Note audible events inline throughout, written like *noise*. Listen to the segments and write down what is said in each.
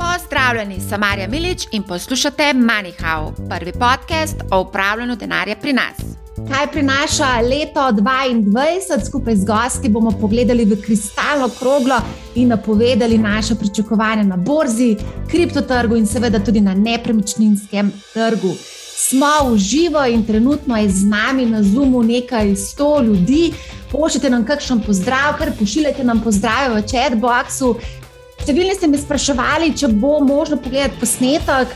Pozdravljeni, sem Marja Milič in poslušate MoneyHow, prvi podcast o upravljanju denarja pri nas. Kaj prinaša leto 2022, skupaj z gosti bomo pogledali v kristalno kroglo in napovedali naše pričakovanja na borzi, kriptotrgu in seveda tudi na nepremičninskem trgu. Smo v živo in trenutno je z nami na Zoomu nekaj sto ljudi. Pošljite nam kakšen pozdrav, kar pošiljate nam pozdrave v chatboxu. Številni ste me spraševali, če bo možno pogledati posnetek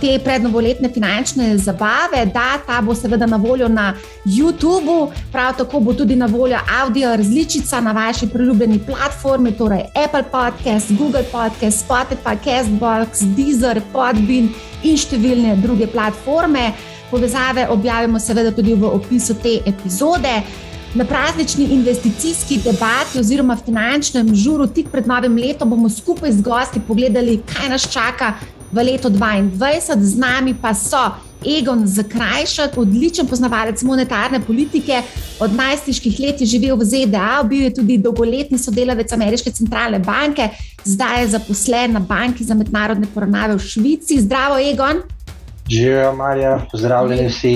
te prednovoletne finančne zabave. Da, ta bo seveda na voljo na YouTubu, prav tako bo tudi na voljo audio različica na vaši priljubljeni platformi, torej Apple Podcast, Google Podcast, Spotify, Castbox, Deezer, Podbean in številne druge platforme. Povezave objavimo seveda tudi v opisu te epizode. Na praznični investicijski debati oziroma finančnem žuru tik pred novim letom bomo skupaj z gosti pogledali, kaj nas čaka v letu 2022. Z nami pa so Egon Zakrajšek, odličen poznavalec monetarne politike, od najstniških let je živel v ZDA, bil je tudi dolgoletni sodelavec Ameriške centralne banke, zdaj je zaposlen na banki za mednarodne poravnave v Švici. Zdravo, Egon. Živijo, Marja, pozdravljeni vsi.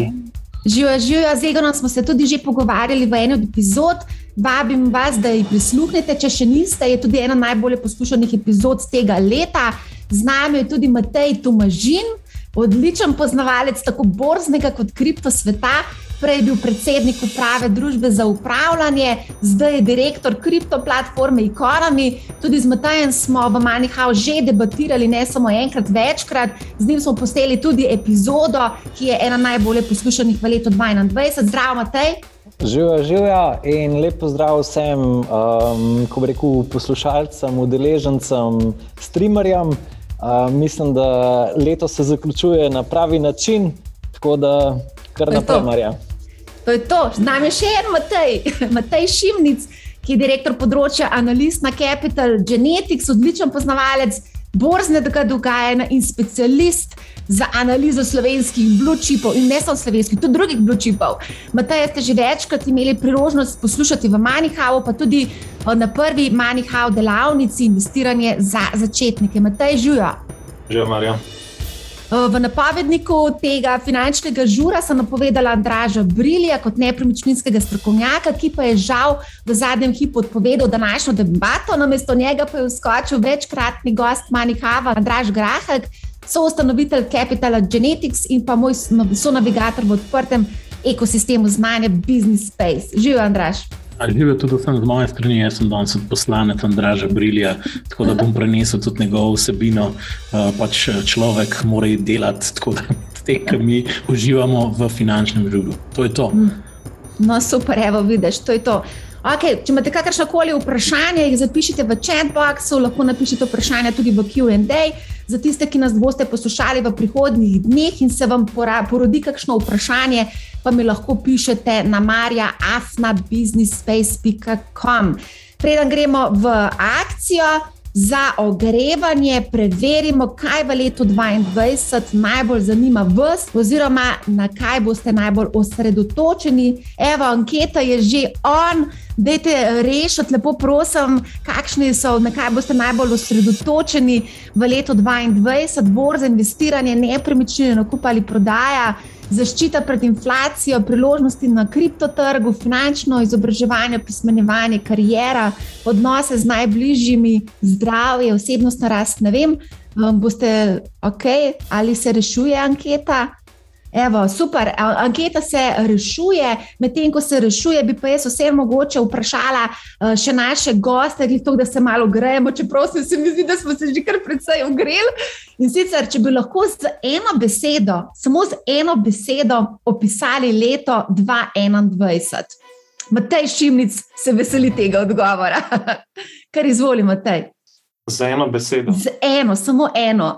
Živijo, živijo, z Egonom smo se tudi že pogovarjali v eni od epizod. Vabim vas, da jih prisluhnete, če še niste. Je tudi ena najbolj poslušanih epizod tega leta. Z nami je tudi Matej Tomažin, odličen poznavalec tako borznega kot kripto sveta. Prej je bil predsednik uprave družbe za upravljanje, zdaj je direktor kripto platforme Economy. Tudi z Matajem smo v Manihau že debatirali, ne samo enkrat, večkrat. Z njim smo posteli tudi epizodo, ki je ena najbolj poslušanih v letu 2021. Zdravo, Matej. Živijo, živijo in lepo zdrav vsem, um, ko rekel, poslušalcem, udeležencem, streamerjem. Uh, mislim, da leto se zaključuje na pravi način, tako da kar naprej, Marja. To je to. Z nami je še en Matej, *laughs* Matej Šimnic, ki je direktor področja analiz na Capital Genetics, odličen poznavalec borznega dogajanja in specialist za analizo slovenskih blue-chipov in ne samo slovenskih, tudi drugih blue-chipov. Matej, ste že večkrat imeli priložnost poslušati v Manihau, pa tudi na prvi Manihau delavnici investiranje za začetnike. Matej, živijo. Živijo, Marja. V napovedniku tega finančnega žura sem napovedala Andraža Brilja kot nepremičninskega strokovnjaka, ki pa je žal v zadnjem hipu odpovedal današnjo debato. Namesto njega pa je vskočil večkratni gost Manihava, Andraž Grahek, soustanovitelj Capital Genetics in pa moj sonavigator v odprtem ekosistemu znanja Business Space. Živijo, Andraž. Živijo tudi vsem z moje strani, jaz sem danes poslanec Andraža Brilja, tako da bom prenesel tudi njegovo vsebino. Pač človek mora delati tako, da *laughs* te, ki mi uživamo v finančnem življenju. To je to. No, super, evo, vidiš, to je to. Okay, če imate kakršno koli vprašanje, jih zapišite v chatboxu, lahko napišete vprašanje tudi v QA. Za tiste, ki nas boste poslušali v prihodnjih dneh in se vam porodi kakšno vprašanje, pa mi lahko pišete na marjaafnabusinessspace.com. Preden gremo v akcijo. Za ogrevanje preverimo, kaj v letu 2022 najbolj zanima vas, oziroma na kaj boste najbolj osredotočeni. Evo, anketa je že on, dajte rešiti, lepo prosim, kakšni so, na kaj boste najbolj osredotočeni v letu 2022, borza, investiranje, nepremičnine, nakup ali prodaja zaščita pred inflacijo, priložnosti na kriptotrgu, finančno izobraževanje, pismenjevanje, karijera, odnose z najbližjimi, zdravje, osebnostna rast. Ne vem, boste ok, ali se rešuje anketa. Evo, super, anketa se rešuje, medtem ko se rešuje, bi pa jaz vse mogoče vprašala še naše goste, to, da se malo gremo, čeprav se mi zdi, da smo se že kar precej ogreli. In sicer, če bi lahko z eno besedo, samo z eno besedo opisali leto 2021. Matej Šimnic se veseli tega odgovora. *laughs* Kar izvoli, Matej. Z eno besedo. Z eno, samo eno.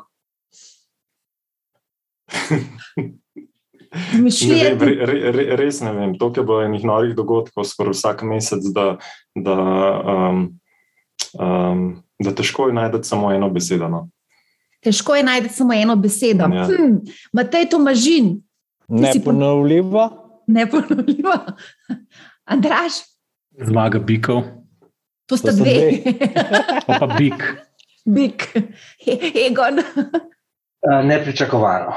*laughs* Ne vem, re, re, res ne vem. To je bilo enih norih dogodkov, skoraj vsak mesec, da, da, um, um, da težko je najti samo eno besedo. No. Težko je najti samo eno besedo. Ja. Hm, Matej Tomažin. Neponovljivo. Neponovljivo. Andraš. Zmaga bikov. To sta dve. *laughs* pa bik. Big, Egon. Nepričakovano.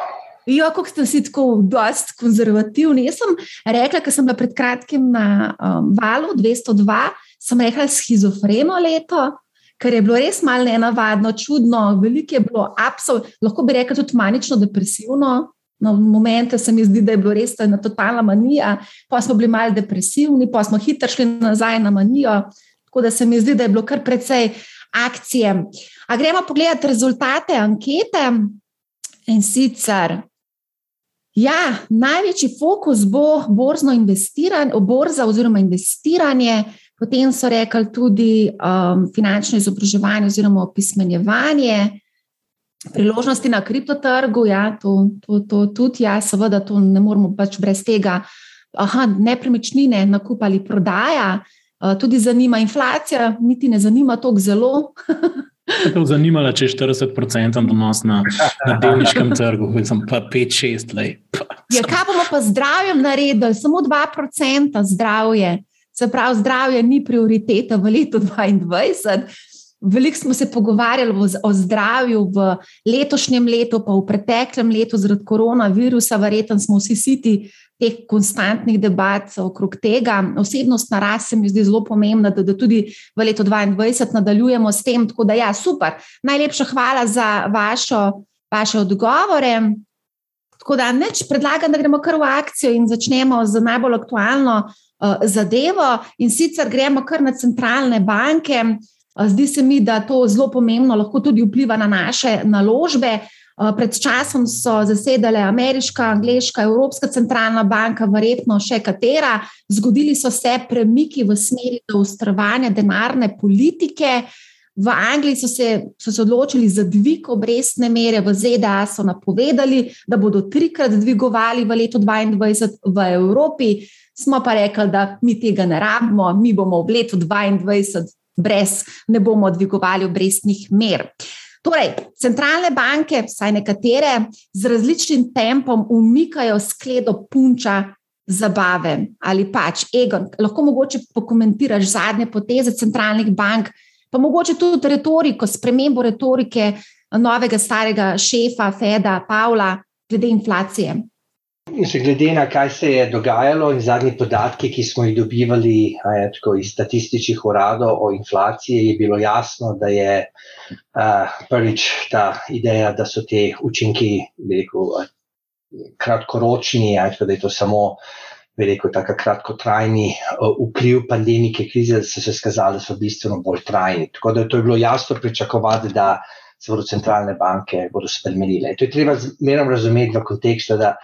Ja, kako ste si tako dosti konzervativni. Jaz sem rekla, ker sem bila pred kratkim na um, valu 202, sem rekla schizofreno leto, ker je bilo res malo nenavadno, čudno, veliko je bilo, absolutno, lahko bi rekla tudi manično depresivno. Na momente se mi zdi, da je bilo res ena totalna manija, pa smo bili malo depresivni, pa smo hitro šli nazaj na manijo. Tako da se mi zdi, da je bilo kar precej akcije. A gremo pogledati rezultate ankete. In sicer Ja, največji fokus bo borzno investiranje, borza oziroma investiranje, potem so rekli tudi um, finančno izobraževanje oziroma opismenjevanje, priložnosti na kriptotrgu. Ja, to, to, to tudi, ja, seveda, to ne moramo pač brez tega. Aha, nepremičnine, nakup ali prodaja, uh, tudi zanima inflacija, niti ne zanima tako zelo. *laughs* Je to zanimalo, če je 40% donos na, na delniškem trgu, sem pa 5-6 let. Ja, kaj bomo pa zdravjem naredili? Samo 2% zdravje. Se pravi, zdravje ni prioriteta v letu 2022. Veliko smo se pogovarjali o zdravju v letošnjem letu, pa v preteklem letu zaradi koronavirusa, verjetno smo vsi siti teh konstantnih debat okrog tega. Osebnostna rast se mi zdi zelo pomembna, da, da tudi v letu 2022 nadaljujemo s tem. Tako da, ja, super. Najlepša hvala za vašo, vaše odgovore. Tako da, neč predlagam, da gremo kar v akcijo in začnemo z najbolj aktualno uh, zadevo. In sicer gremo kar na centralne banke. Zdi se mi, da to zelo pomembno lahko tudi vpliva na naše naložbe. Pred časom so zasedale ameriška, angliška, evropska centralna banka, verjetno še katera. Zgodili so se premiki v smeri ustvarjanja denarne politike. V Angliji so se, so se odločili za dvig obrestne mere, v ZDA so napovedali, da bodo trikrat dvigovali v letu 2022, v Evropi smo pa rekli, da mi tega ne rabimo, mi bomo v letu 2022 brez, ne bomo dvigovali obrestnih mer. Torej, centralne banke, vsaj nekatere, z različnim tempom umikajo skledo punča zabave ali pač Egon. Lahko mogoče pokomentiraš zadnje poteze centralnih bank, pa mogoče tudi retoriko, spremembo retorike novega starega šefa Feda, Pavla, glede inflacije. In še glede na kaj se je dogajalo in zadnji podatki, ki smo jih dobivali je, tako, iz statističnih uradov o inflaciji, je bilo jasno, da je uh, prvič ta ideja, da so te učinki rekel, kratkoročni, je, tako, da je to samo rekel, tako kratkotrajni vpliv pandemike krize, da so se skazali, da so bistveno bolj trajni. Tako da to je bilo jasno pričakovati, da se bodo centralne banke bodo spremenile. To je treba razumeti v kontekstu, da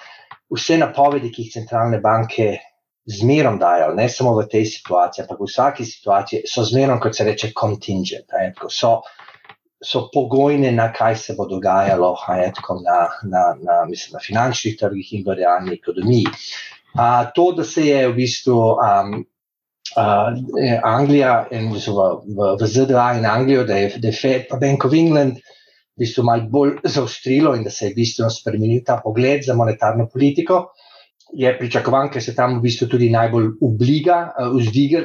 vse napovedi, ki jih centralne banke zmerom dajo, ne samo v tej situaciji, ampak v vsaki situaciji, so zmerom, kot se reče, contingent. So, so pogojne, na kaj se bo dogajalo na, na, na, mislim, na finančnih trgih in v realni ekonomiji. A, to, da se je v bistvu um, uh, Anglija in v, v, v ZDA in Anglijo, da je, da je Fed, pa Bank of England v bistvu malo bolj zaostrilo in da se je bistveno spremenil ta pogled za monetarno politiko. Je pričakovan, ker se tam v bistvu tudi najbolj ubliga, eh,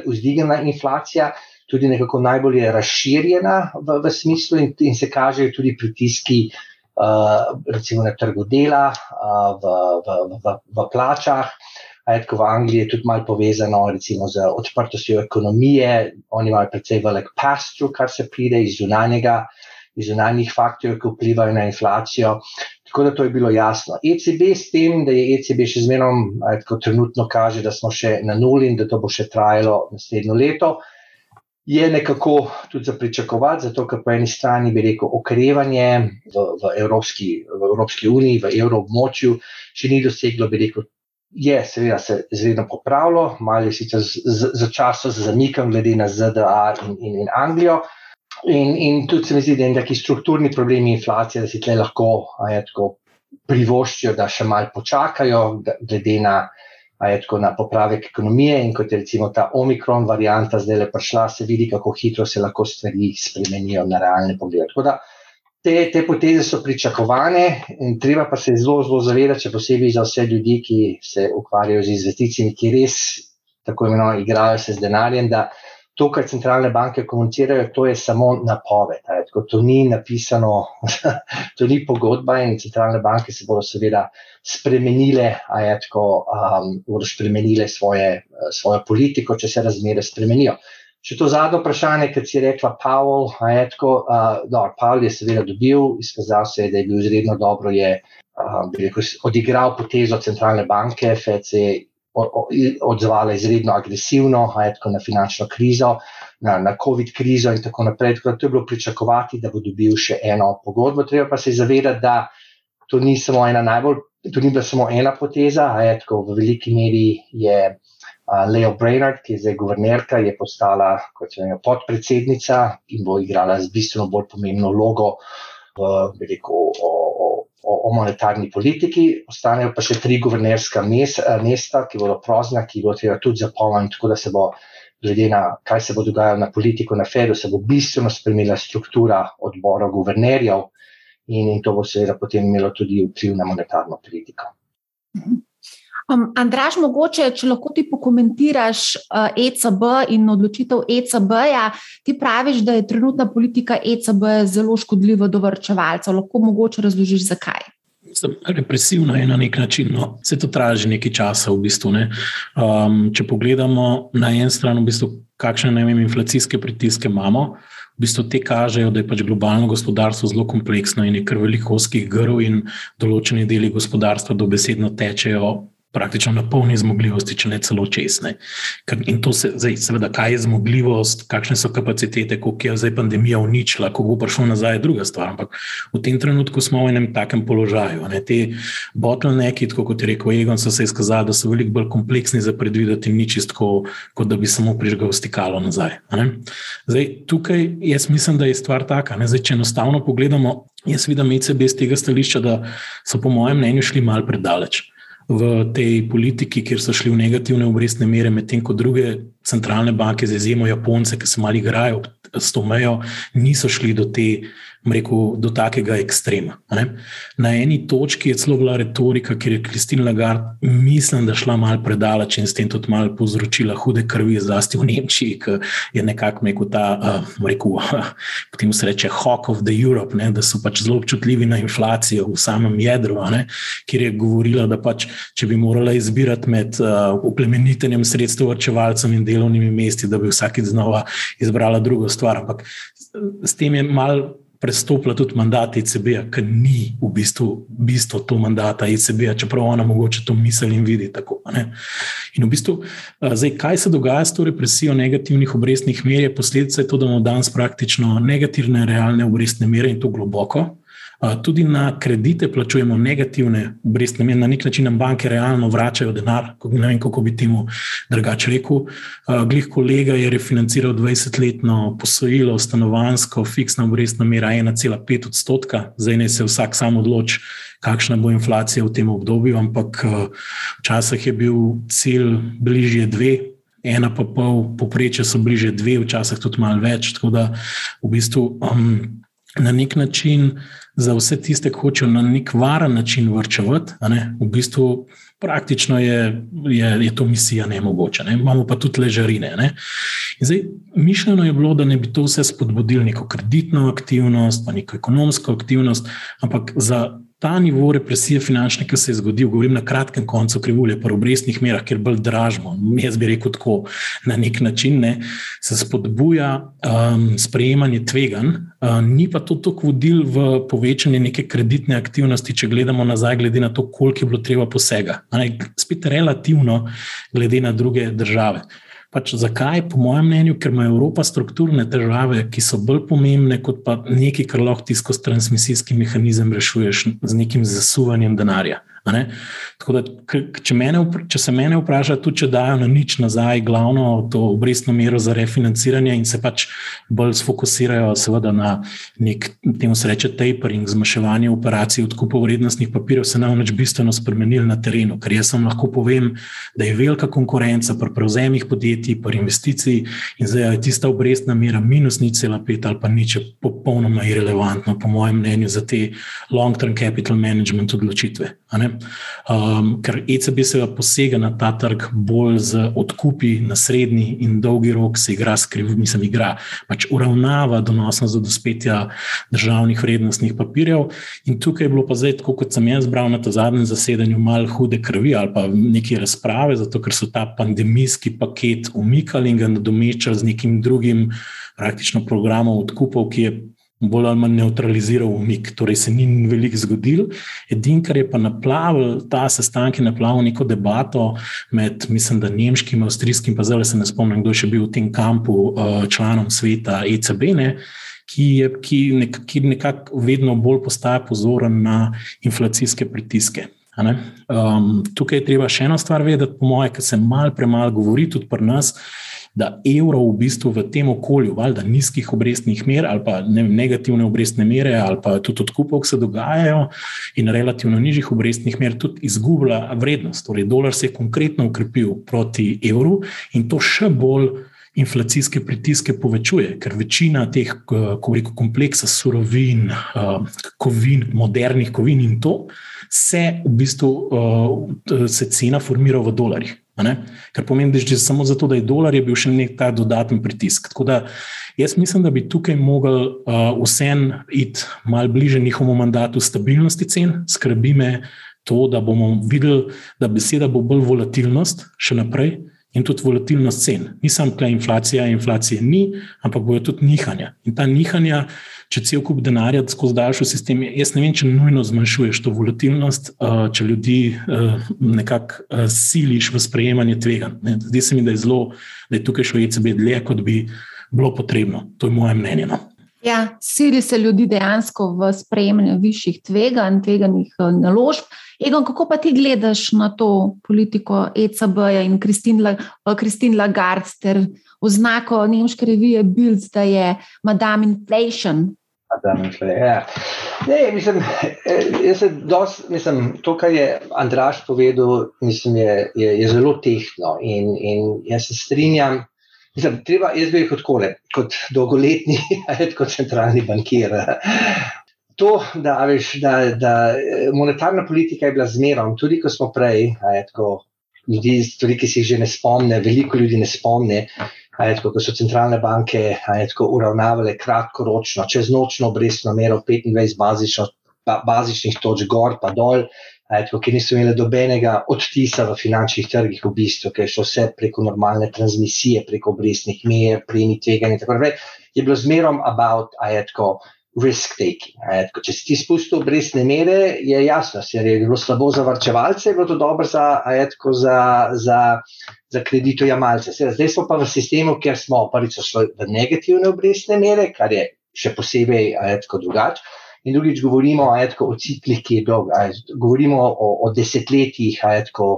vzdigna inflacija, tudi nekako najbolj je razširjena v, v smislu in, in se kažejo tudi pritiski, uh, recimo na trgu dela, uh, v, v, v, v plačah. Tako v Angliji je tudi malo povezano recimo, z odprtostjo ekonomije, oni imajo precej velik pastru, kar se pride iz zunanjega iz zunanjih faktorjev, ki vplivajo na inflacijo. Tako da to je bilo jasno. ECB s tem, da je ECB še zmerom, tako trenutno kaže, da smo še na nuli in da to bo še trajalo naslednjo leto, je nekako tudi za pričakovati, zato ker po eni strani bi rekel okrevanje v, v, Evropski, v Evropski uniji, v evroobmočju, še ni doseglo, bi rekel. Je, seveda, se je zredno popravilo, malo je sicer začasno z zamikom, glede na ZDA in, in, in Anglijo, In, in tudi se mi zdi, da neki strukturni problemi inflacije, da si tle lahko je, tako, privoščijo, da še malo počakajo, glede na, je, tako, na popravek ekonomije. In kot je recimo ta omikron varianta zdaj le prišla, se vidi, kako hitro se lahko stvari spremenijo na realne poglede. Tako da te, te poteze so pričakovane in treba pa se zelo, zelo zavedati, če posebej za vse ljudi, ki se ukvarjajo z investicijami, ki res tako imenovano igrajo se z denarjem to, kar centralne banke komunicirajo, to je samo napoved. Tako, to ni napisano, *laughs* to ni pogodba in centralne banke se bodo seveda spremenile, a je tako, um, bodo spremenile svoje, svojo politiko, če se razmere spremenijo. Če to zadnje vprašanje, ki si rekla, Pavel, je tako, uh, dobro, Pavel je seveda dobil, izkazal se je, da je bil izredno dobro, je uh, rekel, odigral potezo centralne banke, je odzvala izredno agresivno, je tako na finančno krizo, na, na COVID krizo in tako naprej. Tako to je bilo pričakovati, da bo dobil še eno pogodbo. Treba pa se zavedati, da to ni samo ena najbolj, to ni bila samo ena poteza, je tako v veliki meri je. Leo Brainerd, ki je zdaj guvernerka, je postala vem, podpredsednica in bo igrala z bistveno bolj pomembno vlogo v, rekel, o, o, monetarni politiki. Ostanejo pa še tri guvernerska mesta, ki bodo prozna, ki bodo treba tudi zapolniti, tako da se bo, glede na kaj se bo dogajalo na politiko na Fedu, se bo bistveno spremenila struktura odbora guvernerjev in, in to bo seveda potem imelo tudi vpliv na monetarno politiko. Mhm. Um, Andraž, mogoče, če lahko ti pokomentiraš uh, ECB in odločitev ECB-ja, ti praviš, da je trenutna politika ECB zelo škodljiva do vrčevalcev. Lahko mogoče razložiš, zakaj. Represivno je na nek način, no, se to traži nekaj časa. V bistvu, ne. um, če pogledamo na en stran, v bistvu, kakšne vem, inflacijske pritiske imamo, v bistvu te kažejo, da je pač globalno gospodarstvo zelo kompleksno in je kar veliko oskih grl, in določeni deli gospodarstva dobesedno tečejo praktično na polni zmogljivosti, če ne celo česne. In to se zdaj, seveda, kaj je zmogljivost, kakšne so kapacitete, koliko je zdaj pandemija uničila, ko bo prišlo nazaj, je druga stvar. Ampak v tem trenutku smo v enem takem položaju. Ne? Te bottlenecki, kot je rekel Egon, so se izkazali, da so veliko bolj kompleksni za predvideti in ni čisto, kot da bi samo prižgal stikalo nazaj. Zdaj, tukaj jaz mislim, da je stvar taka. Zdaj, če enostavno pogledamo, jaz vidim ECB iz tega stališča, da so po mojem mnenju šli mal predaleč v tej politiki, kjer so šli v negativne obrestne mere, medtem ko druge centralne banke, z izjemo Japonce, ki se malo igrajo s to mejo, niso šli do te rekel, do takega ekstrema. Ne? Na eni točki je celo bila retorika, kjer je Kristina Lagarde, mislim, da šla malo predaleč in s tem tudi malo povzročila hude krvi, zlasti v Nemčiji, ki je nekako rekel ta, uh, rekel, potem se reče, hawk of the Europe, ne? da so pač zelo občutljivi na inflacijo v samem jedru, kjer je govorila, da pač, če bi morala izbirati med uh, uplemenitenjem sredstev vrčevalcem in delovnimi mesti, da bi vsakeč znova izbrala drugo stvar. Ampak s tem je mal prestopila tudi mandat ECB-ja, ki ni v bistvu bistvo to mandata ECB-ja, čeprav ona mogoče to misli in vidi tako. Ne? In v bistvu, zdaj, kaj se dogaja s to represijo negativnih obrestnih mer, je posledica je to, da imamo danes praktično negativne realne obrestne mere in to globoko. Tudi na kredite plačujemo negativne obrestne mere, na nek način nam banke realno vračajo denar. Ne vem, kako bi temu drugače rekel. Glih kolega je refinanciral 20-letno posojilo, stanovansko, fiksna obrestna mera 1,5 odstotka, zdaj ne se vsak sam odloči, kakšna bo inflacija v tem obdobju, ampak včasih je bil cilj bližje dve. Ena pa pol, poprečje so bliže dve, včasih tudi malo več. Tako da v bistvu um, na nek način za vse tiste, ki hočejo na nek varen način vrčevati, v bistvu praktično je, je, je to misija nemogoča. Ne? Imamo pa tudi ležarine. Zdaj, mišljeno je bilo, da ne bi to vse spodbudili neko kreditno aktivnost, pa neko ekonomsko aktivnost, ampak za ta nivo represije finančne, ki se je zgodil, govorim na kratkem koncu krivulje, pa v obrestnih merah, kjer bolj dražimo, jaz bi rekel tako, na nek način ne, se spodbuja um, sprejemanje tvegan, uh, ni pa to tako vodil v povečanje neke kreditne aktivnosti, če gledamo nazaj, glede na to, koliko je bilo treba posega. Spet relativno, glede na druge države. Pač zakaj? Po mojem mnenju, ker ima Evropa strukturne težave, ki so bolj pomembne kot pa nekaj, kar lahko ti skozi transmisijski mehanizem rešuješ z nekim zasuvanjem denarja. Če, mene, če se mene vpraša, tudi če dajo na nič nazaj, glavno to obrestno mero za refinanciranje in se pač bolj sfokusirajo, seveda, na nek, temu se reče, tapering, zmanjševanje operacij odkupov vrednostnih papirjev, se nam več bistveno spremenili na terenu. Ker jaz vam lahko povem, da je velika konkurenca pri prevzemih podjetij, pri investiciji in zdaj je tista obrestna mera minus nič cela pet ali pa nič, popolnoma irrelevantno, po mojem mnenju, za te long-term capital management odločitve. Um, ker ECB se posega na ta trg bolj z odkupi na srednji in dolgi rok, se igra skriv, mislim, igra, pač uravnava donosnost do dospetja državnih vrednostnih papirjev. In tukaj je bilo pa zdaj, tako kot sem jaz bral na ta zadnjem zasedanju, malo hude krvi ali pa neke razprave, zato ker so ta pandemijski paket umikali in ga nadomečali z nekim drugim, praktično programom odkupov, ki je bolj ali manj neutraliziral umik, torej se ni veliko zgodil. Edino, kar je pa naplavil ta sestanek, je naplavil neko debato med, mislim, da nemškim, avstrijskim, pa zdaj se ne spomnim, kdo je še bil v tem kampu uh, članom sveta ECB. Ne, Ki, je, ki, nek, ki nekako vedno bolj postaja pozoren na inflacijske pritiske. Um, tukaj je treba še eno stvar vedeti, po mojem, ker se malo premalo govori tudi pri nas, da evro v bistvu v tem okolju, valjda nizkih obrestnih mer ali pa ne, negativne obrestne mere ali pa tudi odkupov, ki se dogajajo in relativno nižjih obrestnih mer, tudi izgublja vrednost. Torej, dolar se je konkretno ukrepil proti evru in to še bolj. Inflacijske pritiske povečuje, ker večina teh, ko reko, kompleksa surovin, kovin, modernih kovin in to, se v bistvu se cena formira v dolarjih. Kar pomeni, da je samo zato, da je dolar, je bil še nek ta dodaten pritisk. Tako da jaz mislim, da bi tukaj mogel uh, vsem iti malo bliže njihovemu mandatu stabilnosti cen. Skrbi me to, da bomo videli, da beseda bo bolj volatilnost še naprej in tudi volatilnost cen. Ni samo tle inflacija, inflacije ni, ampak bojo tudi nihanja. In ta nihanja, če cel kup denarja skozi daljši sistem, jaz ne vem, če nujno zmanjšuješ to volatilnost, če ljudi nekako siliš v sprejemanje tvega. Zdi se mi, da je zelo, da je tukaj šlo ECB dlje, kot bi bilo potrebno. To je moje mnenje. No. Ja, sili se ljudi dejansko v sprejemanje višjih tveganj, tveganih naložb. Egon, kako pa ti gledaš na to politiko ECB-ja in Kristin Lagarde ter oznako nemške revije Bild, da je Madame Inflation? Madame Inflation, ja. Ne, mislim, eh, dost, mislim, to, kar je Andraš povedal, mislim, je, je, je zelo tehno in, in jaz se strinjam. Mislim, treba, jaz bi rekel tako, kot dolgoletni, *laughs* kot centralni bankir to, da, veš, da, da monetarna politika je bila zmerom, tudi ko smo prej, je, tako, ljudi, tudi ki si jih že ne spomne, veliko ljudi ne spomne. Je, tako, ko so centralne banke je, tako, uravnavale kratkoročno, čez nočno obrestno mero 25 bazično, ba, bazičnih točk gor in dol, je, tako, ki niso imeli dobenega odtisa v finančnih trgih, v bistvu, ker je šlo vse preko normalne transmisije, preko obrestnih mer, premi tveganja. Je bilo zmerom about, je, tako, risk taking. Če si ti spustil obrestne mere, je jasno, da je bilo slabo za varčevalce, je bilo to dobro za, etko, za, za, za kreditojemalce. Zdaj smo pa v sistemu, kjer smo prvič šli v negativne obrestne mere, kar je še posebej etko, drugače. In drugič, govorimo etko, o ciklih, ki je dolg. Govorimo o, o desetletjih etko,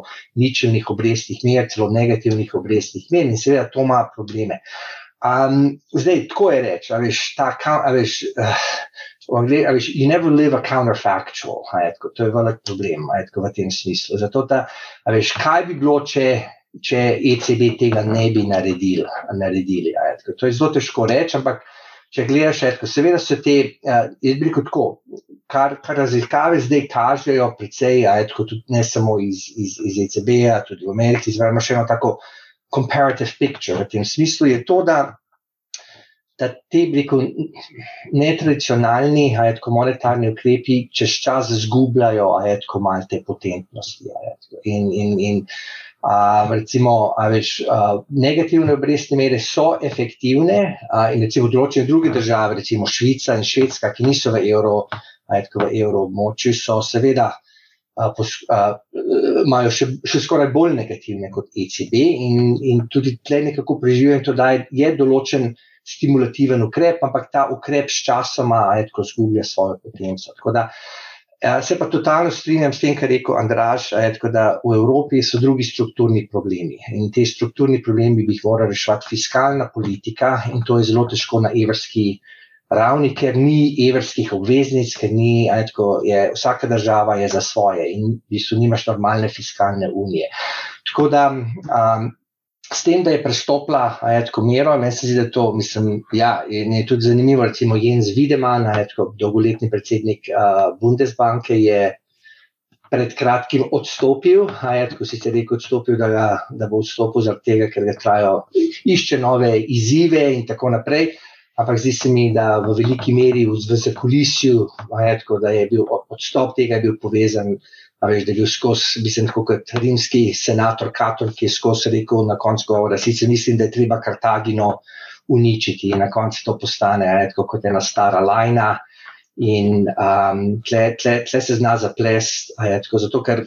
ničelnih obrestnih mer, celo negativnih obrestnih mer, in seveda to ima probleme. Um, zdaj, tako je reči, ali ta, ali veš, you never live a counterfactual, ajtko, to je velik problem ajtko, v tem smislu. Zato, da, veš, kaj bi bilo, če, če ECB tega ne bi naredil, naredili. Ajtko. To je zelo težko reči, ampak če gledaš, ajtko, seveda so te, uh, jaz bi rekel tako, kar, kar raziskave zdaj kažejo, precej, ajtko, tudi ne samo iz, iz, iz ECB-ja, tudi v Ameriki, zvrmo še eno tako comparative picture v tem smislu, je to, da, da te rekel, netradicionalni ajetko, monetarni ukrepi čez čas zgubljajo ajetko, malo te potentnosti. Ajetko. In, in, in a, recimo, a, veš, a, negativne obrestne mere so efektivne a, in recimo v določenih drugih državah, recimo Švica in Švedska, ki niso v evro, ajetko, v evroobmočju, so seveda imajo še, še skoraj bolj negativne kot ECB, in, in tudi tle nekako preživijo, in to da je določen stimulativen ukrep, ampak ta ukrep s časoma ajetko zgublja svojo potenco. Tako da se pa totalno strinjam s tem, kar je rekel Andraš, ajetko, da v Evropi so drugi strukturni problemi in te strukturni problemi bi jih morala reševati fiskalna politika in to je zelo težko na evrski ravni, ker ni evrskih obveznic, ker ni, tako, je, vsaka država je za svoje in v bistvu nimaš normalne fiskalne unije. Tako da um, s tem, da je prestopila tako mero, meni se zdi, da to, mislim, ja, je, je tudi zanimivo, recimo Jens Wiedemann, tako, dolgoletni predsednik uh, Bundesbanke je pred kratkim odstopil. Je, tako si ti rekel, odstopil, da, ga, da bo odstopil zaradi tega, ker ga trajajo, išče nove izzive in tako naprej. Ampak zdi se mi, da v veliki meri v zakulisju, da je bil odstop tega bil povezan. Veš, da je bil skozi, mislim, kot rimski senator Katon, ki je skozi rekel na koncu govora, sicer mislim, da je treba Kartagino uničiti in na koncu to postane tako, kot ena stara lajna. In um, tle, tle, tle se zna zaplesti, zato ker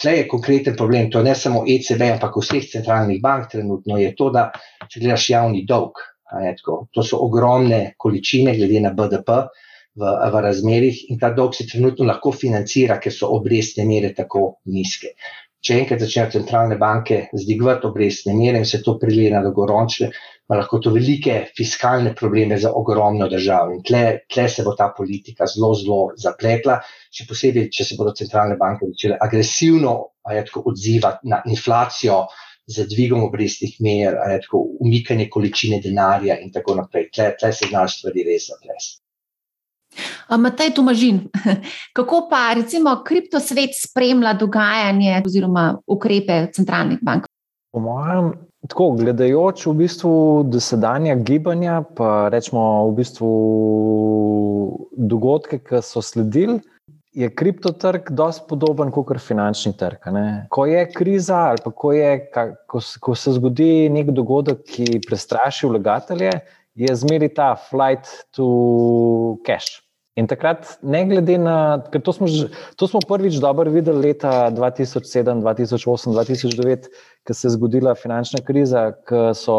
tle je konkreten problem. To je ne samo ECB, ampak vseh centralnih bank trenutno je to, da če gledaš javni dolg, To so ogromne količine, glede na BDP, v, v razmerih, in ta dolg se trenutno lahko financira, ker so obrestne mere tako nizke. Če enkrat začnejo centralne banke zdigvati obrestne mere in se to prilije na dolgoročne, ima lahko to velike fiskalne probleme za ogromno državo. In tle, tle se bo ta politika zelo, zelo zapletla, še posebej, če se bodo centralne banke začele agresivno odzivati na inflacijo z dvigom obrestnih mer, tako, umikanje količine denarja in tako naprej. Tle, tle se znaš stvari res zaplesti. Matej Tomažin, *laughs* kako pa recimo kriptosvet spremlja dogajanje oziroma ukrepe centralnih bank? Po mojem, tako gledajoč v bistvu dosedanja gibanja, pa rečemo v bistvu dogodke, ki so sledili, je kriptotrg dosti podoben kot finančni trg. Ne? Ko je kriza ali ko, je, ko, ko se zgodi nek dogodek, ki prestraši vlagatelje, je zmeri ta flight to cash. In takrat, ne glede na to, to smo, to smo prvič dobro videli leta 2007, 2008, 2009, ko se je zgodila finančna kriza, ko so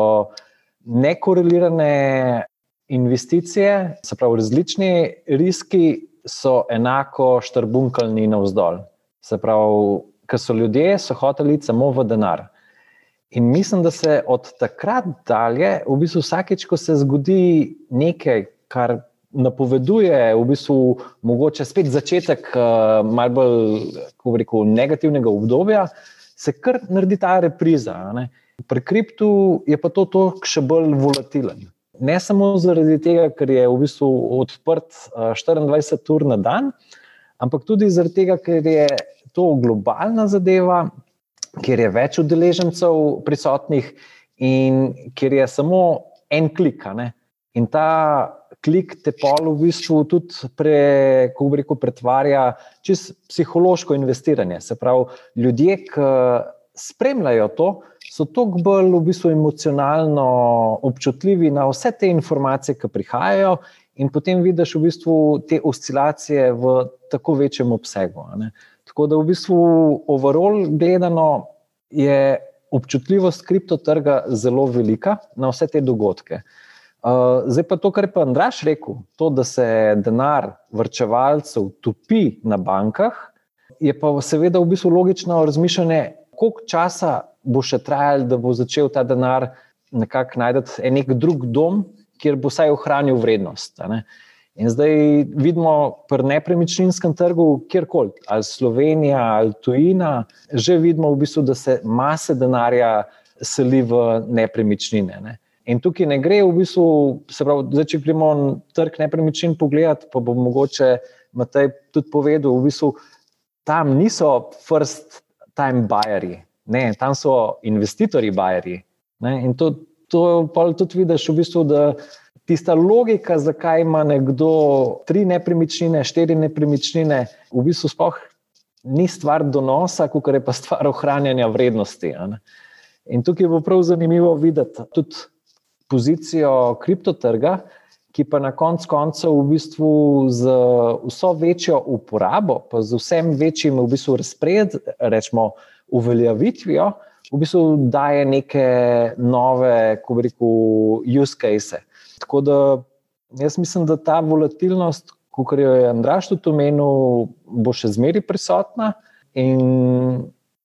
nekorelirane investicije, se pravi, različni riski so enako štrbunkalni navzdol. Se pravi, ker so ljudje, so hoteli samo v denar. In mislim, da se od takrat dalje, v bistvu vsakeč, ko se zgodi nekaj, kar napoveduje, v bistvu mogoče spet začetek uh, malo bolj, kako rekel, negativnega obdobja, se kar naredi ta repriza. Pri kriptu je pa to toliko še bolj volatilen. Ne samo zaradi tega, ker je v bistvu odprt 24 ur na dan, ampak tudi zaradi tega, ker je to globalna zadeva, ker je več udeležencev prisotnih in ker je samo en klik. In ta klik te pol v bistvu tudi pre, rekel, pretvarja čez psihološko investiranje. Se pravi, ljudje, ki spremljajo to, so toliko bolj v bistvu emocionalno občutljivi na vse te informacije, ki prihajajo, in potem vidiš v bistvu te oscilacije v tako večjem obsegu. Tako da v bistvu overall gledano je občutljivost kriptotrga zelo velika na vse te dogodke. Uh, zdaj pa to, kar je pa Andraš rekel, to, da se denar vrčevalcev topi na bankah, je pa seveda v bistvu logično razmišljanje, koliko časa bo še trajalo, da bo začel ta denar nekako najti nek drug dom, kjer bo vsaj ohranil vrednost. In zdaj vidimo pri nepremičninskem trgu, kjerkoli, ali Slovenija ali tujina, že vidimo, v bistvu, da se mase denarja seli v nepremičnine. Ne. In tukaj ne gre, v bistvu, se pravi, da če gremo na trg nepremičnin pogledati, pa bo mogoče Matej tudi povedal, v bistvu tam niso first time buyerji, Ne, tam so investitorji, bajeri. In to, to tudi vidiš, v bistvu, da tista logika, zakaj ima nekdo tri nepremičnine, štiri nepremičnine, v bistvu sploh ni stvar donosa, kot je pa stvar ohranjanja vrednosti. In tukaj bo prav zanimivo videti tudi pozicijo kriptotrga. Ki pa na koncu koncev, v bistvu, z vso večjo uporabo, pa z vsem večjim, v bistvu, razpred, rečemo, uveljavitvijo, v bistvu daje neke nove, ko bi rekel, use case. Tako da jaz mislim, da ta volatilnost, kot jo je Andraš tudi omenil, bo še zmeraj prisotna in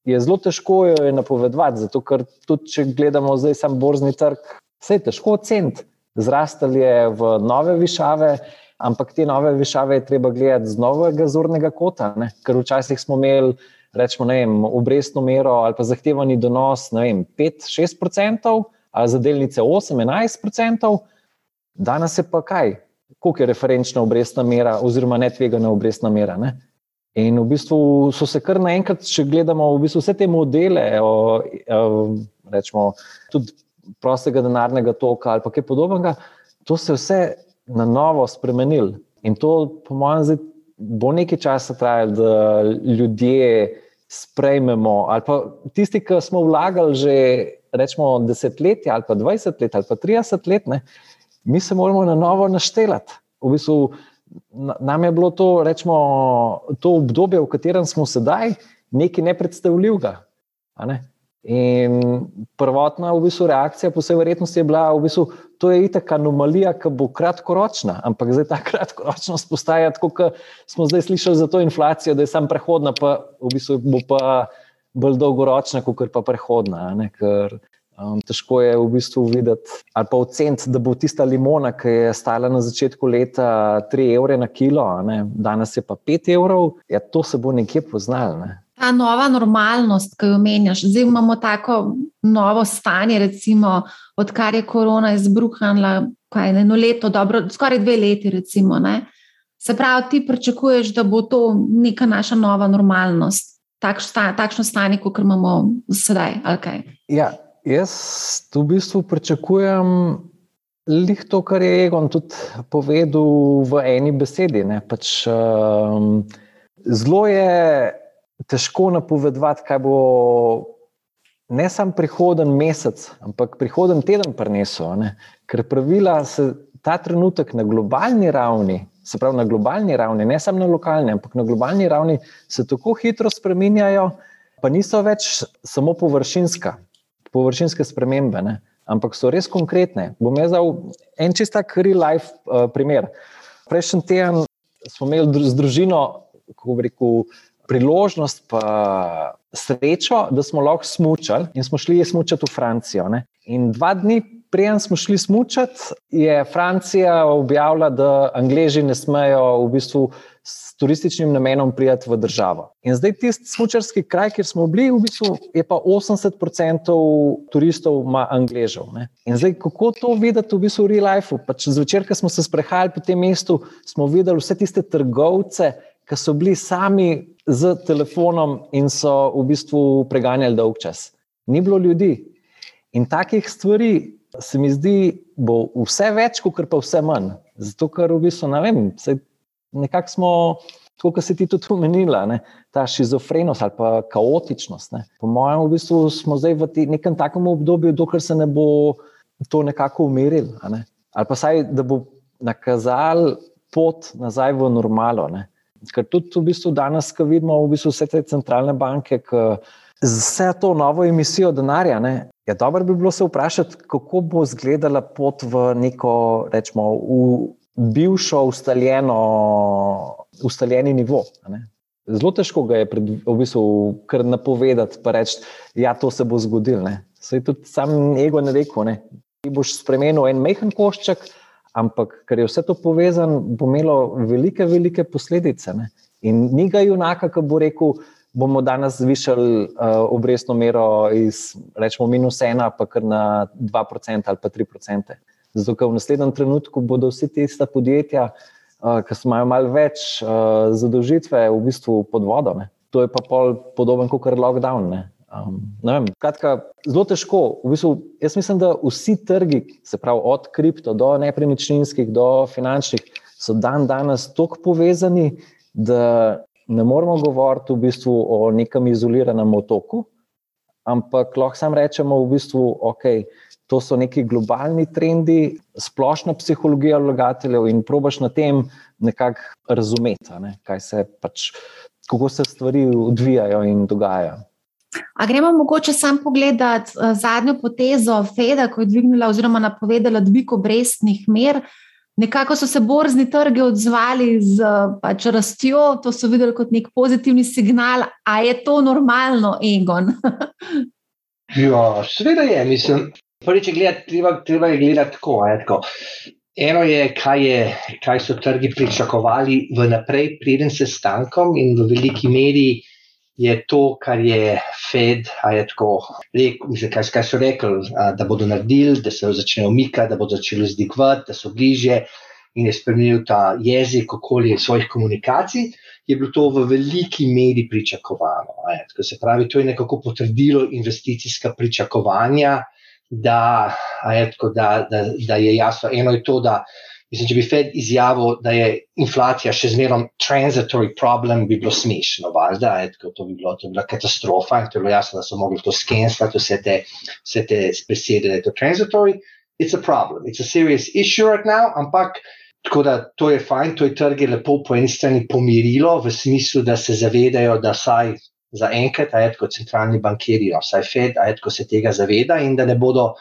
je zelo težko jo je napovedovati. Zato, ker tudi če gledamo zdaj sam borzni trg, se je težko oceniti. Zrastel je v nove višave. Ampak te nove višave je treba gledati z novega zornega kota, ne? ker včasih smo imeli rečemo, vem, obrestno mero ali pa zahtevani donos 5-6%, ali za delnice 8-11%, danes je pa kaj? Koliko je referenčna obrestna mera, oziroma netvegana obrestna mera? Ne? In v bistvu so se kar naenkrat, če gledamo v bistvu vse te modele, o, o, rečemo, tudi prostega denarnega toka ali kaj podobnega, to se je vse na novo spremenilo. In to, po mojem, zdaj bo nekaj časa trajalo, da ljudje sprejmemo. Ali pa tisti, ki smo vlagali že rečemo desetletja, ali pa dvajset let, ali pa trideset let, ne, mi se moramo na novo naštelati. V bistvu, nam je bilo to, rečemo, to obdobje, v katerem smo sedaj, nekaj nepredstavljivega. Ne? In prvotna v bistvu, reakcija, po vsej verjetnosti, je bila, v bistvu, to je itak anomalija, ki bo kratkoročna. Ampak zdaj ta *laughs* kratkoročnost postaja tako, kot smo zdaj slišali za to inflacijo, da je samo prehodna, pa v bistvu bo pa bolj dolgoročna, kot pa prehodna. Ker Um, težko je v bistvu videti ali pa oceniti, da bo tista limona, ki je stala na začetku leta 3 evre na kilo, danes je pa 5 evrov, ja, to se bo nekje poznalo. Ne? Ta nova normalnost, ki jo menjaš, zdaj imamo tako novo stanje, recimo, odkar je korona izbruhnila, kaj je eno leto, dobro, skoraj dve leti. Recimo, Se pravi, ti pričakuješ, da bo to neka naša nova normalnost, takšno stanje, kot imamo sedaj. Okay. Ja, Jaz v bistvu pričakujem lih to, kar je Egon tudi povedal v eni besedi. Pač, um, zelo je težko napovedati, kaj bo ne samo prihoden mesec, ampak prihoden teden prinesel. Ker pravila se ta trenutek na globalni ravni, se pravi na globalni ravni, ne samo na lokalni, ampak na globalni ravni, se tako hitro spreminjajo, pa niso več samo površinska površinske spremembe, ne? ampak so res konkretne. Bom jaz dal en čist tak real life uh, primer. Prejšnji teden smo imeli z družino, kako bi rekel, priložnost, pa srečo, da smo lahko smučali in smo šli smučati v Francijo. Ne? In dva dni. Prijem smo šli smučati, je Francija objavila, da Angleži ne smejo v bistvu s turističnim namenom prijeti v državo. In zdaj tisti smočarski kraj, kjer smo bili, v bistvu je pa 80% turistov ima angležev. Ne? In zdaj, kako to videti v bistvu v real life? Pač zvečer, ko smo se sprehajali po tem mestu, smo videli vse tiste trgovce, ki so bili sami z telefonom in so v bistvu preganjali dolg čas. Ni bilo ljudi. In takih stvari se mi zdi, bo vse več, kot pa vse manj. Zato, ker v bistvu ne vem nekako smo, kot si ti tudi omenila, ne, ta šizofrenost ali pa kaotičnost. Ne. Po mojem, v bistvu smo zdaj v nekem takem obdobju, dokler se ne bo to nekako umirilo. Ne. Ali pa saj, da bo nakazal pot nazaj v normalo. Ne. Ker tudi v bistvu danes, ko vidimo v bistvu vse te centralne banke, ki z vse to novo emisijo denarja. Ne, Ja, dobro bi bilo se vprašati, kako bo izgledala pot v neko, rečemo, v bivšo ustaljeno, ustaljeni nivo. Zelo težko ga je pred, v bistvu, kar napovedati, pa reči, da ja, to se bo zgodilo. Se je tudi sam ego ne rekel. Ne. Ti boš spremenil en mehen košček, ampak ker je vse to povezano, bo imelo velike, velike posledice. Ne. In ni ga junaka, ki bo rekel, bomo danes zvišali uh, obrestno mero iz, rečemo, minus ena, pa kar na 2% ali pa 3%. Zato, ker v naslednjem trenutku bodo vsi tiste podjetja, uh, ki imajo malo več uh, zadolžitve, v bistvu pod vodo. Ne. To je pa pol podoben kot lockdown. Ne. Um, vem, kratka, zelo težko. V bistvu, jaz mislim, da vsi trgi, se pravi od kripto do nepremičninskih, do finančnih, so dan danes tako povezani, da ne moramo govoriti v bistvu o nekem izoliranem otoku, ampak lahko samo rečemo, v bistvu, okay, to so neki globalni trendi, splošna psihologija vlagateljev in probaš na tem nekako razumeti, ne, kaj se pač, kako se stvari odvijajo in dogajajo. A gremo mogoče sam pogledati uh, zadnjo potezo Feda, ko je dvignila oziroma napovedala dvig obrestnih mer. Nekako so se borzni trgi odzvali z pač, rastjo, to so videli kot nek pozitivni signal. A je to normalno, Egon? *laughs* ja, seveda je. Mislim, Prvič, treba, treba je gledati tako, tako. Eno je kaj, je, kaj so trgi pričakovali vnaprej, preden se stankom, in v veliki meri je to, kar je Fed, je tako, rekel, kaj, kaj so rekli, da bodo naredili, da se začnejo umikati, da bodo začeli zdigovati, da so bliže. in je spremenil ta jezik okolje svojih komunikacij, je bilo to v veliki meri pričakovano. Se pravi, to je nekako potrdilo investicijska pričakovanja, da, je, tako, da, da, da je jasno. Eno je to, da mislim, če bi Fed izjavil, da je inflacija še zmeraj transitory problem, bi bilo smešno, valjda, tako, to, bi bilo, to bi bila katastrofa in to je bilo jasno, da so mogli to skenirati, vse te, vse te besede, da je to transitory. It's a problem, it's a serious issue right now, ampak tako da to je fajn, to je trge lepo po eni strani pomirilo, v smislu, da se zavedajo, da saj za enkrat, a je kot centralni bankiri, no, vsaj Fed, a je kot se tega zaveda in da ne bodo,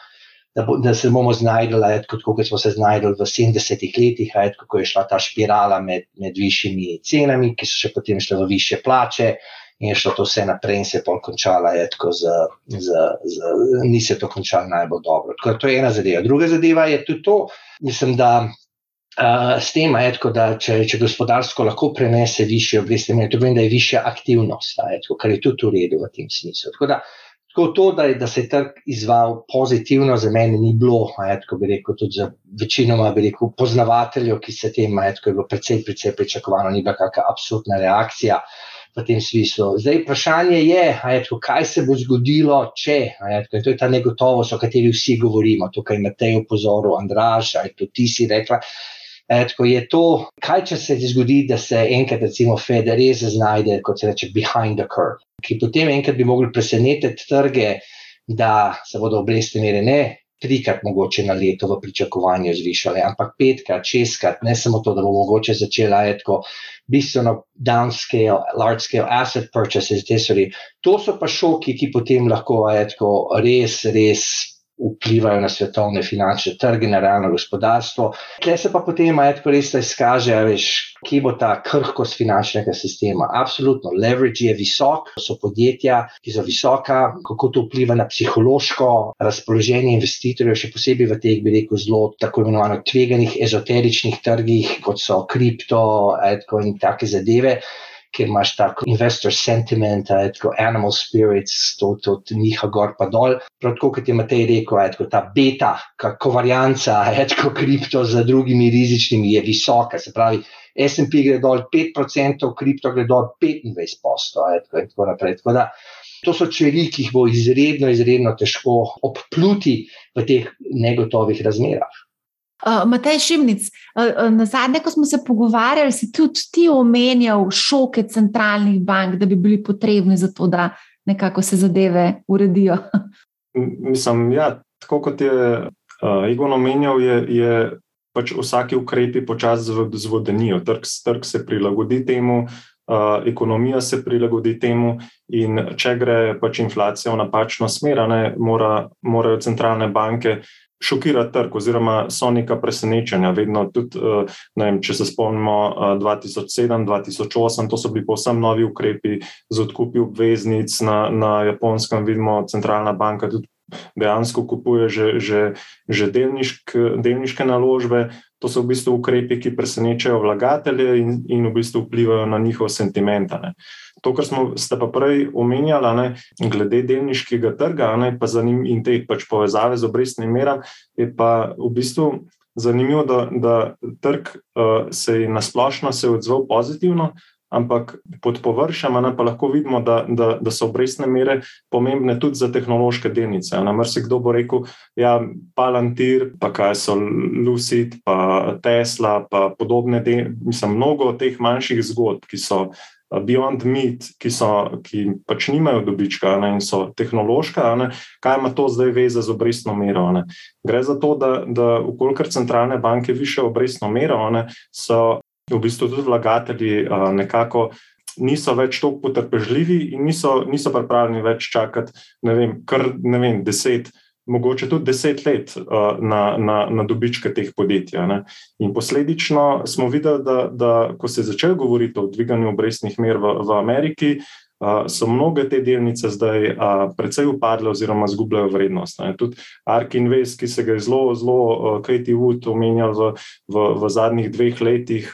da, bo, da se bomo znašli, kot smo se znašli v 70-ih letih, a je kot je šla ta spirala med, med višjimi cenami, ki so še potem šle v više plače. In je šlo to vse naprej, in se je končala, je tako, z, z, z, ni se to končalo najbolj dobro. Tako, to je ena zadeva. Druga zadeva je tudi to, mislim, da Uh, s tem, je, tako, da če, če gospodarstvo lahko prenese više obrestne mere, to pomeni, da je više aktivnost, je, tako, kar je tudi v redu v tem smislu. Tako da, tako to, da, je, da se je trg izval pozitivno, za mene ni bilo, je, tako bi rekel, tudi za večinoma bi rekel, poznavateljev, ki se tem, je, tako je bilo precej, precej pričakovano, ni bila kakšna absolutna reakcija. V tem smislu. Zdaj, vprašanje je, je tako, kaj se bo zgodilo, če je tako, to je ta negotovost, o kateri vsi govorimo. Tukaj je Matej upozoril, Andraš, aj to ti si rekla. E, tako je to, kaj če se zgodi, da se enkrat, recimo, Fed res znajde, kot se reče, behind the curve, ki potem enkrat bi mogli presenetiti trge, da se bodo obrestne mere ne trikrat mogoče na leto v pričakovanju zvišale, ampak petkrat, šestkrat, ne samo to, da bo mogoče začela je tako bistveno downscale, large scale asset purchases, te stvari. To so pa šoki, ki potem lahko je tako res, res vplivajo na svetovne finančne trge, na realno gospodarstvo. Tukaj se pa potem je tako res, izkaže, veš, kje bo ta krhkost finančnega sistema. Absolutno, leverage je visok, so podjetja, ki so visoka, kako to vpliva na psihološko razpoloženje investitorjev, še posebej v teh, bi rekel, zelo tako imenovano tveganih, ezoteričnih trgih, kot so kripto in take zadeve kjer imaš tako investor sentiment, tako animal spirits, to, to, njiha gor pa dol. Prav tako, kot je Matej rekel, je tako ta beta, kako varianca, je tako kripto z drugimi rizičnimi, je visoka. Se pravi, SP gre dol 5%, kripto gre dol 25%, tako in tako naprej. Tako da, To so čeri, ki jih bo izredno, izredno težko obpluti v teh negotovih razmerah. Uh, Matej Šimnic, uh, uh, na zadnje, ko smo se pogovarjali, si tudi ti omenjal šoke centralnih bank, da bi bili potrebni za to, da nekako se zadeve uredijo. Mislim, ja, tako kot je uh, Egon omenjal, je, je pač vsaki ukrepi počasi zvodenijo. Trg, trg se prilagodi temu, uh, ekonomija se prilagodi temu, in če gre pač inflacija v napačno smer, ne, mora, morajo centralne banke šokira trg, oziroma so neka presenečenja. Vedno, tudi, eh, vem, če se spomnimo 2007-2008, eh, to so bili povsem novi ukrepi z odkupi obveznic na, na japonskem, vidimo, centralna banka tudi dejansko kupuje že, že, že delnišk, delniške naložbe. To so v bistvu ukrepi, ki presenečajo vlagatelje in, in v bistvu vplivajo na njihov sentiment. To, kar smo ste pa prej omenjali, ne, glede delniškega trga ne, njim, in te pač povezave z obrestnim meram, je pa v bistvu zanimivo, da, da trg uh, se je nasplošno odzval pozitivno, ampak pod površjem pa lahko vidimo, da, da, da so obrestne mere pomembne tudi za tehnološke delnice. Namreč se kdo bo rekel, ja, Palantir, pa kaj so Lucid, pa Tesla, pa podobne, mislim, mnogo teh manjših zgodb, ki so. Beyond Meat, ki, so, ki pač nimajo dobička ne, in so tehnološka, ne, kaj ima to zdaj veze z obrestno mero? Ne. Gre za to, da, da ukolikor centralne banke više obrestno mero, ne, so v bistvu tudi vlagatelji nekako niso več tako potrpežljivi in niso, niso pripravljeni več čakati, ne vem, kar ne vem, deset. Mogoče tudi deset let uh, na, na, na dobičke teh podjetij. Ne. In posledično smo videli, da, da ko se je začelo govoriti o dviganju obrestnih mer v, v Ameriki, so mnoge te delnice zdaj precej upadle oziroma izgubljajo vrednost. Tudi Ark Invest, ki se ga je zelo, zelo Katie Wood omenjal v, v, v zadnjih dveh letih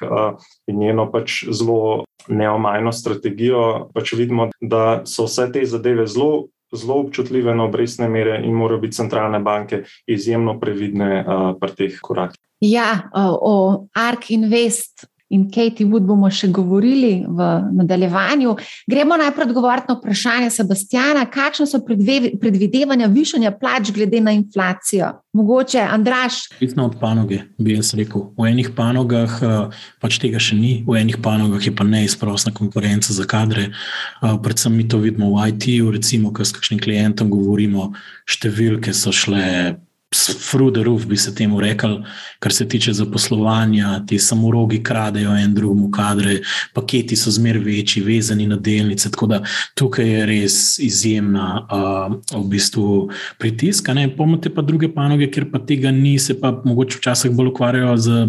in njeno pač zelo neomajno strategijo, pač vidimo, da so vse te zadeve zelo. Zelo občutljive na obrestne mere, in morajo biti centralne banke izjemno previdne uh, pri teh korakih. Ja, o Ark Invest in Katie Wood bomo še govorili v nadaljevanju. Gremo najprej odgovoriti na vprašanje Sebastiana, kakšne so predvidevanja višanja plač glede na inflacijo. Mogoče, Andraš. Odvisno od panoge, bi jaz rekel. V enih panogah eh, pač tega še ni, v enih panogah je pa neizprostna konkurenca za kadre. Eh, predvsem mi to vidimo v IT-ju, recimo, ko s kakšnim klientom govorimo, številke so šle Fruderuf bi se temu rekel, kar se tiče zaposlovanja, ti samorogi kradejo en drugemu kadre, paketi so zmer večji, vezani na delnice. Tako da tukaj je res izjemna uh, v bistvu pritisk. Pomete pa druge panoge, ker pa tega ni, se pa mogoče včasih bolj ukvarjajo z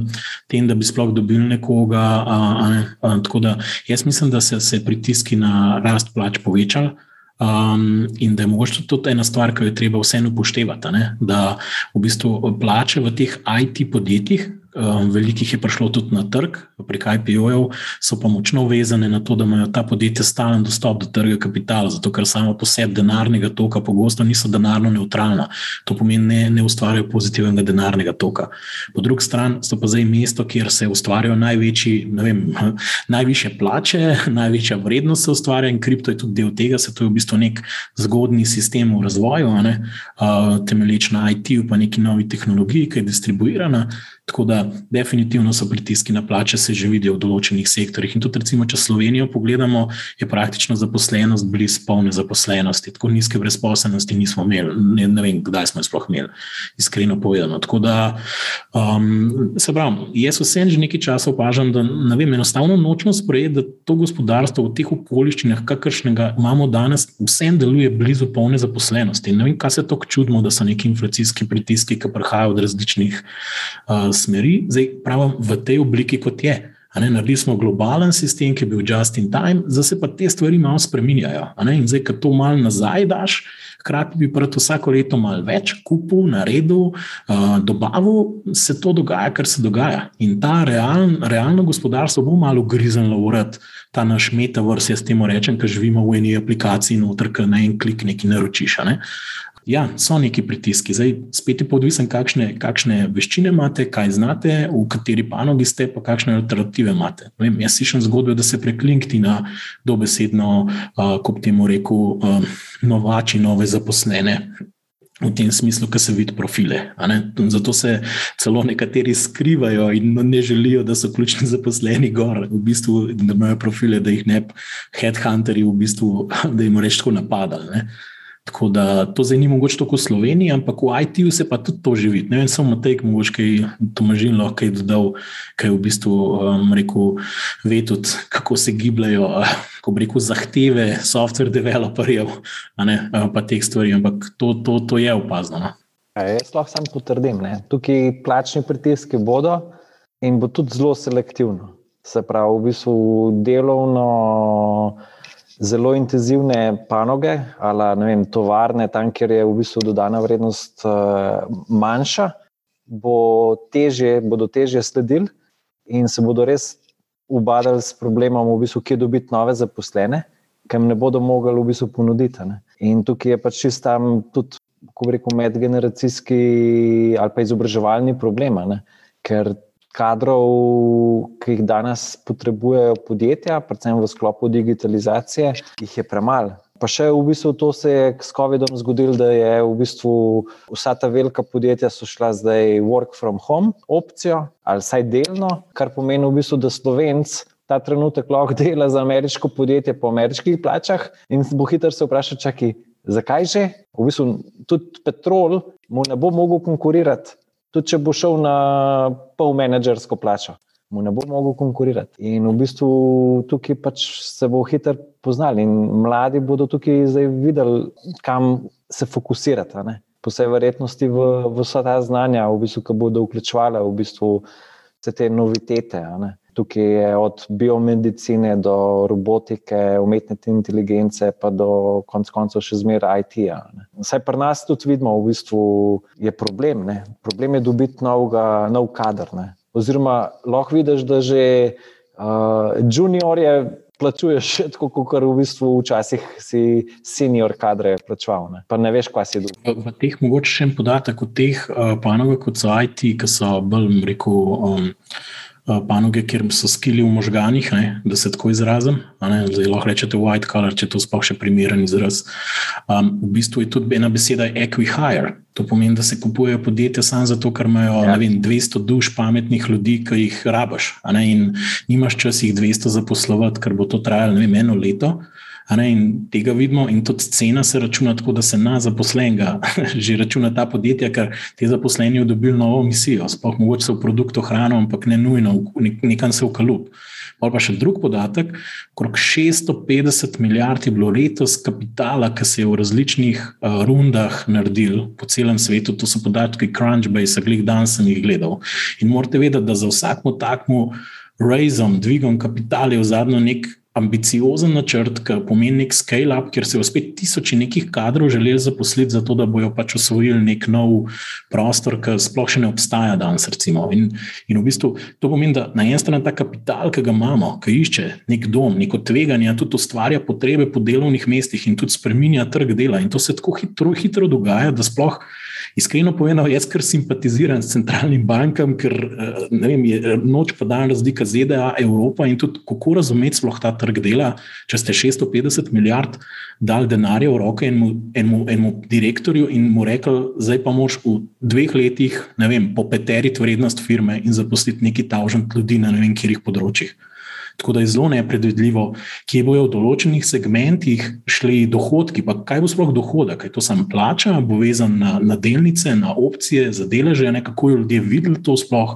tem, da bi sploh dobili nekoga. Uh, ne? uh, tako da jaz mislim, da se, se pritiski na rast plač povečali. Um, in da je mogoče tudi ena stvar, ki jo je treba vseeno upoštevati, ne? da v bistvu plače v teh IT podjetjih, Um, velikih je prišlo tudi na trg, prek IPO-jev, so pa močno vezane na to, da imajo ta podjetja stalen dostop do trga kapitala, zato ker samo po sebi denarnega toka pogosto niso denarno neutralna. To pomeni, ne, ne ustvarjajo pozitivnega denarnega toka. Po drugi strani so pa zdaj mesto, kjer se ustvarjajo največji, ne vem, *laughs* najviše plače, *laughs* največja vrednost se ustvarja in kripto je tudi del tega, se to je v bistvu nek zgodni sistem v razvoju, uh, temelječ na IT-ju, pa neki novi tehnologiji, ki je distribuirana. Tako da, definitivno so pritiski na plače, se že vidijo v določenih sektorjih. In tudi, recimo, če Slovenijo pogledamo, je praktično zaposlenost blizu polne zaposlenosti. Tako nizke brezposelnosti nismo imeli, ne, ne vem, kdaj smo jih sploh imeli, iskreno povedano. Tako da, um, se pravi, jaz vsem že nekaj časa opažam, da vem, enostavno nočemo sprejeti, da to gospodarstvo v teh okoliščinah, kakršnega imamo danes, vsem deluje blizu polne zaposlenosti. Ne vem, kaj se tako čudimo, da so neki inflacijski pritiski, ki prihajajo od različnih. Uh, smeri, zdaj pravim v tej obliki, kot je. Ne, naredili smo globalen sistem, ki je bil just in time, zdaj se pa te stvari malo spremenjajo. In zdaj, ko to malo nazaj daš, hkrati bi pa vsako leto malo več kupil, naredil, uh, dobavil, se to dogaja, kar se dogaja. In ta realen, realno gospodarstvo bo malo grizenlo urad, ta naš metavers, jaz temu rečem, ker živimo v eni aplikaciji, noter, ki na en klik nekaj naročiš. Ne. Ja, so neki pritiski. Zdaj, spet je pa odvisen, kakšne, kakšne veščine imate, kaj znate, v kateri panogi ste, pa kakšne alternative imate. Vem, jaz slišim zgodbe, da se prek LinkedIn-a dobesedno, uh, kot temu rekel, uh, novači nove zaposlene. V tem smislu, ki se vidi profile. Zato se celo nekateri skrivajo in ne želijo, da so ključni zaposleni gor, v bistvu, da imajo profile, da jih ne headhunterji, v bistvu, da jim rečemo napadali. Tako da to zdaj ni mogoče tako v Sloveniji, ampak v IT-ju se pa tudi to živi. Ne vem, samo Matej, mogoče kaj Tomažin lahko kaj dodal, kaj v bistvu um, rekel, ve tudi, kako se gibljajo, ko rekel, zahteve software developerjev, ne, pa teh stvari, ampak to, to, to je opazno. No? Jaz lahko sam potrdim, da tukaj plačni pritiski bodo in bo tudi zelo selektivno. Se pravi, v bistvu delovno zelo intenzivne panoge, ali vem, tovarne, tam, kjer je v bistvu dodana vrednost uh, manjša, bo težje, bodo težje sledili in se bodo res ubadali s problemom, v bistvu, kje dobiti nove zaposlene, ki jim ne bodo mogli v bistvu ponuditi. Ne. In tukaj je pač tam tudi. Ko rečemo, medgeneracijski ali pa izobraževalni problem, ne? ker kadrov, ki jih danes potrebujejo podjetja, predvsem v sklopu digitalizacije, jih je premalo. Pa še v bistvu to se je s COVID-om zgodilo, da je v bistvu vsa ta velika podjetja šla zdaj work from home opcijo ali vsaj delno, kar pomeni v bistvu, da slovenc. Ta trenutek lahko dela za ameriško podjetje po ameriških plačah, in bo hitro se vprašal, čakaj, zakaj že? V bistvu tudi petrol mu ne bo mogel konkurirati tudi če bo šel na pol menedžersko plačo, mu ne bo mogel konkurirati. In v bistvu tukaj pač se bo hitro poznali, in mladi bodo tukaj zdaj videli, kam se fokusirati. Po vsej verjetnosti v, v vsa ta znanja, v bistvu, ki bodo vključovali v bistvu vse te novitete. Tukaj je od biomedicine do robotike, umetne inteligence, pa do konc koncev še zmeraj IT. -ja, Vsaj pri nas tudi vidimo, v bistvu je problem. Ne? Problem je dobiti novega, nov kader. Ne? Oziroma, lahko vidiš, da že uh, juniorje plačuješ tako, kot v bistvu včasih si senior kadre plačeval, ne? pa ne veš, kaj si dobil. V, v teh mogoče še en podatek od teh uh, panogov, kot so IT, ki so bolj, rekel. Um, panoge, kjer so skili v možganjih, ne, da se tako izrazim. Zdaj lahko rečete white collar, če to sploh še primeren izraz. Um, v bistvu je tudi ena beseda equihire. To pomeni, da se kupujejo podjetja samo zato, ker imajo ja. vem, 200 duš pametnih ljudi, ki jih rabaš. In nimaš čas jih 200 zaposlovati, ker bo to trajalo vem, eno leto. In tega vidimo, in tudi cena se računa tako, da se na zaposlenega *laughs* že računa ta podjetja, ker ti zaposleni dobili novo misijo. Sploh mogoče se v produktu hrano, ampak ne nujno, nekam se v kalup. Pa pa še drug podatek, okrog 650 milijard je bilo letos kapitala, ki se je v različnih uh, rundah naredil po celem svetu. To so podatki Crunchbase, glih dan sem jih gledal. In morate vedeti, da za vsakmo takmo raizom, dvigom kapitala je v zadnjo nek ambiciozen načrt, ki pomeni nek scale-up, kjer se je spet tisoči nekih kadrov želeli zaposliti, zato da bojo pač osvojili nek nov prostor, ki sploh še ne obstaja danes. In, in v bistvu to pomeni, da na eni strani ta kapital, ki ga imamo, ki išče nek dom, neko tveganje, tudi ustvarja potrebe po delovnih mestih in tudi spremenja trg dela. In to se tako hitro, hitro dogaja, da sploh. Iskreno povedano, jaz kar simpatiziram s centralnim bankam, ker eh, vem, je noč pa dan razlika ZDA, Evropa in tudi kako razumeti sploh ta trg dela, če ste 650 milijard dal denarja v roke enemu, enemu, enemu direktorju in mu rekel, zdaj pa moš v dveh letih, ne vem, popeteriti vrednost firme in zaposliti neki tavžant ljudi na ne vem, kjerih področjih. Tako da je zelo nepredvidljivo, kje bojo v določenih segmentih šli dohodki. Pa kaj bo sploh dohodek? Je to samo plača, bo vezan na, na delnice, na opcije, za deleže, ne kako ljudje videli to sploh.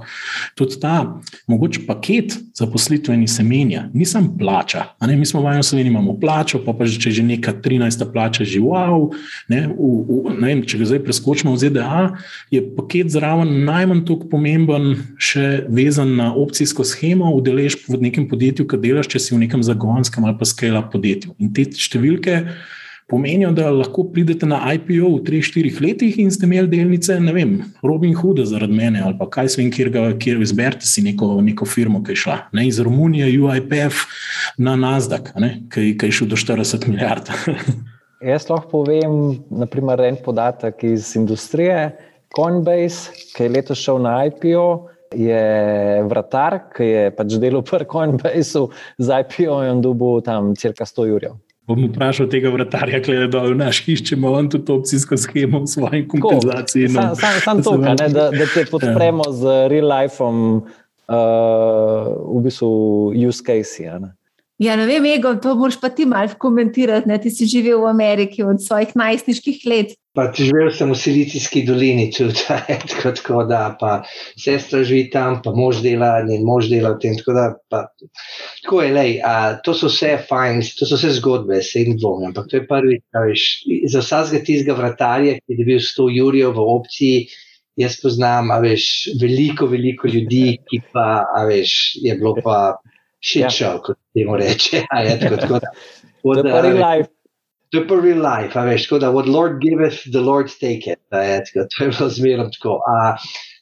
Tudi ta mogoče paket zaposlitveni se menja, ni samo plača. Ne, mi smo vajeni, da imamo plačo, pa, pa že, če že neka 13. plača že wow. Ne, v, v, ne vem, če ga zdaj preskočimo v ZDA, je paket zraven najmanj tako pomemben, še vezan na opcijsko schemo, udeležb v nekem podjetju podjetju, ki delaš, če si v nekem zagonskem ali pa skala podjetju. In te številke pomenijo, da lahko pridete na IPO v 3-4 letih in ste imeli delnice, ne vem, Robin Hood zaradi mene ali pa kaj svem, kjer, kjer izberete si neko, neko firmo, ki je šla. Ne, iz Romunije, UIPF na Nasdaq, ki, ki je šel do 40 milijard. *laughs* Jaz lahko povem, naprimer, en podatek iz industrije, Coinbase, ki je letos šel na IPO je vratar, ki je pač delal pri Coinbaseu z IPO in dobil tam cirka 100 jurjev. Bom vprašal tega vratarja, ki je dol naš hiš, če ima on tudi opcijsko schemo v svoji kompenzaciji. Sam, sam, sam to, da, da te podpremo ja. z real lifeom, uh, v bistvu use case. Ja, Ja, ne vem, Ego, to moraš pa ti malo komentirati. Ne? Ti si živel v Ameriki od svojih najstniških let. Pa živel sem v Silicijski dolini, tudi *laughs* tako, da, pa sestra živi tam, pa mož dela in mož dela v tem. Tako, da, pa, tako je, lej, a, to so vse fajn, to so vse zgodbe, se jim dvomim. Ampak to je prvi, veš, za vsakega tistega vratarja, ki je bil 100 jurjev v opciji. Jaz poznam, a veš, veliko, veliko ljudi, ki pa, a veš, je bilo pa shit ja. show, kot temu reče. Je, tako, tako, da, od, to je prvi life. To je prvi life, a veš, tako da what Lord giveth, the Lord taketh. To je bilo zmerno tako. A,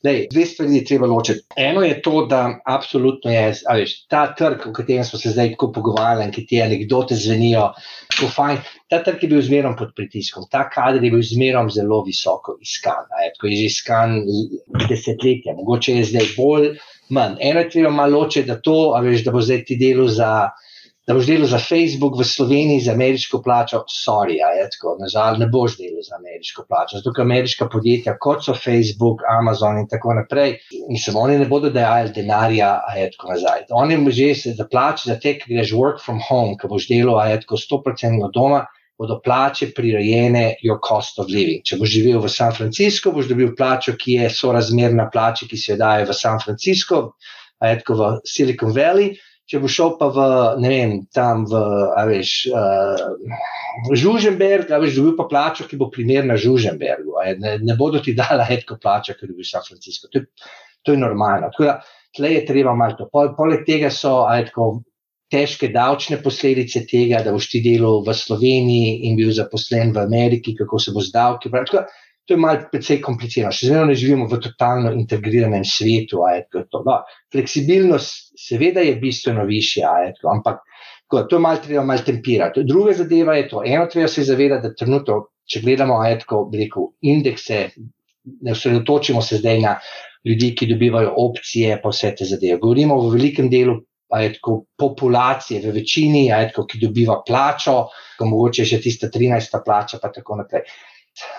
lej, dve stvari je treba ločiti. Eno je to, da absolutno je, a veš, ta trg, o katerem smo se zdaj tako pogovarjali, ki ti anekdote zvenijo, tako fajn, ta trg je bil zmerno pod pritiskom, ta kader je bil zmerno zelo visoko iskan. Je, tako je že iskan desetletja, mogoče je zdaj bolj manj. Eno je treba malo ločiti, da, da bo zdaj ti delo za. Da boš delal za Facebook v Sloveniji za ameriško plačo, sorry, ja, je tako, nažal, ne boš delal za ameriško plačo. Zato, ker ameriška podjetja, kot so Facebook, Amazon in tako naprej, mislim, oni ne bodo dajali denarja, a je tako nazaj. Oni že se za plače, za te, ki greš work from home, ki boš delal, a je tako 100% od doma, bodo plače prirejene your cost of living. Če boš živel v San Francisco, boš dobil plačo, ki je sorazmerna plači, ki se jo daje v San Francisco, ajtko v Silicon Valley. Če boš šel pa v, ne vem, tam v, a veš, uh, Žuženberg, a veš, dobil pa plačo, ki bo primerna Žuženbergu. Ne, ne bodo ti dala etko plačo, ker bi v San Francisco. To je, to je normalno. Tako da, tle je treba malo to. Poleg tega so, ajtko, težke davčne posledice tega, da boš ti delal v Sloveniji in bil zaposlen v Ameriki, kako se bo z davki. Tako, to je malce precej komplicirano. Še vedno ne živimo v totalno integriranem svetu. No, fleksibilnost, seveda, je bistveno višja, ampak Tako, to malo treba malo tempirati. Druga zadeva je to. Eno treba se zavedati, da trenutno, če gledamo ajetko, rekel, indekse, ne osredotočimo se zdaj na ljudi, ki dobivajo opcije, pa vse te zadeve. Govorimo v velikem delu ajetko, populacije, v večini, ajetko, ki dobiva plačo, ko mogoče še tista 13. plača, pa tako naprej.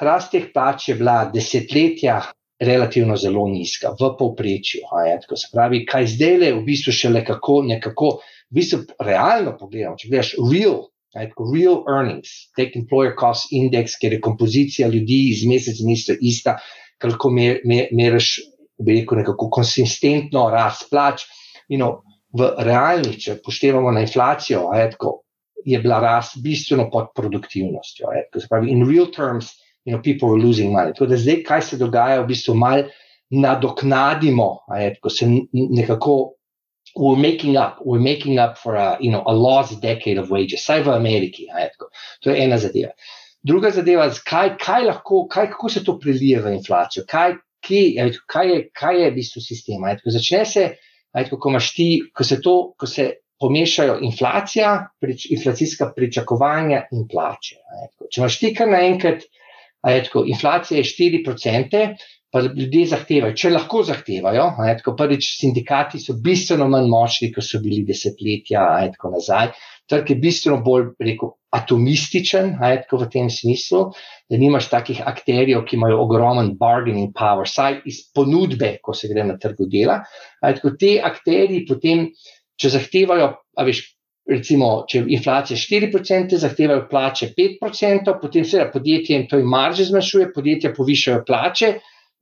Rast teh plač je bila desetletja relativno zelo nizka, v povprečju. Se pravi, kaj zdaj le v bistvu še le kako nekako v bistvu realno pogledamo, če gledaš real, right, real earnings, take employer cost index, ker je kompozicija ljudi iz meseca in isto ista, kako meriš, bi rekel, nekako konsistentno rast plač. You know, v realnih, če poštevamo na inflacijo, ajatko, je bila rast bistveno pod produktivnostjo. Se pravi, in real terms, you know, people were losing money. Tako da zdaj, kaj se dogaja, v bistvu mal nadoknadimo, ajatko, se nekako we're making up, we're making up for a, you know, a lost decade of wages, saj v Ameriki. To je ena zadeva. Druga zadeva, kaj, kaj lahko, kaj, kako se to prelije v inflacijo, kaj, kaj, kaj, je, kaj je v bistvu sistem. Začne se, ko, ti, ko se to, ko se pomešajo inflacija, prič, inflacijska pričakovanja in plače. Če imaš ti kar naenkrat, inflacija je 4%, pa ljudje zahtevajo, če lahko zahtevajo. Tako prvič, sindikati so bistveno manj močni, kot so bili desetletja tako nazaj. Trg je bistveno bolj rekel, atomističen ne, tako v tem smislu, da nimaš takih akterjev, ki imajo ogromen bargaining power, saj iz ponudbe, ko se gre na trgu dela. Ne, tako te akterji potem, če zahtevajo, a veš. Recimo, če inflacija 4%, zahtevajo plače 5%, potem seveda podjetje jim to in marže zmanjšuje, podjetja povišajo plače,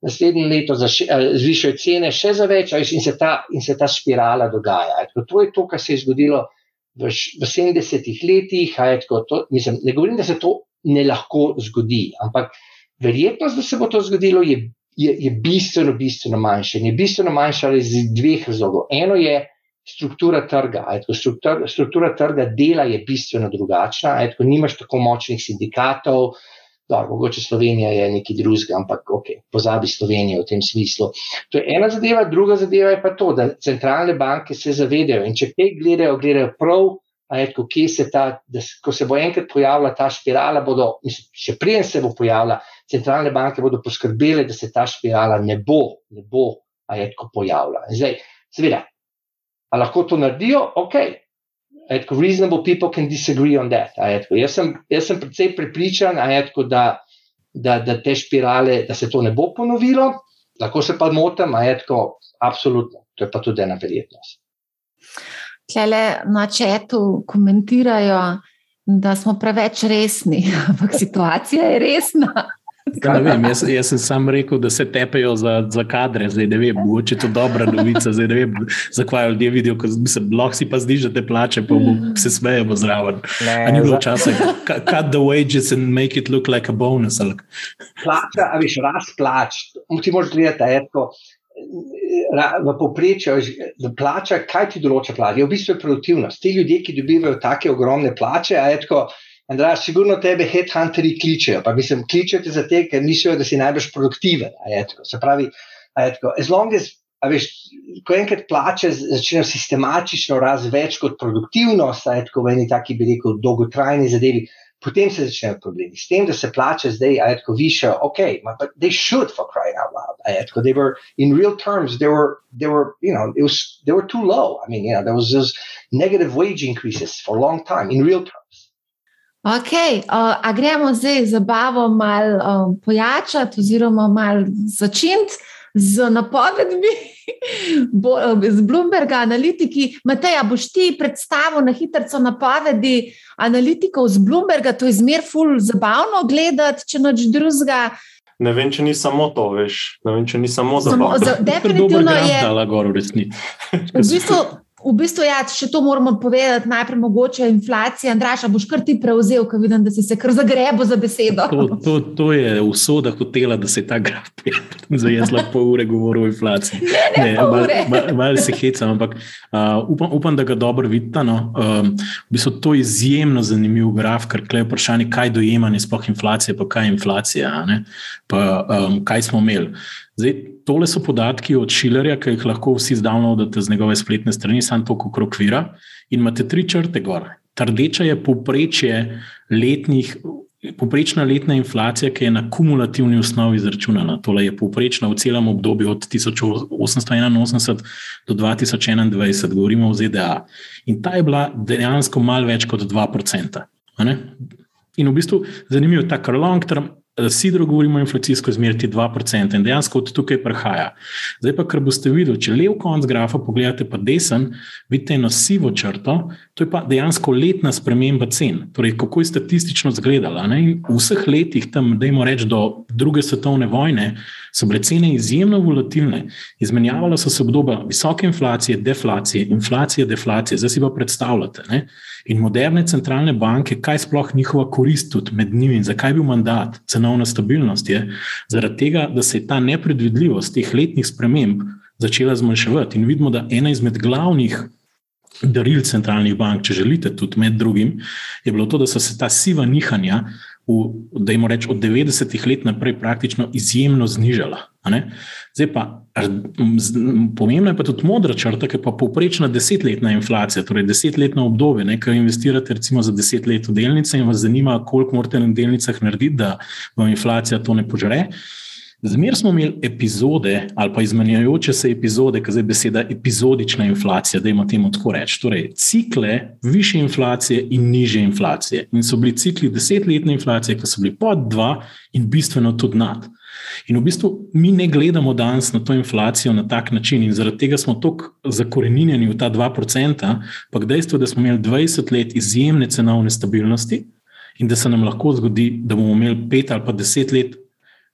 naslednje leto eh, zvišajo cene še za več, in se ta, in se ta spirala dogaja. To je to, kar se je zgodilo v, v 70-ih letih. Tako, to, mislim, ne govorim, da se to ne lahko zgodi, ampak verjetnost, da se bo to zgodilo, je, je, je bistveno, bistveno manjša. Je bistveno manjša iz dveh razlogov. Eno je struktura trga. Tako, struktura, struktura trga dela je bistveno drugačna. Tako, nimaš tako močnih sindikatov. Da, mogoče Slovenija je nekaj drugega, ampak ok, pozabi Slovenijo v tem smislu. To je ena zadeva, druga zadeva je pa to, da centralne banke se zavedajo in če te gledajo, gledajo prav, etko, kje se ta, da, ko se bo enkrat pojavila ta spirala, bodo, mislim, še prijem se bo pojavila, centralne banke bodo poskrbele, da se ta spirala ne bo, ne bo, etko, pojavila. Zdaj, seveda, a lahko to naredijo? Ok, Etko, reasonable people can disagree on that. Etko, jaz, sem, jaz sem precej prepričan, etko, da, da, da te spirale, da se to ne bo ponovilo, lahko se pa motim, etko, absolutno, to je pa tudi ena verjetnost. Klele na četu komentirajo, da smo preveč resni, *laughs* ampak situacija je resna. *laughs* Vem, jaz, jaz sem sam rekel, da se tepejo za, za kadre, zdaj ne vem, mogoče je to dobra novica, zdaj ne vem, zakaj ljudje vidijo, ko se lahko si pa znižate plače, pa se smejemo zraven. Ne, ni bilo časa, cut the wages and make it look like a bonus. Ali... Plača, a veš, rast plač, ti moraš gledati, etko. V povprečju je plača, kaj ti določa plača? Je v bistvu produktivnost. Ti ljudje, ki dobivajo take ogromne plače, a je tako, Andrej, sigurno tebe headhunterji kličejo, pa mislim, kličejo te zato, ker mislijo, da si najbolj produktiven. Se pravi, as long as, veš, ko enkrat plače začnejo sistematično rast več kot produktivnost, a je tako v eni taki, bi rekel, dolgotrajni zadevi, potem se začnejo problemi. S tem, da se plače zdaj, a je tako više, ok, but they should for crying out loud. A je tako, they were, in real terms, they were, they were, you know, it was, they were too low. I mean, you know, there was those negative wage increases for a long time in real terms. Ok, uh, a gremo zdaj zabavo malo um, pojačati, oziroma malo začeti z napovedmi *laughs* Bo, z Bloomberga, analitiki. Matej, boš ti predstavil na hitro napovedi analitikov z Bloomberga, to je zmer ful zabavno gledati, če noč drugega. Ne vem, če ni samo to, veš. Ne vem, če ni samo zabavno. Za, *laughs* definitivno je. V bistvu, V bistvu, ja, še to moramo povedati, najprej mogoče inflacija. Andraša, boš kar ti prevzel, ker vidim, da si se kar zagrebo za besedo. To, to, to je usoda hotela, da se ta graf prijavi. Zdaj jaz lahko pol ure govorim o inflaciji. *laughs* Ne, ne, malo mal, *laughs* mal se hecam, ampak uh, upam, upam, da ga dobro vidite. No. Um, v bistvu to je izjemno zanimiv graf, ker je vprašanje, kaj dojemanje sploh inflacije, pa kaj je inflacija, pa um, kaj smo imeli. Zdaj, tole so podatki od Šilerja, ki jih lahko vsi downloadate z njegove spletne strani, samo to, kako okvira. In imate tri črte gor. Ta rdeča je povprečje letnih Poprečna letna inflacija, ki je na kumulativni osnovi izračunana, tole je poprečna v celem obdobju od 1881 do 2021, govorimo o ZDA. In ta je bila dejansko malo več kot 2%. In v bistvu zanimivo, ta kar long term Sidro govorimo o inflacijsko zmerti 2% in dejansko od tukaj prihaja. Zdaj pa, kar boste videli, če lev konc grafa pogledate pa desen, vidite eno sivo črto, to je pa dejansko letna sprememba cen. Torej, kako je statistično izgledala. V vseh letih, tam, dajmo reči, do druge svetovne vojne, so bile cene izjemno volatilne. Izmenjavalo so se obdobja visoke inflacije, deflacije, inflacije, deflacije. Zdaj si pa predstavljate. Ne? In moderne centralne banke, kaj sploh njihova korist tudi med njimi in zakaj je bil mandat, cenovna stabilnost, je zaradi tega, da se je ta nepredvidljivost teh letnih sprememb začela zmanjševati. In vidimo, da ena izmed glavnih daril centralnih bank, če želite, tudi med drugim, je bilo to, da so se ta siva nihanja da jim rečemo, od 90-ih let naprej praktično izjemno znižala. Zdaj pa, pomembna je pa tudi modra črta, ki je pa povprečna desetletna inflacija, torej desetletno obdobje. Nekaj investirate recimo za deset let v delnice in vas zanima, koliko morate na delnicah narediti, da vam inflacija to ne požre. Zmer smo imeli epizode ali pa izmenjujoče se epizode, ki je beseda epizodična inflacija, da imamo temu tako reči. Torej, cikle više inflacije in niže inflacije. In so bili cikli desetletne inflacije, ki so bili pod dva in bistveno tudi nad. In v bistvu mi ne gledamo danes na to inflacijo na tak način, in zaradi tega smo tako zakorenjeni v ta 2%, pa dejstvo, da smo imeli 20 let izjemne cenovne stabilnosti in da se nam lahko zgodi, da bomo imeli 5 ali pa 10 let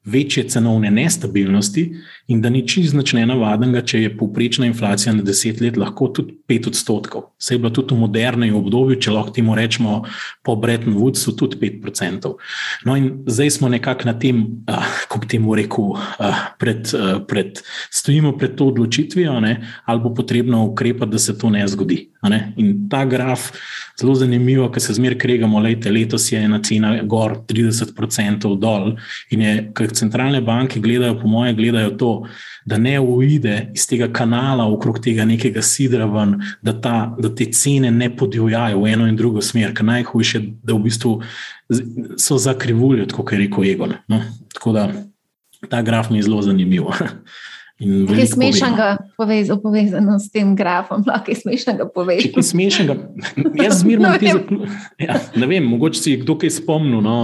večje cenovne nestabilnosti in da ni čisto nenavadnega, če je povprečna inflacija na deset let lahko tudi pet odstotkov. Se je bilo tudi v modernem obdobju, če lahko temu rečemo po Bretton Woodsu, tudi pet odstotkov. No, in zdaj smo nekako na tem, uh, kako bi temu rekel, uh, pred, uh, pred, stojimo pred to odločitvijo, ne, ali bo potrebno ukrepati, da se to ne zgodi. Ne? In ta graf, zelo zanimivo, ker se zmeraj kregamo, lejte, letos je ena cena gor 30% dol. In je, ker centralne banke gledajo, po moje, gledajo to, da ne uide iz tega kanala okrog tega nekega sidra ven, da, ta, da te cene ne podivjajo v eno in drugo smer, ker najhujše, da v bistvu so zakrivulje, kot je rekel Egon. No? Tako da ta graf mi je zelo zanimiv. *laughs* Kaj je smešnega povezano s tem grafom? *laughs* Kaj je smešnega povezano? Smešnega. *laughs* Jaz zmerno no, ti zaključujem. Ja, ne vem, mogoče si kdo kaj spomnil. No?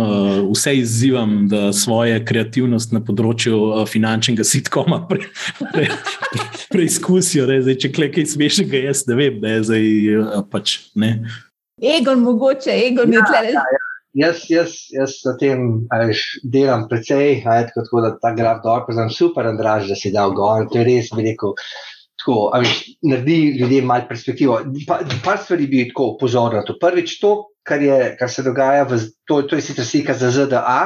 Vse izzivam, da svoje kreativnost na področju eh, finančnega sitkoma pre, pre, pre, preizkusijo. Zdaj, če kle kaj smešnega, jaz ne vem. Ne, zdaj, eh, pač, ne. Egon, mogoče, Egon je ja, tle. Ja, ja. Jaz, jaz, jaz s tem ajš, delam precej, ajde, tako da ta graf dol, poznam super, Andraž, da si dal gor. To je res, bi rekel, tako, ajš, naredi ljudem malo perspektivo. Pa, par stvari bi tako pozoril na to. Prvič, to, kar, je, kar se dogaja, v, to, to je sicer slika za ZDA,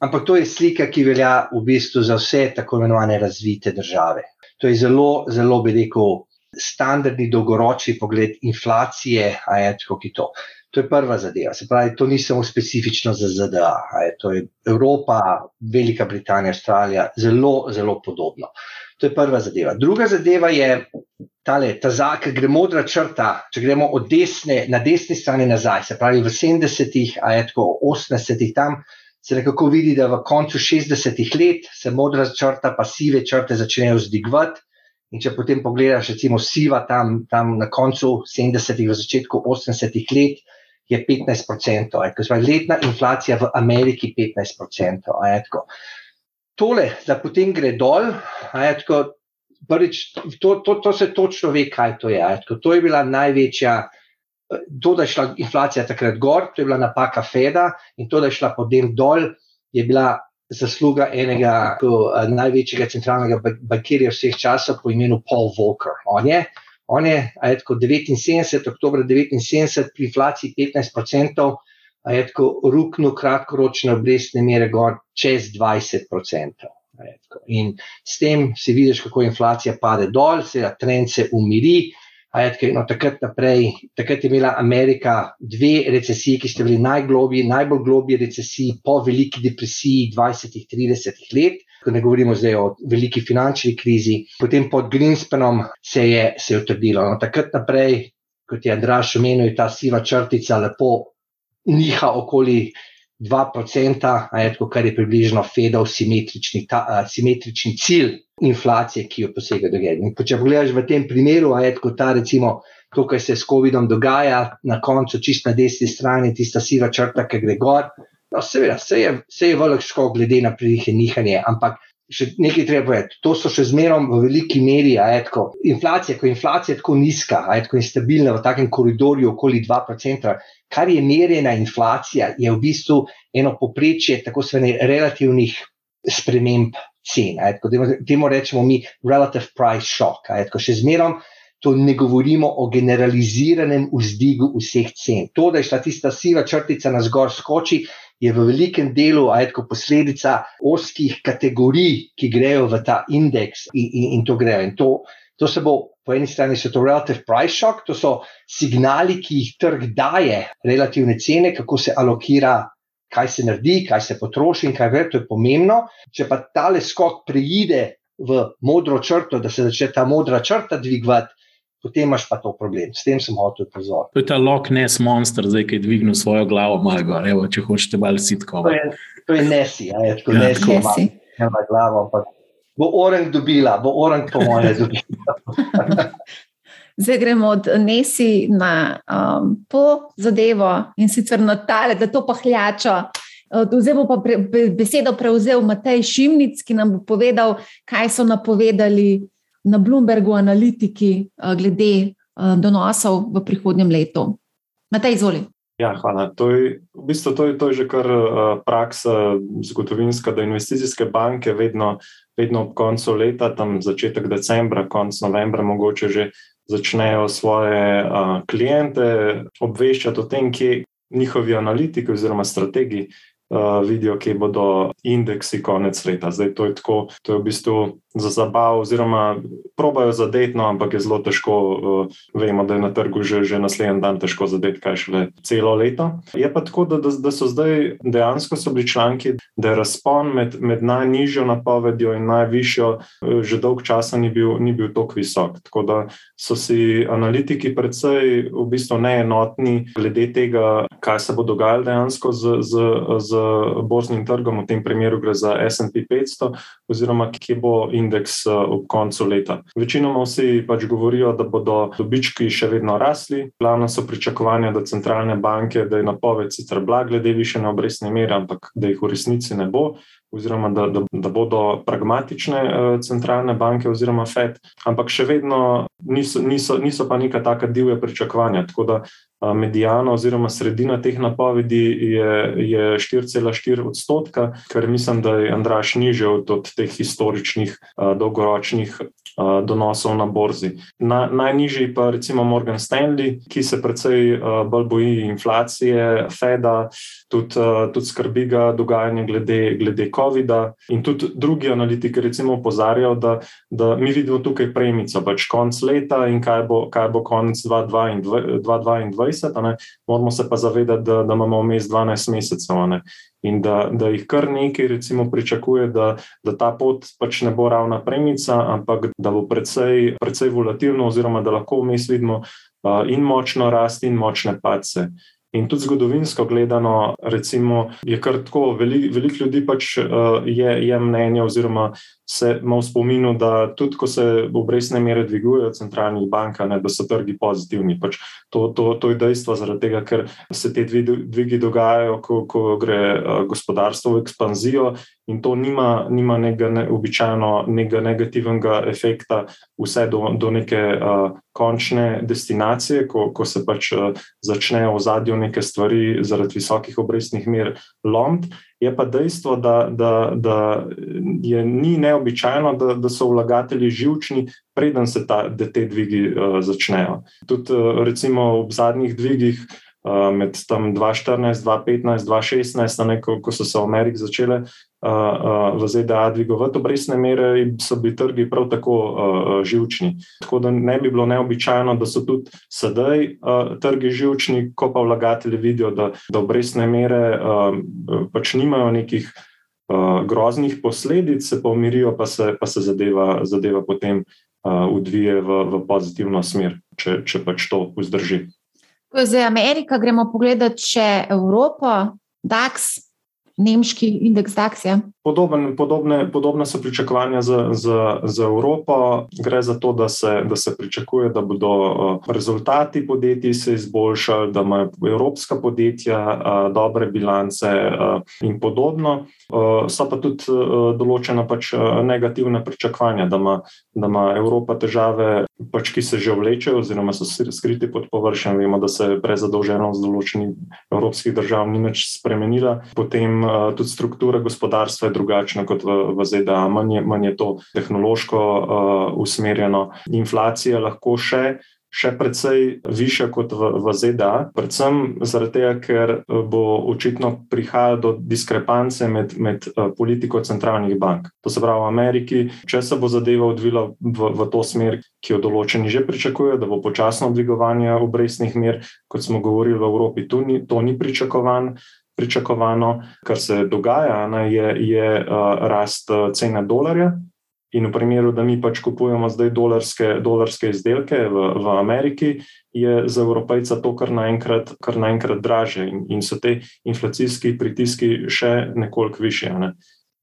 ampak to je slika, ki velja v bistvu za vse tako imenovane razvite države. To je zelo, zelo, bi rekel, standardni dolgoročni pogled inflacije, kako je to. To je prva zadeva. Se pravi, to ni samo specifično za ZDA, je, to je Evropa, Velika Britanija, Avstralija, zelo, zelo podobno. To je prva zadeva. Druga zadeva je tale, ta zak, gre modra črta, če gremo od desne na desni strani nazaj, se pravi v 70-ih, a je tako 80-ih tam. Se nekako vidi, da v koncu 60-ih let se modra črta, pa sive črte začnejo zdigvati. In če potem pogledaš, recimo, siva tam, tam na koncu 70-ih, v začetku 80-ih let, je 15%, letna inflacija v Ameriki je 15%. Tole, da potem gre dol, tako, prvič, to, to, to se točno ve, kaj to je. Tako, to je bila največja, to, da je šla inflacija takrat gor, to je bila napaka Feda in to, da je šla potem dol, je bila zasluga enega največjega centralnega bankirja vseh časov po imenu Paul Volcker. On je On je, je tako 79, oktober 79, pri inflaciji 15%, a je tako ruknil kratkoročne obrestne mere gor čez 20%. In s tem si vidiš, kako inflacija pade dol, se trend se umiri, No, takrat, naprej, takrat je imela Amerika dve recesiji, ki ste bili najglobji, najbolj globji recesiji po veliki depresiji 20-30 let, ne govorimo zdaj o veliki finančni krizi. Potem pod Greenspanom se je, se je utrdilo. No, takrat naprej kot je Andraš omenil, ta siva črtica lepo niha okoli 2%, tako, kar je približno Fedov simetrični, ta, uh, simetrični cilj inflacije, ki jo posega do gede. Če pogledaš v tem primeru, je tako ta recimo. To, kar se s COVID-om dogaja, na koncu, čist na desni strani, tista siva črta, ki gre gor. No, seveda, se je, je velik skok, glede na prilike nihanje, ampak še nekaj treba povedati. To so še zmerom v veliki meri, ajetko, inflacija, ko je inflacija tako nizka, ajetko in stabilna v takem koridorju okoli 2%, kar je merjena inflacija, je v bistvu eno poprečje tako svene relativnih sprememb cen. Ajetko, temu rečemo mi relative price shock, ajetko, še zmerom. To ne govorimo o generaliziranem vzdigu vseh cen. To, da je šla tista siva črtica na zgor skoči, je v velikem delu ajko posledica oskih kategorij, ki grejo v ta indeks in, in, in to grejo. In to, to se bo. Po eni strani so to relative price shock, to so signali, ki jih trg daje, relativne cene, kako se alokira, kaj se naredi, kaj se potroši in kaj več, to je pomembno. Če pa tale skok preide v modro črto, da se začne ta modra črta dvigovati, potem imaš pa to problem. S tem sem hotel pozoriti. To je ta Loch Ness monster, zdaj, ki je dvignil svojo glavo, malo gor, evo, če hočete malo sitko. To je, to je Nessi, a je tako ja, Nessi, ki ima glavo. Ampak bo orang dobila, bo orang po moje *laughs* dobila. Zdaj gremo od Nesi na um, to zadevo in sicer na tale, da to pahljačo. Zdaj bo pa pre, besedo prevzel Matej Šimnic, ki nam bo povedal, kaj so napovedali na Bloombergu analitiki eh, glede eh, donosov v prihodnjem letu. Matej, izvoli. Ja, hvala. To je, v bistvu, to je, to je že kar uh, praksa zgodovinska, da investicijske banke vedno, vedno ob koncu leta, tam začetek decembra, konec novembra, mogoče že začnejo svoje uh, klijente obveščati o tem, kje njihovi analitiki oziroma strategi uh, vidijo, kje bodo indeksi konec leta. Zdaj to je tako, to je v bistvu za zabavo, oziroma probajo zadeti, no, ampak je zelo težko. Uh, vemo, da je na trgu že, že naslednji dan težko zadeti, kaj šele celo leto. Je pa tako, da, da, da so zdaj dejansko so bili članki, da je razpon med, med najnižjo napovedjo in najvišjo uh, že dolg časa ni bil, ni bil tako visok. Tako da so si analitiki predvsej v bistvu neenotni glede tega, kaj se bo dogajalo dejansko z, z, z borznim trgom, v tem primeru gre za SP 500, oziroma kje bo in indeks ob koncu leta. Večinoma vsi pač govorijo, da bodo dobički še vedno rasli. Glavno so pričakovanja, da centralne banke, da je napoved sicer blag glede više na obrestne mere, ampak da jih v resnici ne bo. Oziroma, da, da, da bodo pragmatične uh, centralne banke, oziroma FED, ampak še vedno niso, niso, niso pa neka taka divja pričakovanja. Tako da medijana oziroma sredina teh napovedi je, je 4,4 odstotka, kar mislim, da je Andraš niže od, od teh historičnih dolgoročnih donosov na borzi. Na, najnižji pa recimo Morgan Stanley, ki se precej bolj boji inflacije, Feda, tudi, tudi skrbi ga dogajanje glede, glede COVID-a in tudi drugi analitiki recimo opozarjajo, da, da mi vidimo tukaj premico, pač konc leta in kaj bo, kaj bo konec 2022. 20, moramo se pa zavedati, da, da imamo vmes 12 mesecev in da, da jih kar nekaj recimo, pričakuje, da, da ta pot pač ne bo ravna premica, ampak da bo precej, precej volatilno, oziroma da lahko vmes vidimo uh, in močno rast, in močne pace. In tudi zgodovinsko gledano, recimo, je kar tako, veliko velik ljudi pač uh, je, je mnenje, oziroma se ima v spominu, da tudi ko se obrestne mere dvigujejo centralnih bankah, da so trgi pozitivni. Pač to, to, to je dejstvo, zaradi tega, ker se te dvigi dogajajo, ko, ko gre uh, gospodarstvo v ekspanzijo in to nima, nima nekega ne, običajno nekega negativnega efekta, vse do, do neke uh, končne destinacije, ko, ko se pač uh, začnejo v zadju neke stvari zaradi visokih obrestnih mer lomiti. Je pa dejstvo, da, da, da je ni neobičajno, da, da so vlagatelji živčni, preden se ta, te dvigi uh, začnejo. Tudi uh, recimo ob zadnjih dvigih uh, uh, med 2014, 2015, 2016, ne, ko, ko so se v Ameriki začele uh, uh, v ZDA dvigovati obrestne mere, so bili trgi prav tako uh, živčni. Tako da ne bi bilo neobičajno, da so tudi sedaj uh, trgi živčni, ko pa vlagatelji vidijo, da, da obrestne mere uh, pač nimajo nekih. Uh, groznih posledic se pa umirijo, pa se, pa se zadeva, zadeva potem odvije v, v pozitivno smer, če, če pač to vzdrži. Ko je zdaj Amerika, gremo pogledat še Evropo, DAX, nemški indeks DAX. Ja? Podoben, podobne, podobne so pričakovanja za, za, za Evropo. Gre za to, da se, da se pričakuje, da bodo uh, rezultati podjetij se izboljšali, da imajo evropska podjetja uh, dobre bilance uh, in podobno. So pa tudi določena pač negativna pričakovanja, da da ima Evropa težave, pač, ki se že vlečejo, oziroma so skriti pod površjem. Vemo, da se je prezadolženost določenih evropskih držav ni več spremenila. Potem tudi struktura gospodarstva drugačna kot v, v ZDA, manj je, manj je to tehnološko uh, usmerjeno. Inflacija lahko še. Še precej više kot v, v ZDA, predvsem tega, ker bo očitno prihajalo do diskrepance med, med politiko centralnih bank. To se pravi v Ameriki, če se bo zadeva odvila v, v to smer, ki jo določeni že pričakujejo, da bo počasno dvigovanje obrestnih mer, kot smo govorili v Evropi, to ni, to ni pričakovan pričakovano, kar se dogaja, ne, je, je uh, rast cene dolarja. In v primeru, da mi pač kupujemo zdaj dolarske, dolarske izdelke v, v Ameriki, je za evropejca to kar naenkrat, kar naenkrat draže in, in so te inflacijski pritiski še nekoliko više. Ne.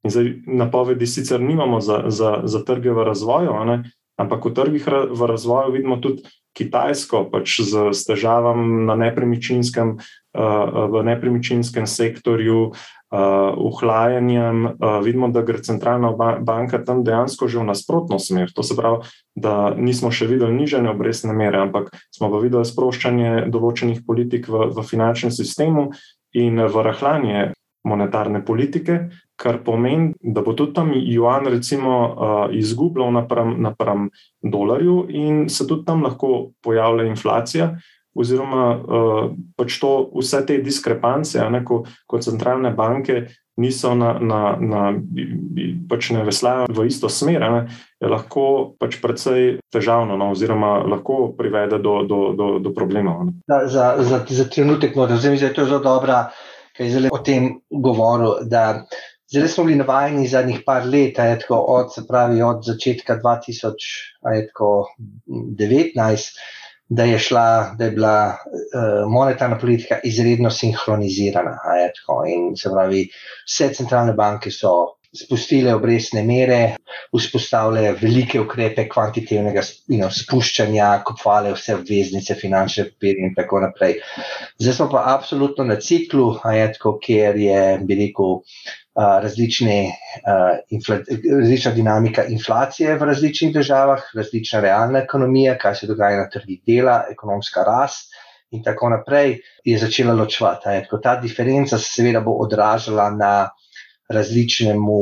In zdaj napovedi sicer nimamo za, za, za trge v razvoju, ne, ampak v trgih v razvoju vidimo tudi Kitajsko, pač z, težavami na nepremičninskem v nepremičninskem sektorju, uhlajanjem, vidimo, da gre centralna banka tam dejansko že v nasprotno smer. To se pravi, da nismo še videli nižanje obrestne mere, ampak smo pa videli sproščanje določenih politik v, v finančnem sistemu in v rahljanje monetarne politike, kar pomeni, da bo tudi tam juan recimo izgubljal napram, napram dolarju in se tudi tam lahko pojavlja inflacija oziroma uh, pač to, vse te diskrepance, ne, ko, ko centralne banke niso na, na, na pač ne veslajo v isto smer, ne, je lahko pač precej težavno, no, oziroma lahko privede do, do, do, do problemov. Da, za, za, za trenutek moram reči, da je to zelo dobro, ker je zelo o tem govoril. Zdaj smo bili navajeni zadnjih par let, tako, od, pravi, od začetka 2019 da je, šla, da je bila uh, monetarna politika izredno sinhronizirana. In se pravi, vse centralne banke so spustile obrestne mere, vzpostavile velike ukrepe kvantitativnega you know, spuščanja, kupovale vse obveznice, finančne papirje in tako naprej. Zdaj smo pa absolutno na ciklu, tako, kjer je, bi rekel, različne, različna dinamika inflacije v različnih državah, različna realna ekonomija, kaj se dogaja na trgih dela, ekonomska rast in tako naprej, je začela ločevati. Ta diferenca se seveda bo odražala na različnemu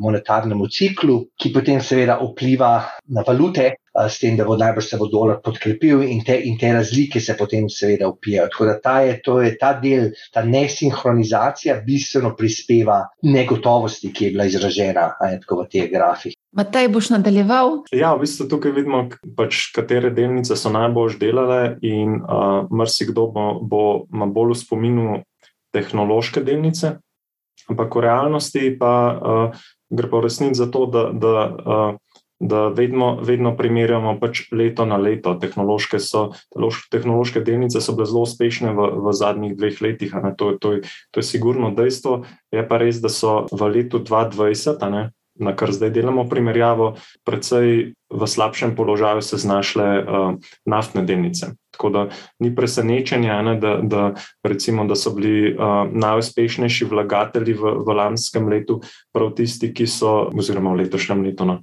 monetarnemu ciklu, ki potem seveda vpliva na valute, s tem, da bo najbrž se bo dolar podkrepil in te, in te razlike se potem seveda upijajo. Tako da ta, je, je, ta del, ta nesinhronizacija bistveno prispeva negotovosti, ki je bila izražena je, v teh grafih. Matej, boš nadaljeval? Ja, v bistvu tukaj vidimo, pač, katere delnice so najbolj delale, in uh, marsikdo bo, bo ima bolj v spominu tehnološke delnice. Ampak v realnosti pa uh, gre pa v resnici za to, da, da uh, da vedno, vedno primerjamo pač leto na leto. Tehnološke, so, tehnološke delnice so bile zelo uspešne v, v zadnjih dveh letih. To, to, to je sigurno dejstvo. Je pa res, da so v letu 2020, na kar zdaj delamo primerjavo, predvsej v slabšem položaju se znašle uh, naftne delnice. Tako da ni presenečenja, ne, da, da, recimo, da so bili uh, najuspešnejši vlagatelji v, v lanskem letu, prav tisti, ki so, oziroma v letošnjem letu, no,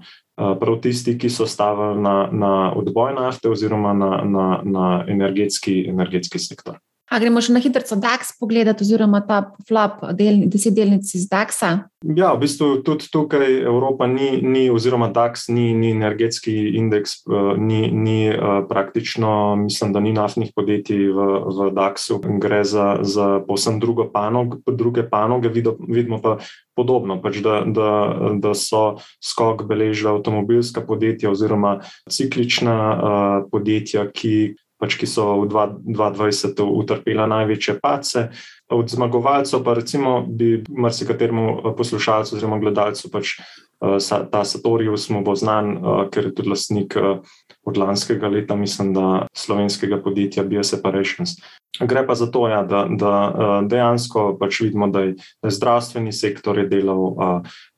prav tisti, ki so stavili na, na odboj nafte oziroma na, na, na energetski, energetski sektor. A gremo še na hitro DAX pogledati, oziroma ta flop, del, deset delnic iz DAX-a? Ja, v bistvu tudi tukaj Evropa ni, ni oziroma DAX ni, ni energetski indeks, eh, ni, ni eh, praktično, mislim, da ni naftnih podjetij v, v DAX-u. Gre za, za povsem panog, druge panoge, vidimo pa podobno, pač da, da, da so skok beležila avtomobilska podjetja oziroma ciklična uh, podjetja, ki pač, ki so v 2020 utrpela največje pace. Od zmagovalcev pa recimo bi marsikateremu poslušalcu oziroma gledalcu pač ta Satorius mu bo znan, ker je tudi lastnik od lanskega leta, mislim, da slovenskega podjetja Bioseparations. Gre pa za to, ja, da, da dejansko pač vidimo, da je, da je zdravstveni sektor je delal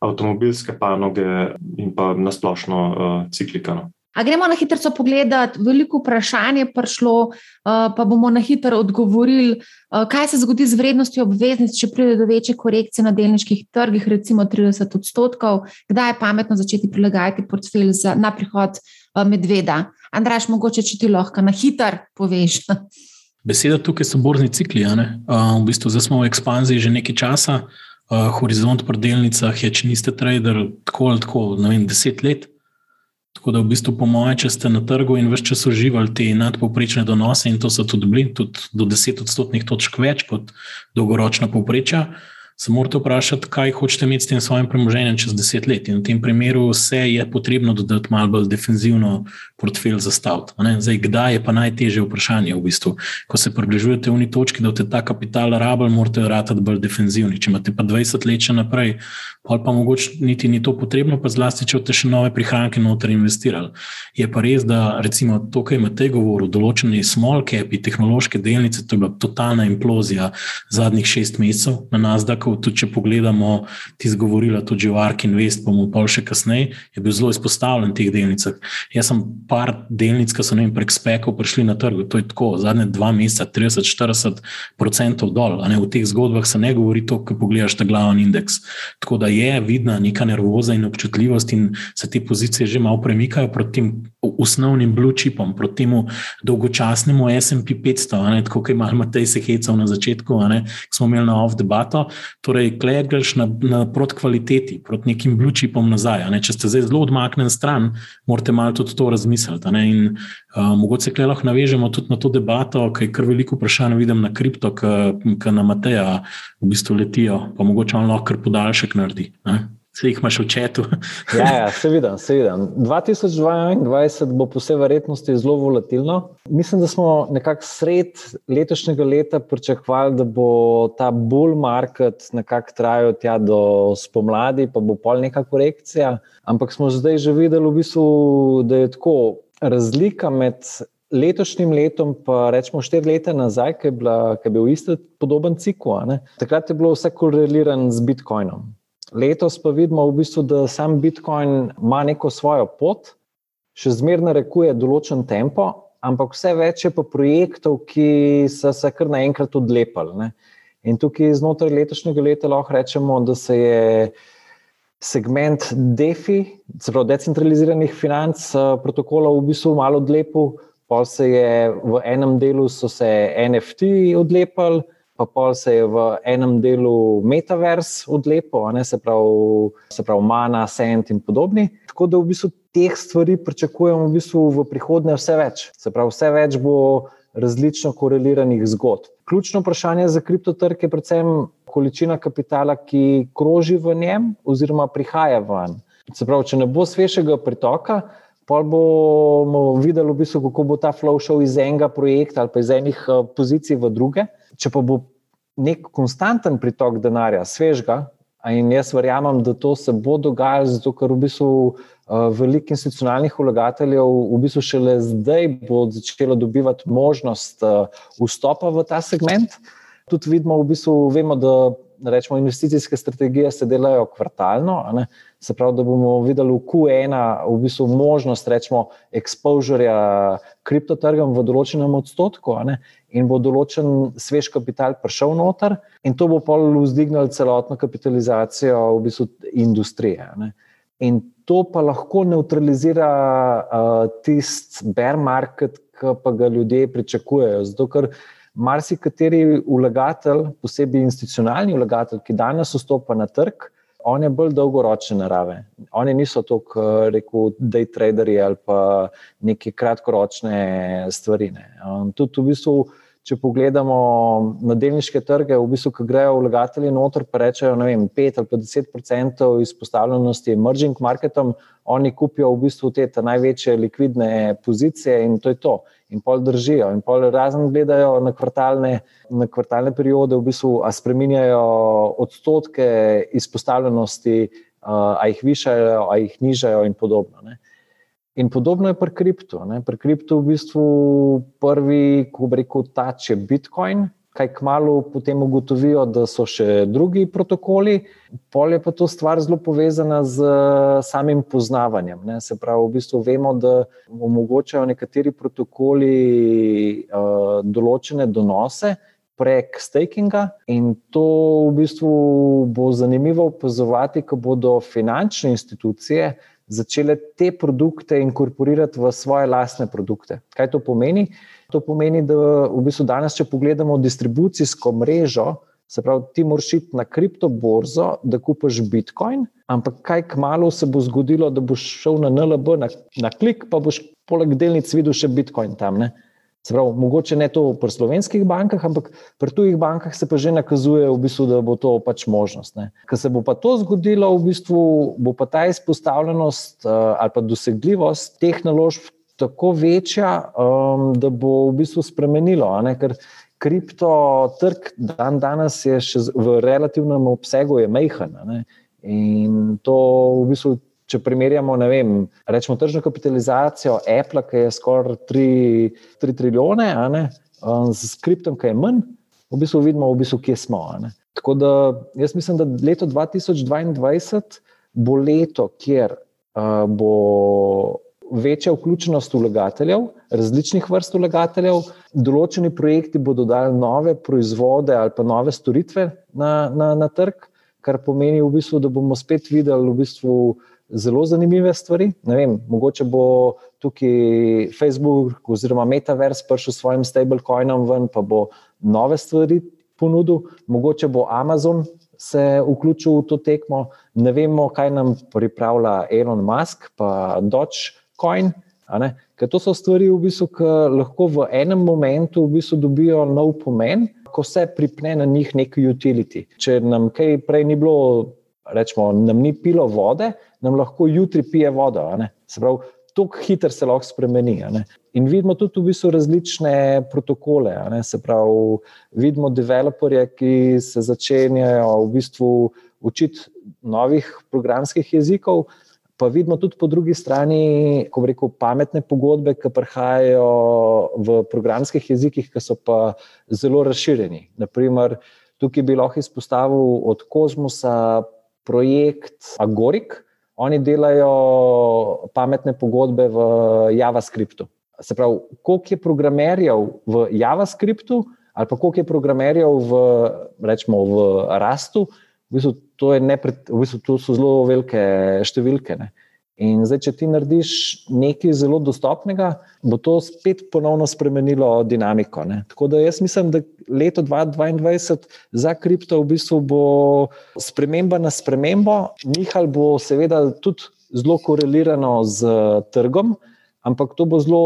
avtomobilske panoge in pa nasplošno ciklikano. A gremo na hitro pogledati, veliko vprašanj je prišlo, pa bomo na hitro odgovorili, kaj se zgodi z vrednostjo obveznic, če pride do večje korekcije na delniških trgih, recimo 30 odstotkov, kdaj je pametno začeti prilagajati portfelj za, na prihod medveda. Andraš, mogoče če ti lahko na hitro poveš. *laughs* Beseda tukaj so borzni cikli. Uh, v bistvu zdaj smo v ekspanziji že nekaj časa, uh, horizont pri delnicah je, če niste trader, tako ali tako, ne vem, deset let. Tako da, v bistvu, po mojem, če ste na trgu in več časa uživali te nadpovprečne donose, in to so tudi bili, tudi do 10 odstotnih točk več kot dolgoročna povprečja, se morate vprašati, kaj hočete imeti s tem svojim premoženjem čez deset let. In v tem primeru se je potrebno dodati malo bolj defenzivno portfelj zastaviti. Zdaj, kdaj je pa najtežje vprašanje v bistvu? Ko se približujete v uni točki, da boste ta kapital rabili, morate ratati bolj defenzivni. Če imate pa 20 let še naprej, pa pa mogoče niti ni to potrebno, pa zlasti, če boste še nove prihranke noter investirali. Je pa res, da recimo to, kar imate govoril, določeni small capi, tehnološke delnice, to je bila totalna implozija zadnjih šest mesecev na nas, rekel, tudi če pogledamo ti zgovorila, tudi v Ark Invest, bomo pa še kasneje, je bil zelo izpostavljen v teh delnicah. Jaz sem par delnic, ki so vem, prek spekov prišli na trg, to je tako, zadnje dva meseca, 30-40% dol. V teh zgodbah se ne govori to, ko pogledaš ta glavni indeks. Tako da je vidna neka nervoza in občutljivost, in se te pozicije že malo premikajo proti tem osnovnim blue chipom, proti temu dolgočasnemu SP 500, tako kot je malo Matej Sehecal na začetku, ki smo imeli na off debato. Torej, klej greš na, na proti kvaliteti, proti nekim blučipom nazaj. Ne? Če ste zdaj zelo odmaknjeni stran, morate malo tudi to razmisliti. In uh, mogoče klej lahko navežemo tudi na to debato, ker je kar veliko vprašanj vidim na kripto, ki na Mateja v bistvu letijo, pa mogoče on lahko kar podaljšek naredi. Ne? Se jih imaš v četu. *laughs* ja, ja, se vidim, se vidim. 2022 bo po vsej verjetnosti zelo volatilno. Mislim, da smo nekako sred letošnjega leta pričakovali, da bo ta bull market nekako trajal tja do spomladi, pa bo pol neka korekcija. Ampak smo zdaj že videli, v bistvu, da je tako razlika med. Letošnjim letom, pa rečemo štiri leta nazaj, ki je, bila, ki je bil isto podoben cikl, takrat je bilo vse korelirano z Bitcoinom. Letos pa vidimo, v bistvu, da sam Bitcoin ima neko svojo pot, še zmeraj narekuje določen tempo, ampak vse več je pa projektov, ki so se kar naenkrat odlepili. Ne. In tukaj znotraj letošnjega leta lahko rečemo, da se je segment DeFi, zelo decentraliziranih financ, eh, protokolov v bistvu malo odlepil, pa se je v enem delu so se NFT odlepili pa pol se je v enem delu metavers odlepil, se pravi, se pravi Mana, Send in podobni. Tako da v bistvu teh stvari pričakujemo v, bistvu v prihodnje vse več. Se pravi, vse več bo različno koreliranih zgodb. Ključno vprašanje za kriptotrg je predvsem količina kapitala, ki kroži v njem oziroma prihaja ven. Se pravi, če ne bo svežega pritoka, pa bomo videli, v bistvu, kako bo ta flow šel iz enega projekta ali pa iz enih eh, pozicij v druge. Če pa bo nek konstanten pritok denarja, svežga, in jaz verjamem, da to se bo dogajalo, zato ker v bistvu uh, veliko institucionalnih vlagateljev v bistvu šele zdaj bo začelo dobivati možnost uh, vstopa v ta segment. Tudi vidimo, v bistvu, vemo, da rečemo, investicijske strategije se delajo kvartalno, se pravi, da bomo videli v Q1 v bistvu možnost, rečemo, exposurja kriptotrgom v določenem odstotku in bo določen svež kapital prišel noter, in to bo pa vzdignilo celotno kapitalizacijo v bistvu industrije. In to pa lahko neutralizira uh, tisti bear market, ki pa ga ljudje pričakujejo. Zato, ker marsikateri vlagatelj, posebej institucionalni vlagatelj, ki danes vstopa na trg, on je bolj dolgoročne narave. Oni niso tako, rekel, day traderji ali pa neke kratkoročne stvari. Ne. Um, tudi v bistvu če pogledamo na delniške trge, v bistvu, ki grejo vlagatelji noter, pa rečejo, ne vem, 5 ali pa 10 odstotkov izpostavljenosti emerging marketom, oni kupijo v bistvu te največje likvidne pozicije in to je to. In pol držijo, in pol razen gledajo na kvartalne, na kvartalne periode, v bistvu, a spreminjajo odstotke izpostavljenosti, a jih višajo, a jih nižajo in podobno. Ne. In podobno je pri kriptu. Ne. Pri kriptu v bistvu prvi, ko bi rekel, tač je Bitcoin, kaj kmalo potem ugotovijo, da so še drugi protokoli, pol je pa to stvar zelo povezana z samim poznavanjem. Ne. Se pravi, v bistvu vemo, da omogočajo nekateri protokoli uh, določene donose. Prek stakinga, in to v bistvu bo zanimivo opazovati, ko bodo finančne institucije uh, začele te produkte inkorporirati v svoje lastne produkte. Kaj to pomeni? To pomeni, da v bistvu danes, če pogledamo distribucijsko mrežo, se pravi, ti moraš iti na kriptoborzo, da kupiš Bitcoin, ampak kaj kmalo se bo zgodilo, da boš šel na NLB, na, na klik, pa boš poleg delnic videl še Bitcoin tam. Ne? Pravi, mogoče ne to pri slovenskih bankah, ampak pri tujih bankah se pa že nakazuje, v bistvu, da bo to pač možnost. Ker se bo pa to zgodilo, v bistvu, bo pa ta izpostavljenost uh, ali pa dosegljivost teh naložb tako večja, um, da bo v bistvu spremenilo. Ker kripto trg dan danes je še v relativnem obsegu majhen. In to v bistvu če primerjamo, ne vem, rečemo tržno kapitalizacijo Apple, ki je skoraj 3, 3 trilijone, z skriptom, ki je manj, v bistvu vidimo, v bistvu, kje smo. Tako da jaz mislim, da leto 2022 bo leto, kjer uh, bo večja vključenost vlagateljev, različnih vrst vlagateljev, določeni projekti bodo dali nove proizvode ali pa nove storitve na, na, na trg, kar pomeni v bistvu, da bomo spet videli v bistvu zelo zanimive stvari. Vem, mogoče bo tukaj Facebook oziroma Metaverse prišel s svojim stablecoinom ven, pa bo nove stvari ponudil, mogoče bo Amazon se vključil v to tekmo. Ne vemo, kaj nam pripravlja Elon Musk, pa Dogecoin. Ker to so stvari, v bistvu, ki lahko v enem momentu v bistvu dobijo nov pomen, ko se pripne na njih neki utility. Če nam kaj prej ni bilo, rečemo, nam ni pilo vode, nam lahko jutri pije vodo. Se pravi, tako hitro se lahko spremeni. In vidimo tudi v bistvu različne protokole. Se pravi, vidimo developerje, ki se začenjajo v bistvu učiti novih programskih jezikov. Pa vidimo tudi po drugi strani, ko reko, pametne pogodbe, ki prihajajo v programskih jezikih, ki so pa zelo razširjeni. Naprimer, tukaj bi lahko izpostavil od Kozmosa projekt Agorik, oni delajo pametne pogodbe v JavaScriptu. Se pravi, koliko je programerjev v JavaScriptu, ali pa koliko je programerjev v, rečemo, v Rastu, v bistvu, to, nepred, v bistvu, to so zelo velike številke. Ne? In zdaj, če ti narediš nekaj zelo dostopnega, bo to spet ponovno spremenilo dinamiko. Ne? Tako da jaz mislim, da leto 2022 za kripto v bistvu bo sprememba na spremembo, njihal bo seveda tudi zelo korelirano z trgom, ampak to bo zelo.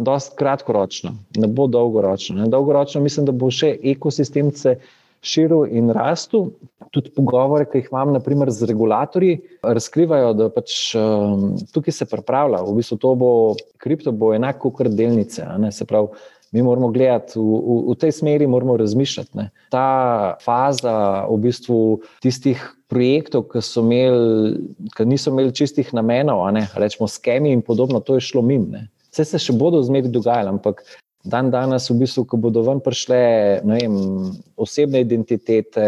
Dost kratkoročno, ne bo dolgoročno. Ne. Dolgoročno mislim, da bo še ekosistem se širil in rastel. Tudi pogovore, ki jih imam, naprimer z regulatorji, razkrivajo, da pač um, tukaj se pripravlja, v bistvu to bo, kripto bo enako kot delnice. Se pravi, mi moramo gledati v, v, v tej smeri, moramo razmišljati. Ne. Ta faza v bistvu tistih projektov, ki, imeli, ki niso imeli čistih namenov, rečemo skemi in podobno, to je šlo mimo. Vse se še bodo zmeri dogajali, ampak dan danes, v bistvu, ko bodo ven prišle vem, osebne identitete,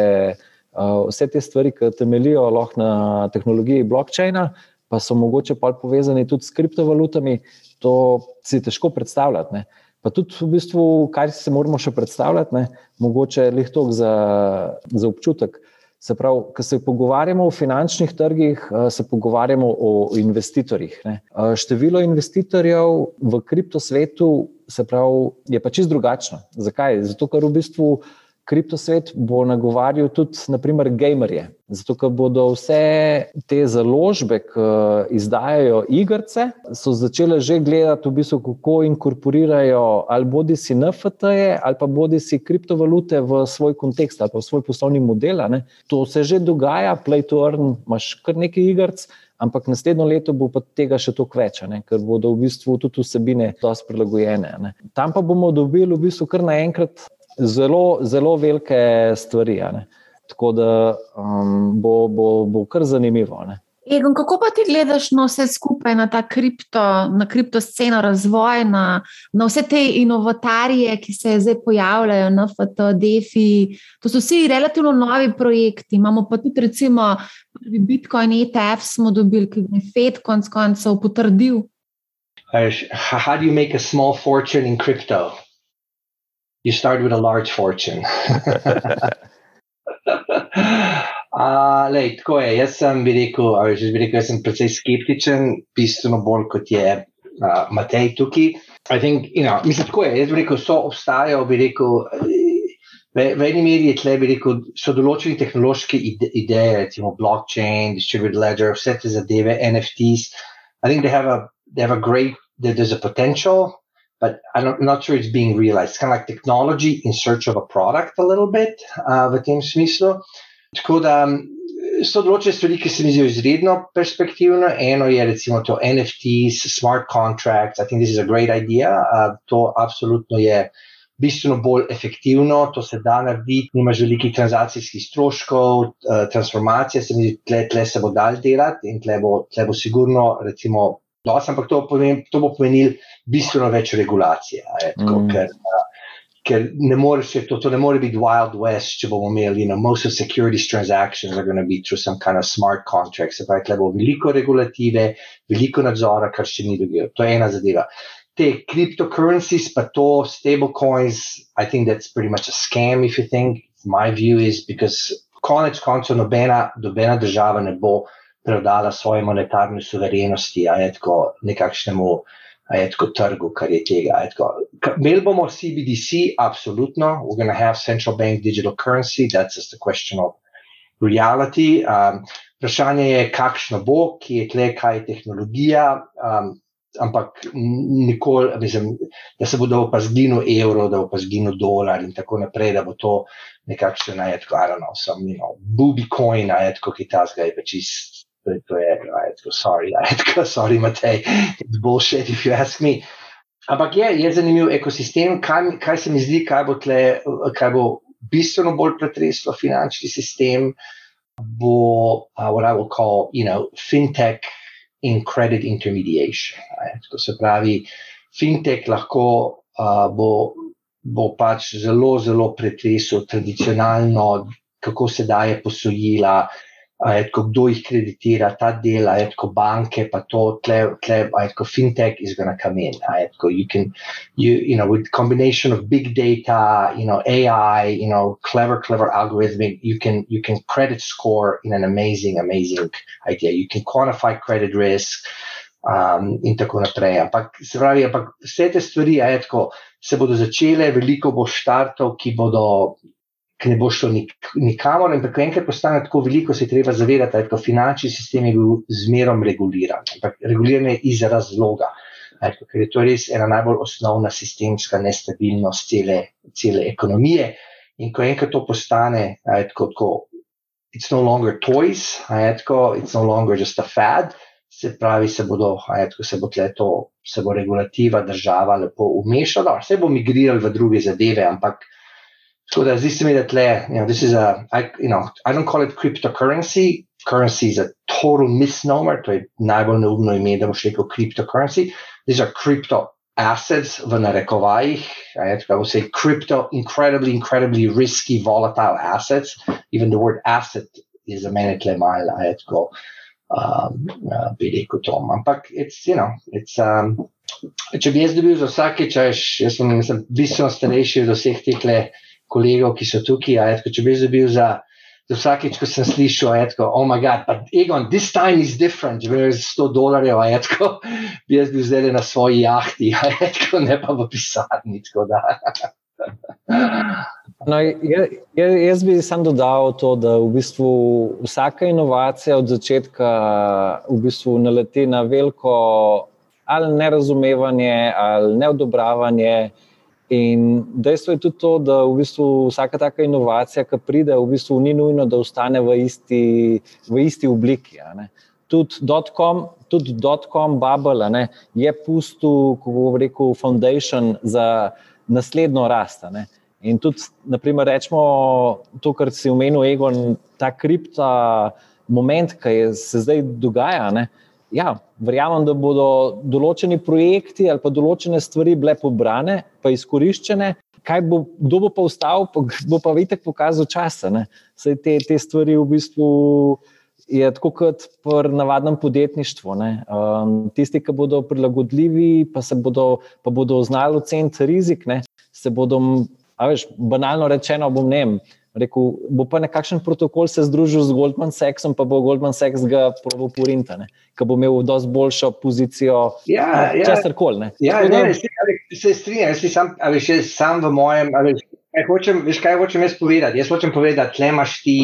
vse te stvari, ki temeljijo na tehnologiji blockchaina, pa so mogoče pa povezani tudi s kriptovalutami, to si težko predstavljati. Ne. Pa tudi, v bistvu, kaj se moramo še predstavljati, ne, mogoče le to za, za občutek. Se pravi, ko se pogovarjamo o finančnih trgih, se pogovarjamo o investitorjih. Ne. Število investitorjev v kriptosvetu se pravi, je pa čist drugačno. Zakaj? Zato, ker v bistvu kriptosvet bo nagovarjal tudi, naprimer, gamerje. Zato, ker bodo vse te založbe, ki izdajajo igrice, so začele že gledati, v bistvu, kako inkorporirajo ali bodi si NFT-je ali pa bodi si kriptovalute v svoj kontekst ali pa v svoj poslovni model. Ne. To se že dogaja, play to earn, imaš kar nekaj igric. Ampak naslednjo leto bo pa tega še toliko več, ne? ker bodo v bistvu tudi vsebine dosti prilagojene. Ne? Tam pa bomo dobili v bistvu kar naenkrat zelo, zelo velike stvari. Tako da um, bo, bo, bo kar zanimivo. Ne? Egon, kako pa ti gledaš na vse skupaj, na ta kripto, na kripto sceno, razvoj, na, na vse te inovatarije, ki se zdaj pojavljajo, NFT, DeFi? To so vsi relativno novi projekti. Imamo pa tudi, recimo, Bitcoin, ETF smo dobili, ki je FED konec koncev potrdil. How do you make a small fortune in crypto? You start with a large fortune. *laughs* uh, lej, tako je. Jaz sem, bi rekel, že bi rekel, jaz sem precej skeptičen, bistveno bolj kot je uh, Matej tukaj. I think, you know, mislim, tako je. Jaz bi rekel, so obstajajo, bi rekel. V, v eni meri je tle, bi rekel, so določene tehnološke ide, ideje, recimo blockchain, distributed ledger, vse te zadeve, NFTs. I think they have a, they have a great, there's a potential, but I'm not sure it's being realized. It's kind of like technology in search of a product a little bit uh, v tem smislu. Tako da um, so določene stvari, ki se mi zdijo izredno perspektivne. Eno je recimo to NFTs, smart contracts. I think this is a great idea. Uh, to absolutno je bistveno bolj efektivno, to se da narediti, nimaš velikih transakcijskih stroškov, uh, transformacija se mi zdi, tle, tle se bo dal delati in tle bo, tle bo sigurno recimo dosti, ampak to, povem, to bo pomenil bistveno več regulacije. Tako, mm. ker, uh, ker ne moreš, to, to ne more biti Wild West, če bomo imeli, you know, most of securities transactions are going to be through some kind of smart contracts. Se pravi, bo veliko regulative, veliko nadzora, kar še ni drugo. To je ena zadeva. Te cryptocurrencies, pa to stablecoins, I think that's pretty much a scam, if you think. My view is because konec koncev nobena, nobena država ne bo predala svoje monetarne suverenosti, a je tako nekakšnemu a je tako trgu, kar je tega. Imeli bomo CBDC, absolutno, we're going to have central bank digital currency, that's just a question of reality. Um, vprašanje je, kakšno bo, ki je tle, kaj je tehnologija. Um, Ampak nikoli, mislim, da se bo dal pa zginu evro, da bo pa zginu dolar in tako naprej, da bo to nekakšen najetko, know, some, you know, booby coin, najetko, ki ta zgaj pa čist to je, right, sorry, *laughs* right, sorry, Matej, it's bullshit, if you ask me. Ampak je, je zanimiv ekosistem, kaj, kaj se mi zdi, kaj bo, tle, kaj bo bistveno bolj pretreslo finančni sistem, bo, uh, what I will call, you know, fintech in credit intermediation. Right? To se pravi, fintech lahko uh, bo, bo pač zelo, zelo pretreslo tradicionalno, kako se daje posojila, Etko, kdo jih kreditira, ta del, etko, banke, pa to, tle, tle, fintech is going to come in. Etko, you can, you, you know, with combination of big data, you know, AI, you know, clever, clever algorithmic, you can, you can credit score in an amazing, amazing idea. You can quantify credit risk um, in tako naprej. Ampak, se pravi, ampak vse te stvari, etko, se bodo začele, veliko bo štartov, ki bodo ki ne bo šlo nik, nikamor. In tako enkrat postane tako veliko, se je treba zavedati, da finančni sistem je bil zmerom reguliran. Ampak reguliran je iz razloga. Etko, ker je to res ena najbolj osnovna sistemska nestabilnost cele, cele ekonomije. In ko enkrat to postane, etko, tako, it's no longer toys, etko, it's no longer just a fad. Se pravi, se, bodo, etko, se bo to, se bo regulativa država lepo umešala, vse bo migrirala v druge zadeve, ampak So there's this me that you know, this is a, I, you know, I don't call it cryptocurrency. Currency is a total misnomer. To najbolj neumno ime, da boš rekel cryptocurrency. These are crypto assets v narekovajih. I would say crypto, incredibly, incredibly risky, volatile assets. Even the word asset is a meni tle I had to go, um, uh, bi rekel to. Ampak it's, you know, it's, um, če bi jaz dobil za vsake čas, jaz sem, mislim, bistveno starejši od vseh teh le, kolegov, ki so tukaj. Etko, če bi bil za, vsakeč, ko sem slišal, etko, oh, moj bog, pa Egon, this time is different, že več 100 dolarjev, etko, *laughs* bi jaz bil zdaj na svoji jahti, etko, ne pa v pisarni. *laughs* No, jaz, jaz bi sam dodal to, da v bistvu vsaka inovacija od začetka v bistvu naleti na veliko ali nerazumevanje ali neodobravanje. In dejstvo je tudi to, da v bistvu vsaka taka inovacija, ki pride, v bistvu ni nujno, da ostane v isti, v isti obliki. Tudi dotcom, tudi dotcom bubble ne, je pustil, kako bo rekel, foundation za naslednjo rast. In tudi, naprimer, rečemo to, kar si omenil, Egon, ta kripta moment, ki se zdaj dogaja. Ne, ja, verjamem, da bodo določeni projekti ali pa določene stvari bile pobrane, pa izkoriščene. Bo, kdo bo pa vstal, *laughs* bo pa videti, pokazal čas. Te, te stvari v bistvu je tako kot pri navadnem podjetništvu. Um, tisti, ki bodo prilagodljivi, pa bodo, pa bodo znali oceniti rizik, ne? se bodo veš, banalno rečeno, bom ne vem. Rekel, bo pa nekakšen protokol se združil z Goldman Sachsom, pa bo Goldman Sachs ga proval porinta, ki bo imel dosti boljšo pozicijo. Ja, ja. česar koli. Ja, ne, ne, se strinjam, jaz sam, veš, sam v mojem. Veš, kaj hočem, veš, kaj hočem jaz povedati? Jaz hočem povedati, tle imaš ti.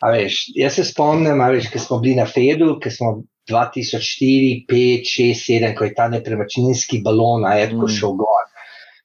Veš, jaz se spomnim, ko smo bili na Fedu, ko smo 2004, 5, 6, 7, ko je ta nepremačninski balon, a je tako mm. šel gor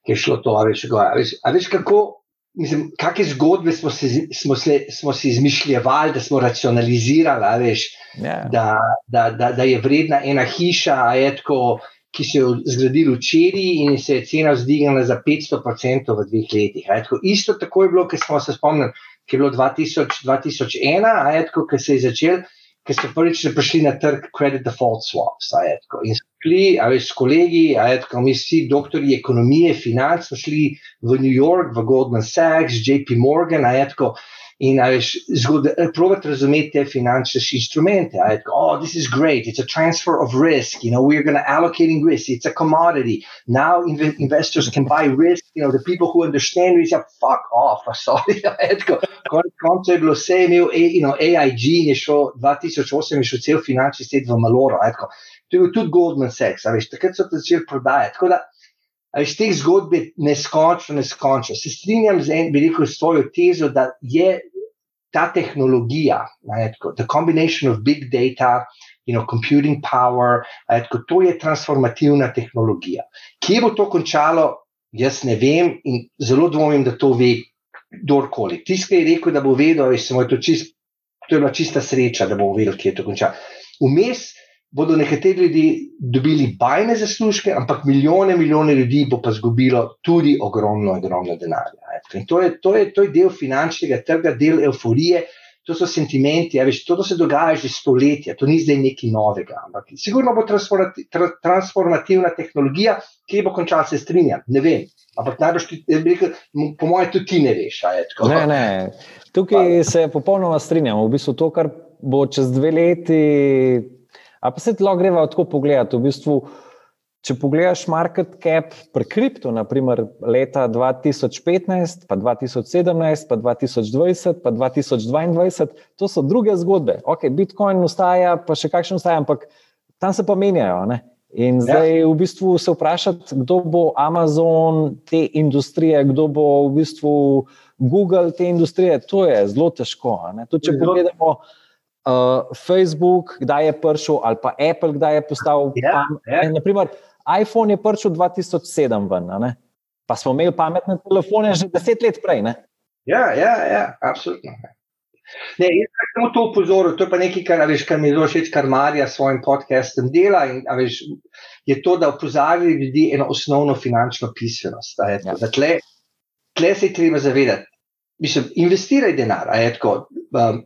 ki je šlo to, a veš, a veš, a veš kako. Mislim, kakšne zgodbe smo si, smo, se, smo si izmišljali, da smo racionalizirali, veš, yeah. Ja. da, da, da, da je vredna ena hiša, etko, ki se je zgradila včeraj in se je cena vzdignila za 500% v dveh letih. Etko, isto tako je bilo, ki smo se spomnili, ki je bilo 2000, 2001, etko, ki se je začel ki so prvič prišli na trg credit default swaps. In so šli, a veš, s kolegi, a je mi vsi doktori ekonomije, financ, so šli v New York, v Goldman Sachs, JP Morgan, a je tako. In eh, probati razumeti te finančne instrumente. Oh, this is great. It's a transfer of risk. You know, we're going to allocating risk. It's a commodity. Now inv investors can buy risk. You know, the people who understand risk, fuck off. Sorry. *laughs* Konec koncev je bilo vse imel, you know, AIG je šel 2008, je šel cel finančni svet v Maloro. To je bil tudi Goldman Sachs. Veš, takrat so začeli prodajati. Tako da, iz teh zgodb je neskončno, neskončno. Se strinjam z enim, bi rekel, svojo tezo, da je ta tehnologija, the combination of big data, you know, computing power, tako, to je transformativna tehnologija. Kje bo to končalo, jaz ne vem in zelo dvomim, da to ve kdorkoli. Tisti, ki je rekel, da bo vedel, veš, to, čist, to je bila čista sreča, da bo vedel, kje je to končalo. Vmes bodo nekateri ljudje dobili bajne zaslužke, ampak milijone, milijone ljudi bo pa izgubilo tudi ogromno, ogromno denarja. To je, to, je, to je del finančnega trga, del euforije, to so sentimenti. Veš, to se dogaja že stoletja, to ni zdaj nekaj novega. Ampak sigurno bo transformati, tra, transformativna tehnologija, ki bo končala, se strinjam. Ne vem. Ampak najbrž, rekel, po mojem, tudi ti ne veš. Ne, ne. Tukaj se popolnoma strinjam. V bistvu to, kar bo čez dve leti A pa se ti lahko greva tako pogledati. V bistvu, če pogledaš market cap pri kriptu, naprimer leta 2015, pa 2017, pa 2020, pa 2022, to so druge zgodbe. Ok, Bitcoin ustaja, pa še kakšen ustaja, ampak tam se pa menjajo. Ne? In ja. zdaj ja. v bistvu se vprašati, kdo bo Amazon te industrije, kdo bo v bistvu Google te industrije, to je zelo težko. Tudi če pogledamo uh, Facebook, kdaj je prišel, ali pa Apple, kdaj je postal. Ja, ja. Naprimer, iPhone je prišel 2007, ven, pa smo imeli pametne telefone že deset let prej. Ne? Ja, ja, ja, absolutno. Ne, jaz sem samo to upozoril, to je pa nekaj, kar, veš, kar mi zelo všeč, kar Marija s svojim podcastom dela. In, veš, je to, da opozarja ljudi eno osnovno finančno pismenost. Ja. Tle, tle se je treba zavedati. Mislim, investiraj denar. Tako, um,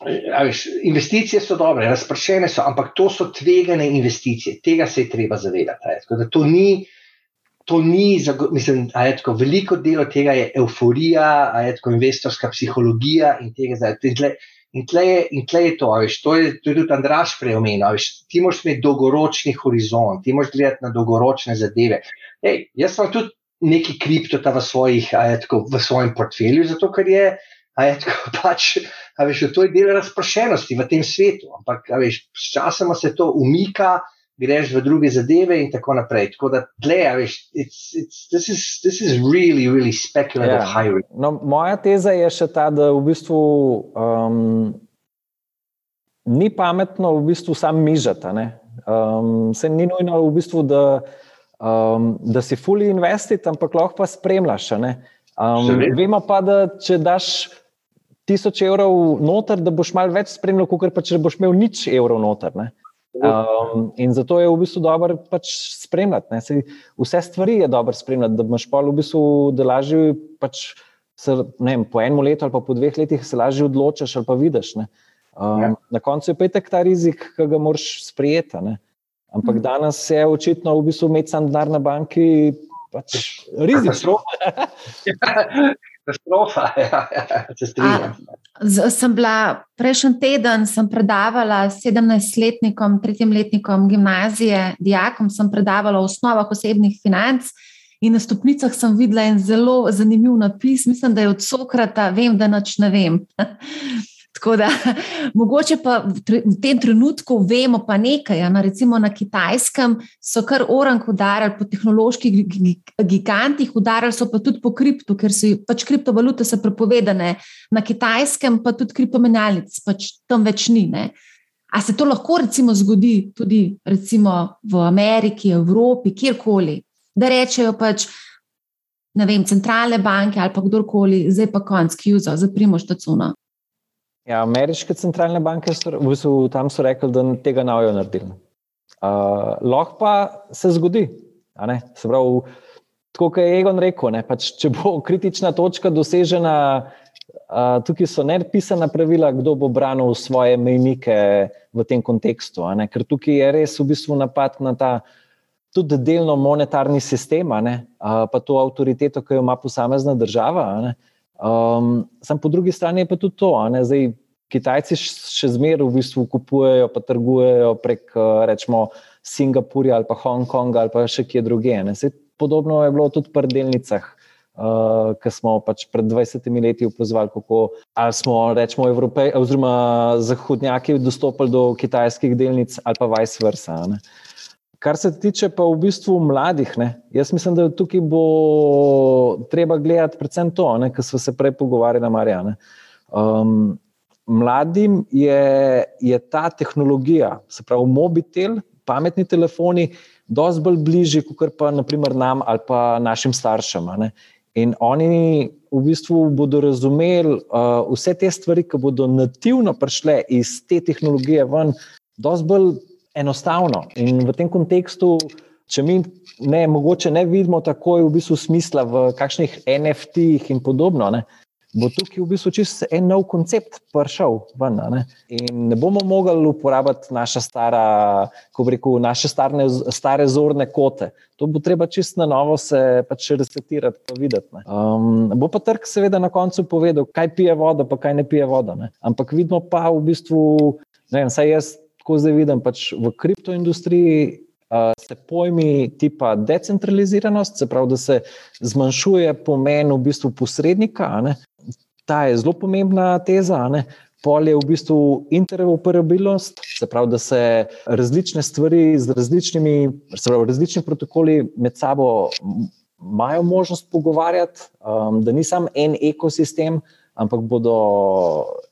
Veš, investicije so dobre, razpršene so, ampak to so tvegane investicije, tega se je treba zavedati. To ni, to ni mislim, tako, veliko delo tega je euforija, tako, investorska psihologija in tega. In tle, in tle, je, in tle je to, veš, to, je, to je tudi Andraš preomenil. Ti moraš imeti dolgoročni horizont, ti moraš gledati na dolgoročne zadeve. Ej, jaz sem tudi neki kriptota v, svojih, tako, v svojem portfelju, zato ker je. Je, tako, *laughs* pač, veš, to je del razpršenosti v tem svetu, ampak veš, s časom se to umika, greš v druge zadeve in tako naprej. Tako da tle, veš, it's, it's, this, is, this is really, really speculative yeah. hiring. No, moja teza je še ta, da v bistvu um, ni pametno v bistvu sam mižati. Um, se ni nujno v bistvu, da, um, da si fully investit, ampak lahko pa spremljaš. Um, vemo pa, da če daš tisoč evrov noter, da boš malo več spremljal, kot pa če boš imel nič evrov noter. Ne? Um, in zato je v bistvu dobro pač spremljati. Sej, vse stvari je dobro spremljati, da imaš pa v bistvu, da lažje pač se, vem, po enem letu ali po dveh letih se lažje odločiš ali pa vidiš. Um, ja. Na koncu je pa tek ta rizik, ki ga moraš sprejeti. Ne? Ampak hmm. danes je očitno v bistvu imeti sam denar na banki pač rizik. Katastrofa, *laughs* ja, ja, se strinjam. Sem bila prejšnji teden, sem predavala 17-letnikom, tretjim letnikom gimnazije, dijakom, sem predavala o osnovah osebnih financ. In na stopnicah sem videla en zelo zanimiv napis, mislim, da je od Sokrata, vem, da noč ne vem. *laughs* Tako da, *laughs* mogoče pa v tem trenutku vemo pa nekaj. Ja, na, recimo na kitajskem so kar orang udarili po tehnoloških gigantih, udarili so pa tudi po kriptu, ker so pač kriptovalute so prepovedane. Na kitajskem pa tudi kriptomenjalnic, pač tam več ni. Ne. A se to lahko recimo zgodi tudi recimo v Ameriki, Evropi, kjerkoli, da rečejo pač. Ne vem, centralne banke ali pa kdorkoli, zdaj pa konc, ki jo zaprimo štacuno. Ja, ameriške centralne banke so, v bistvu, tam so rekli, da tega ne bodo naredili. Uh, lahko pa se zgodi. Se pravi, tako kot je Egon rekel, ne, pač, če bo *laughs* kritična točka dosežena, uh, tukaj so nepisana pravila, kdo bo branil svoje mejnike v tem kontekstu. Ker tukaj je res v bistvu napad na ta tudi delno monetarni sistem, uh, pa to avtoriteto, ki jo ima posamezna država. Ne, Um, sam po drugi strani je pa tudi to, da zdaj Kitajci še zmeraj v bistvu kupujejo, pa trgujejo prek rečemo, Singapurja ali pa Hongkonga ali pa še kje druge. Podobno je bilo tudi pri delnicah, uh, ki smo pač pred 20 leti upozorili, kako smo, rečemo, Evropej, oziroma zahodnjaki dostopali do kitajskih delnic ali pa vice versa. Ne. Kar se tiče pa v bistvu mladih, ne, jaz mislim, da tukaj bo treba gledati predvsem to, kar smo se prej pogovarjali, Marijane. Um, mladim je, je ta tehnologija, se pravi mobitel, pametni telefoni, dosti bolj bližji kot pa naprimer nam ali pa našim staršem. In oni v bistvu bodo razumeli uh, vse te stvari, ki bodo nativno prišle iz te tehnologije ven, dosti bolj enostavno. In v tem kontekstu, če mi ne, mogoče ne vidimo tako v bistvu smisla v kakšnih NFT-jih in podobno, ne, bo tukaj v bistvu čisto en nov koncept prišel ven. Ne. In ne bomo mogli uporabljati naše stare, ko reko, naše starne, stare zorne kote. To bo treba čisto na novo se pač resetirati, pa videti. Um, bo pa trg seveda na koncu povedal, kaj pije voda, pa kaj ne pije voda. Ne. Ampak vidimo pa v bistvu, ne vem, saj jaz tako zdaj vidim, pač v kriptoindustriji se pojmi tipa decentraliziranost, se pravi, da se zmanjšuje pomen v bistvu posrednika. Ta je zelo pomembna teza. Pol je v bistvu interoperabilnost, se pravi, da se različne stvari z različnimi, se pravi, različni protokoli med sabo imajo možnost pogovarjati, um, da ni samo en ekosistem, ampak bodo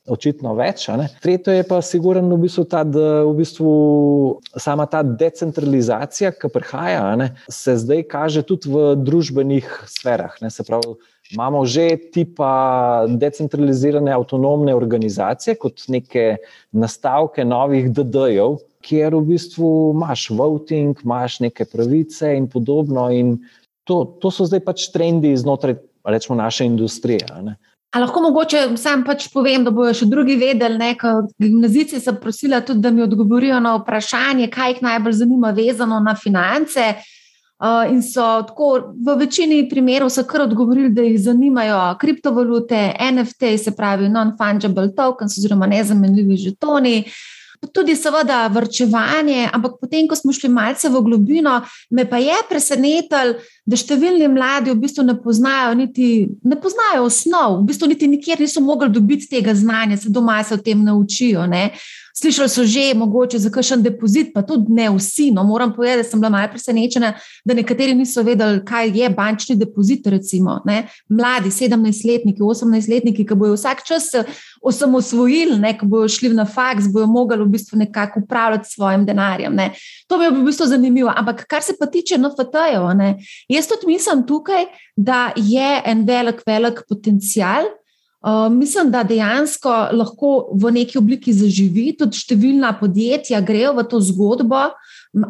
očitno več. Tretje je pa sigurno v bistvu ta, da v bistvu sama ta decentralizacija, ki prihaja, ne, se zdaj kaže tudi v družbenih sferah. Ne, se pravi, imamo že tipa decentralizirane avtonomne organizacije kot neke nastavke novih DD-jev. Ker v bistvu imaš voting, imaš neke pravice, in podobno. In to, to so zdaj pač trendi znotraj, rečemo, naše industrije. Ali lahko mogoče sam pač povem, da bojo še drugi vedeli, da gimnazici sem prosila tudi, da mi odgovorijo na vprašanje, kaj jih najbolj zanima vezano na finance. Uh, in so tako v večini primerov so kar odgovorili, da jih zanimajo kriptovalute, NFT, se pravi non-fungible tokens oziroma nezamenljivi žetoni. Uh, tudi, seveda, vrčevanje, ampak potem, ko smo šli malce v globino, me pa je presenetilo, da številni mladi v bistvu ne poznajo, niti, ne poznajo osnov, v bistvu niti nikjer niso mogli dobiti tega znanja, se doma se o tem naučijo. Ne. Slišali so že, mogoče za kakšen depozit, pa tudi ne vsi. No, moram povedati, da sem bila malo presenečena, da nekateri niso vedeli, kaj je bančni depozit. Recimo, Mladi, 17-letniki, 18-letniki, ki bojo vsak čas osamosvojili, ne, ko bojo šli na faks, bojo mogli v bistvu nekako upravljati s svojim denarjem. Ne. To mi je v bistvu zanimivo. Ampak kar se pa tiče NFT-jev, jaz tudi mislim tukaj, da je en velik, velik potencial. Uh, mislim, da dejansko lahko v neki obliki zaživi, tudi številna podjetja grejo v to zgodbo,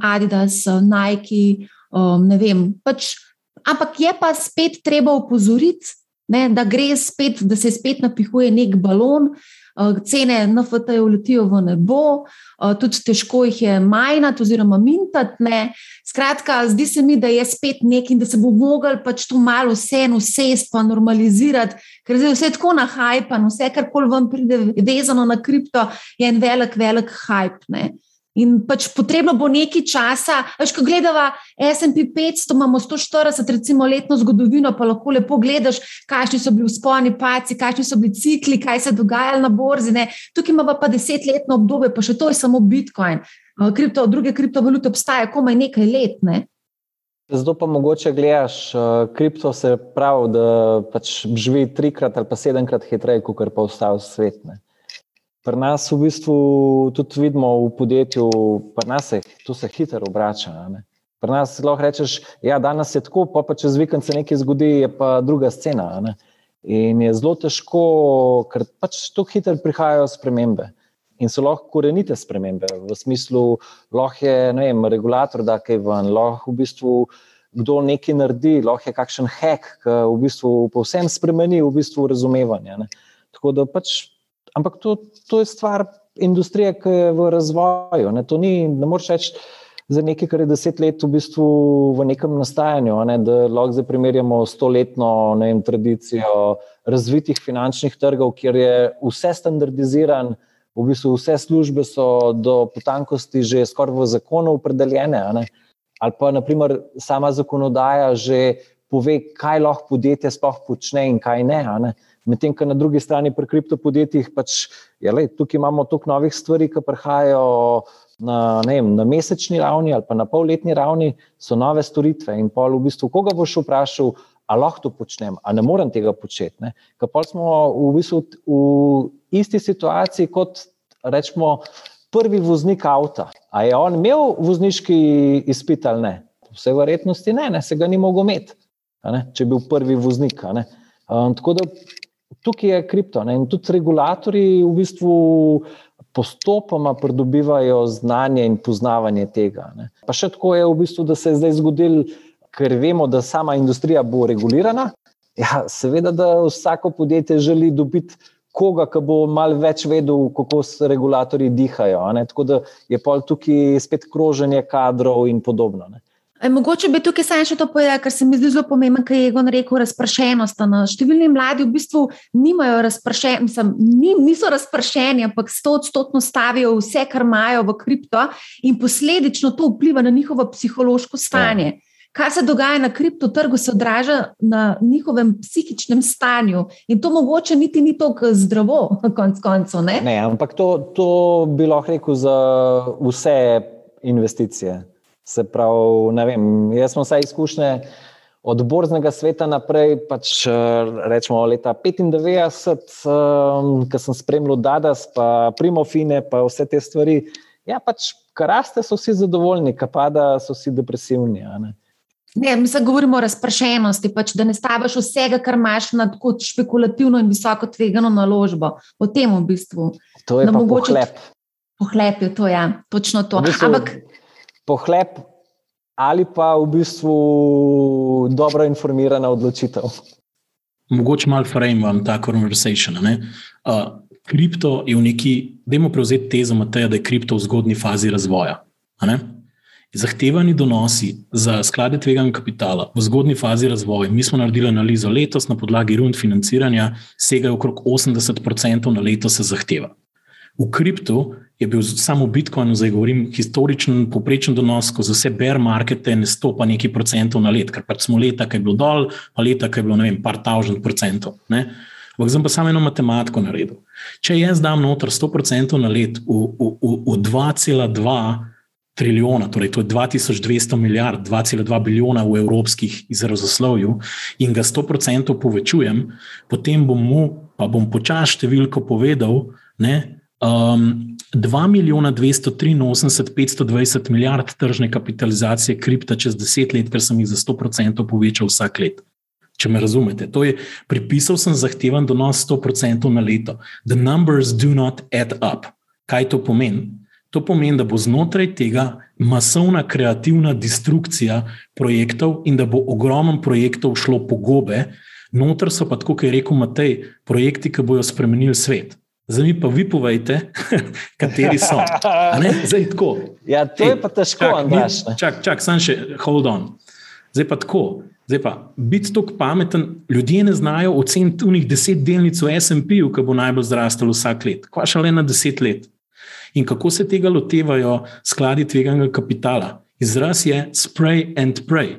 Adidas, Nike, um, ne vem. Pač, ampak je pa spet treba upozoriti, ne, da spet, da se spet napihuje nek balon, cene NFT-jev letijo v nebo, uh, tudi težko jih je majnati oziroma mintati. Ne. Skratka, zdi se mi, da je spet nekaj in da se bo mogel pač to malo vseeno usesti, pa normalizirati, ker zdaj vse tako na hajpa, vse kar koli vam pride vezano na kripto, je en velik, velik hajp. In pač potrebno bo nekaj časa. Veš, ko gledava SP 500, imamo 140, recimo, letno zgodovino, pa lahko lepo gledaš, kakšni so bili vzponi, paci, kakšni so bili cikli, kaj se je dogajalo na borzi. Ne. Tukaj imamo pa desetletno obdobje, pa še to je samo Bitcoin. Kripto, druge kriptovalute obstajajo komaj nekaj let. Ne. Zdaj pa mogoče gledaš, kripto se pravi, da pač živi trikrat ali pa sedemkrat hitreje, kot pa ostalo svet. Ne. Pri nas v bistvu tudi vidimo v podjetju, da se to se hitro obrača. Pri nas lahko rečeš, da ja, danes je tako, pa, pa čez vikend se nekaj zgodi, je pa druga scena. In je zelo težko, ker pač tako hitro prihajajo spremembe. In so lahko korenite spremembe, v smislu, lahko je vem, regulator, da kaj ven, lahko v bistvu kdo nekaj naredi, lahko je kakšen hack, ki v bistvu povsem spremeni v bistvu razumevanje. Ne. Tako da pač ampak to, to je stvar industrije, ki je v razvoju. Ne, ni, ne moreš reči za nekaj, kar je deset let v, bistvu v nekem nastajanju. Ne, da lahko zdaj primerjamo stoletno vem, tradicijo razvitih finančnih trgov, kjer je vse standardiziran. V bistvu vse službe so do potankosti že skoraj v zakonu opredeljene, ali pa naprimer sama zakonodaja že pove, kaj lahko podjetje sploh počne in kaj ne. ne. Medtem, ko na drugi strani pri kriptopodjetjih, pač, ja, lej, tukaj imamo toliko novih stvari, ki prihajajo na, vem, na mesečni ravni ali pa na polletni ravni, so nove storitve. In pol v bistvu, koga boš vprašal, ali lahko to počnem, ali ne morem tega početi. Ker pa smo v bistvu v isti situaciji kot rečemo. Prvi voznik avta. A je on imel vozniški izpit ali ne? Vse verjetnosti ne, ne, se ga ni mogel imeti, če je bil prvi voznik. Um, tako da tukaj je kripto ne? in tudi regulatori v bistvu postopoma pridobivajo znanje in poznavanje tega. Ne? Pa še tako je v bistvu, da se je zdaj zgodil, ker vemo, da sama industrija bo regulirana. Ja, seveda, da vsako podjetje želi dobiti koga, ki bo malo več vedel, kako se regulatori dihajo. Tako da je pol tukaj spet kroženje kadrov in podobno. Ne? Mogoče bi tukaj samo še to povedal, ker se mi zdi zelo pomembno, kaj je on rekel, razpršenost. No. Številni mladi v bistvu nimajo razpršenosti, niso razpršeni, ampak sto odstotno stavijo vse, kar imajo v kripto in posledično to vpliva na njihovo psihološko stanje. Ja. Kar se dogaja na kriptotrgu, se odraža na njihovem psihičnem stanju in to mogoče niti ni tako zdravo, *laughs* konc koncev. Ne? ne, ampak to, to bi lahko rekel za vse investicije. Se pravi, ne vem, jaz sem vsaj izkušnje od borznega sveta naprej, pač rečemo leta 95, um, ko sem spremljal Dadas, pa Primofine, pa vse te stvari. Ja, pač, kar raste, so vsi zadovoljni, kar pada, so vsi depresivni. Ne? Ne, mi se govorimo o razprašenosti, pač, da ne staviš vsega, kar imaš na tako špekulativno in visoko tvegano naložbo. O tem v bistvu. To je pa mogoče. Pohlep. Pohlep je to, ja, točno to. V bistvu, Ampak pohlep ali pa v bistvu dobro informirana odločitev. Mogoče malo frame vam ta conversation. Uh, kripto je v neki, dajmo prevzeti tezo Mateja, da je kripto v zgodni fazi razvoja. Zahtevani donosi za sklade tveganega kapitala v zgodni fazi razvoja, mi smo naredili analizo letos na podlagi rund financiranja, segajo okrog 80% na leto se zahteva. V kriptu je bil samo Bitcoin, zdaj govorim, historičen, poprečen donos, ko za vse bear markete ne stopa neki procentov na let, ker pač smo leta, ki je bilo dol, pa leta, ki je bilo, ne vem, par tavžen procentov. Ampak zdaj pa samo eno matematiko naredil. Če jaz dam noter 100% na let v, v, v, v 2,2 trilijona, torej to je 2200 milijard, 2,2 bilijona v evropskih izrazoslovju in ga 100% povečujem, potem bom mu, pa bom počasi številko povedal, ne, um, 2 milijona 283, 520 milijard tržne kapitalizacije kripta čez 10 let, ker sem jih za 100% povečal vsak let. Če me razumete, to je pripisal sem zahteven donos 100% na leto. The numbers do not add up. Kaj to pomeni? To pomeni, da bo znotraj tega masovna kreativna destrukcija projektov in da bo ogromno projektov šlo po gobe, noter so pa, kot je rekel Matej, projekti, ki bodo spremenili svet. Zdaj mi pa vi povejte, *laughs* kateri so. Zdaj tako. Ja, to Ej, je pa težko, Andraš. Čak, čak, sam še, hold on. Zdaj pa tako. Zdaj pa, biti tako pameten, ljudje ne znajo oceniti unih deset delnic v SP-ju, ki bo najbolj zrastel vsak let. Kva še le na deset let. In kako se tega lotevajo skladi tveganega kapitala? Izraz je spray and pray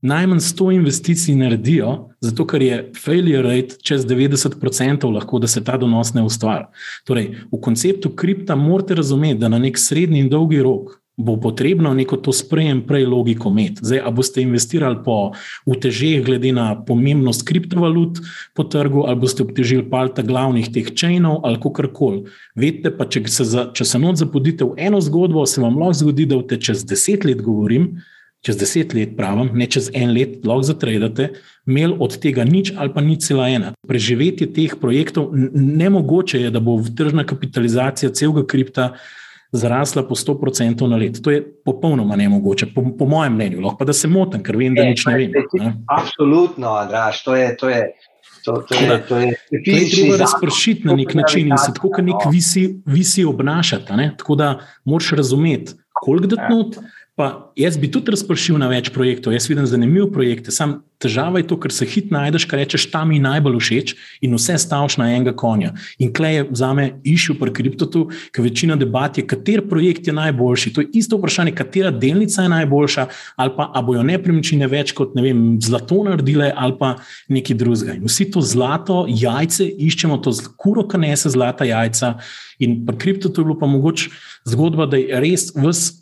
najmanj 100 investicij naredijo, zato ker je failure rate čez 90%, lahko da se ta donos ne ustvari. Torej, v konceptu kripta morate razumeti, da na nek srednji in dolgi rok. Bo potrebno neko to sprejem, prej logiko imeti. Zdaj, a boste investirali po utežeh, glede na pomembnost kriptovalut po trgu, ali boste obtežili palta glavnih teh čejnov, ali kako koli. Vedite pa, če se, za, če se not zapodite v eno zgodbo, se vam lahko zgodi, da boste čez deset let govorim, čez deset let, pravim, ne čez en let, lahko zatredate, imeli od tega nič ali pa nič cela ena. Preživetje teh projektov, nemogoče je, da bo tržna kapitalizacija celega kripta zrasla po 100% na let. To je popolnoma nemogoče, po, po mojem mnenju. Lahko pa da se motim, ker vem, da e, nič ne vem. Ne? Absolutno, Andraš, to je. To je... To, to je, to je, to je treba razpršiti na nek način in se tako, kot nek visi, visi obnašati. Tako da moraš razumeti, koliko da not, Pa jaz bi tudi razpršil na več projektov, jaz vidim zanimive projekte. Sam težava je to, ker se hit najdeš, kar rečeš, tam mi najbolj všeč in vse stavš na enega konja. In klej je za me išil pri kriptotu, ker večina debat je, kater projekt je najboljši. To je isto vprašanje, katera delnica je najboljša, ali pa bojo nepremičnine več kot ne vem, zlato naredile ali pa nekaj drugega. In vsi to zlato jajce iščemo, to kuro, ki nese zlata jajca. In pri kriptotu je bilo pa mogoče zgodba, da je res vse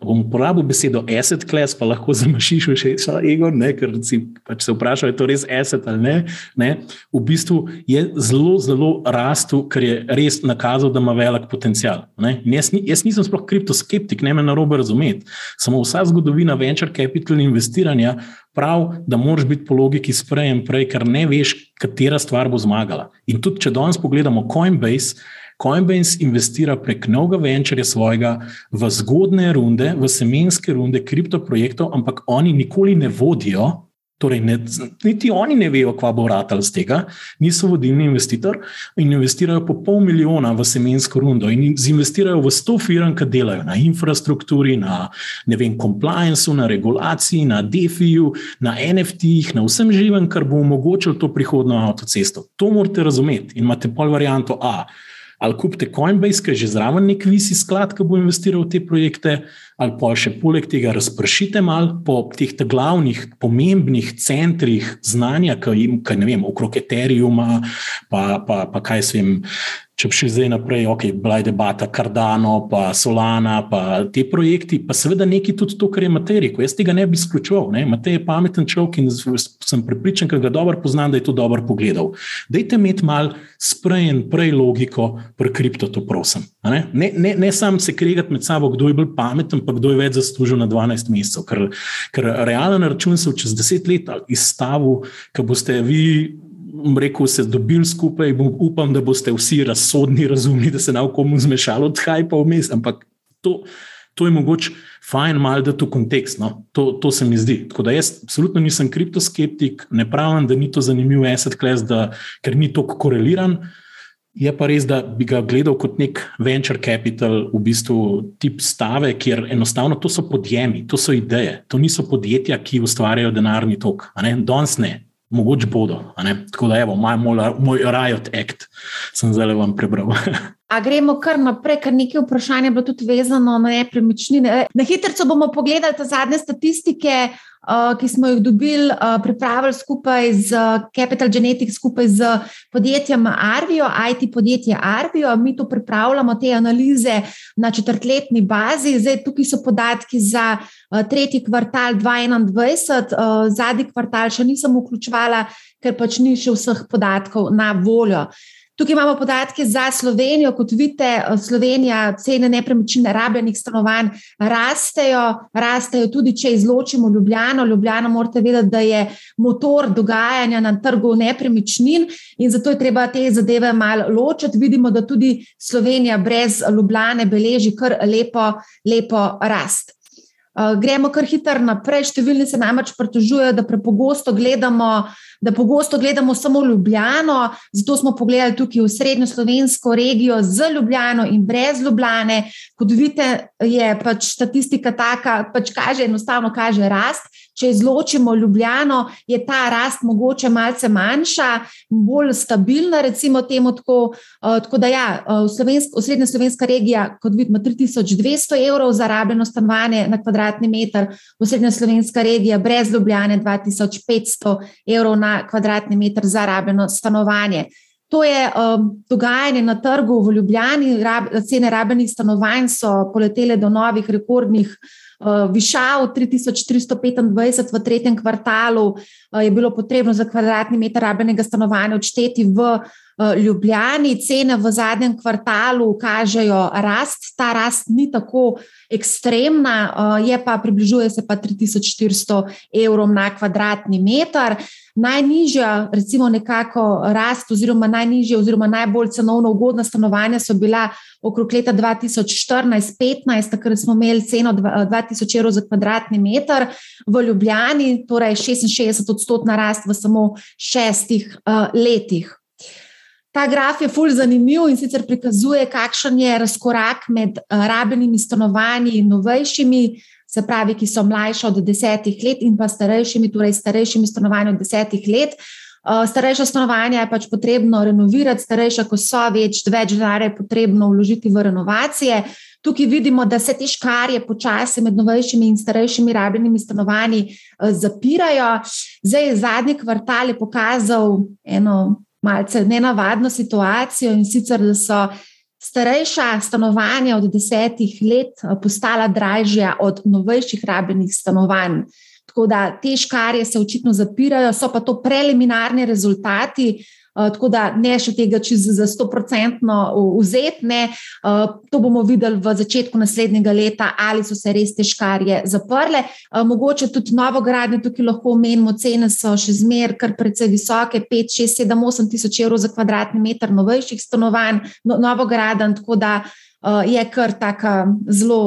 bom uporabil besedo asset class, pa lahko zamašiš še ego, ne, ker si pač se vprašal, je to res asset ali ne, ne. V bistvu je zelo, zelo rastu, ker je res nakazal, da ima velik potencial. Jaz, jaz nisem sploh kriptoskeptik, ne me na robe razumeti. Samo vsa zgodovina venture capital investiranja prav, da moraš biti po logiki sprejem prej, ker ne veš, katera stvar bo zmagala. In tudi, če danes pogledamo Coinbase, Coinbase investira prek novega venčerja svojega v zgodne runde, v semenske runde kriptoprojektov, ampak oni nikoli ne vodijo. Torej, ne, niti oni ne vejo, kva bo vrtal z tega, niso vodilni investitor in investirajo po pol milijona v semensko rundo in investirajo v sto firm, ki delajo na infrastrukturi, na vem, compliance, na regulaciji, na DeFi-ju, na NFT-jih, na vsem živem, kar bo omogočilo to prihodno avtocesto. To morate razumeti in imate pol varianto A ali kupite Coinbase, ki je že zraven nek visi sklad, ki bo investiral v te projekte, ali pa še poleg tega razpršite malo po teh glavnih, pomembnih centrih znanja, ki jim, kaj ne vem, okrog Ethereuma, pa, pa, pa kaj se jim če bi šli zdaj naprej, ok, bila je debata Cardano, pa Solana, pa te projekti, pa seveda neki tudi to, kar je materijo. Jaz tega ne bi izključeval. Matej je pameten človek in sem pripričan, ker ga dobro poznam, da je to dobro pogledal. Dajte imeti mal sprejen prej logiko pri kriptotu, prosim. Ne, ne, ne, ne sam se kregati med sabo, kdo je bolj pameten, pa kdo je več zaslužil na 12 mesecev. Ker, ker realen račun se čez 10 let izstavil, ker boste vi rekel, se dobili skupaj. Upam, da boste vsi razsodni, razumni, da se na komu zmešalo, odhaj pa vmes. Ampak to, to je mogoče fajn, malo da to kontekst. No? To, to se mi zdi. Tako da jaz absolutno nisem kriptoskeptik, ne pravim, da ni to zanimiv asset class, da, ker ni tako koreliran. Je pa res, da bi ga gledal kot nek venture capital, v bistvu tip stave, kjer enostavno to so podjemi, to so ideje, to niso podjetja, ki ustvarjajo denarni tok. Danes ne, mogoče bodo. Tako da, evo, moj, moj Riot Act sem zdaj vam prebral. *laughs* A gremo kar naprej, ker nekaj vprašanj je bilo tudi vezano na nepremičnine. Na hitro bomo pogledali te zadnje statistike, ki smo jih dobili, uh, pripravili skupaj z Capital Genetics, skupaj z podjetjem Arvijo, IT podjetje Arvijo. Mi tu pripravljamo te analize na četrtletni bazi. Zdaj, tukaj so podatki za tretji kvartal 2021, uh, zadnji kvartal še nisem vključevala, ker pač ni še vseh podatkov na voljo. Tukaj imamo podatke za Slovenijo. Kot vidite, Slovenija, cene nepremičnin, rabljenih stanovanj rastejo, rastejo tudi, če izločimo Ljubljano. Ljubljano morate vedeti, da je motor dogajanja na trgu nepremičnin in zato je treba te zadeve malo ločiti. Vidimo, da tudi Slovenija brez Ljubljane beleži kar lepo, lepo rast. Gremo kar hitro naprej. Številni se namreč pritožujejo, da prepogosto gledamo da pogosto gledamo samo Ljubljano, zato smo pogledali tukaj v srednjo slovensko regijo z Ljubljano in brez Ljubljane. Kot vidite, je pač statistika taka, pač kaže enostavno kaže rast. Če izločimo Ljubljano, je ta rast mogoče malce manjša, bolj stabilna, recimo temu tako. Uh, tako da ja, uh, srednja slovenska regija, kot vidimo, 3200 evrov za rabljeno stanovanje na kvadratni meter, v srednja slovenska regija brez Ljubljane 2500 evrov na kvadratni meter za rabljeno stanovanje. To je um, dogajanje na trgu v Ljubljani, rab, cene rabljenih stanovanj so poletele do novih rekordnih uh, višav, 3325 v tretjem kvartalu je bilo potrebno za kvadratni meter rabljenega stanovanja odšteti v uh, Ljubljani. Cene v zadnjem kvartalu kažejo rast, ta rast ni tako ekstremna, uh, je pa približuje se pa 3400 evrov na kvadratni meter. Najnižja, recimo, nekako rast, oziroma najnižja, oziroma najbolj cenovno ugodna stanovanja so bila okrog leta 2014-2015, takrat smo imeli ceno 2000 evrov za kvadratni meter v Ljubljani, torej 66 odstotna rast v samo šestih uh, letih. Ta graf je fulj zanimiv in sicer prikazuje, kakšen je razkorak med uh, rabljenimi stanovanji in novejšimi se pravi, ki so mlajše od desetih let, in pa starejšimi, torej starejšimi stanovanji od desetih let. Uh, starejša stanovanja je pač potrebno renovirati, starejša, ko so več, več denarja je potrebno vložiti v renovacije. Tukaj vidimo, da se te škarje počasi med novejšimi in starejšimi rabljenimi stanovanji uh, zapirajo. Zdaj, zadnji kvartal je pokazal eno malce nenavadno situacijo in sicer, da so starejša stanovanja od desetih let eh, postala dražja od novejših rabljenih stanovanj. Tako da te škarje se očitno zapirajo, so pa to preliminarni rezultati, Eh, tako da ne še tega čez za 100-odstotno vzeti. Eh, to bomo videli v začetku naslednjega leta, ali so se res te škarje zaprle. Eh, mogoče tudi novo gradnje, tukaj lahko omenimo, cene so še zmeraj kar precej visoke, 5, 6, 7, 8 tisoč evrov za kvadratni meter novejših stanovanj, no, novo gradnje, tako da je kar tako zelo,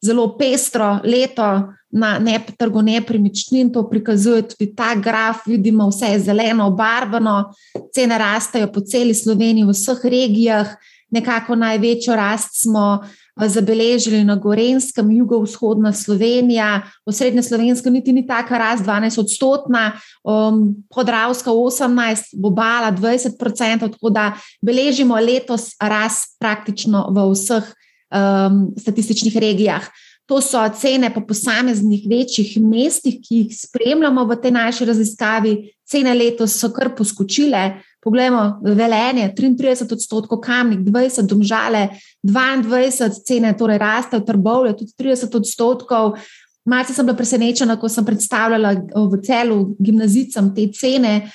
zelo pestro leto na ne, trgu nepremičnin, to prikazuje tudi ta graf. Vidimo, vse je zeleno, obarvano, cene rastejo po celi Sloveniji, v vseh regijah. Nekako največjo rast smo eh, zabeležili na Gorenskem, jugovzhodna Slovenija, v srednje slovensko niti ni taka rast, 12 odstotna, um, podravska 18, bobala 20 odstotkov, tako da beležimo letos rast praktično v vseh um, statističnih regijah. To so cene po posameznih večjih mestih, ki jih spremljamo v tej naši raziskavi. Cene letos so kar poskočile. Poglejmo, velenje 33 odstotkov, kamnik 20, domžale 22, cene torej rastejo, trbovje tudi 30 odstotkov. Malce sem bila presenečena, ko sem predstavljala v celu gimnazicam te cene.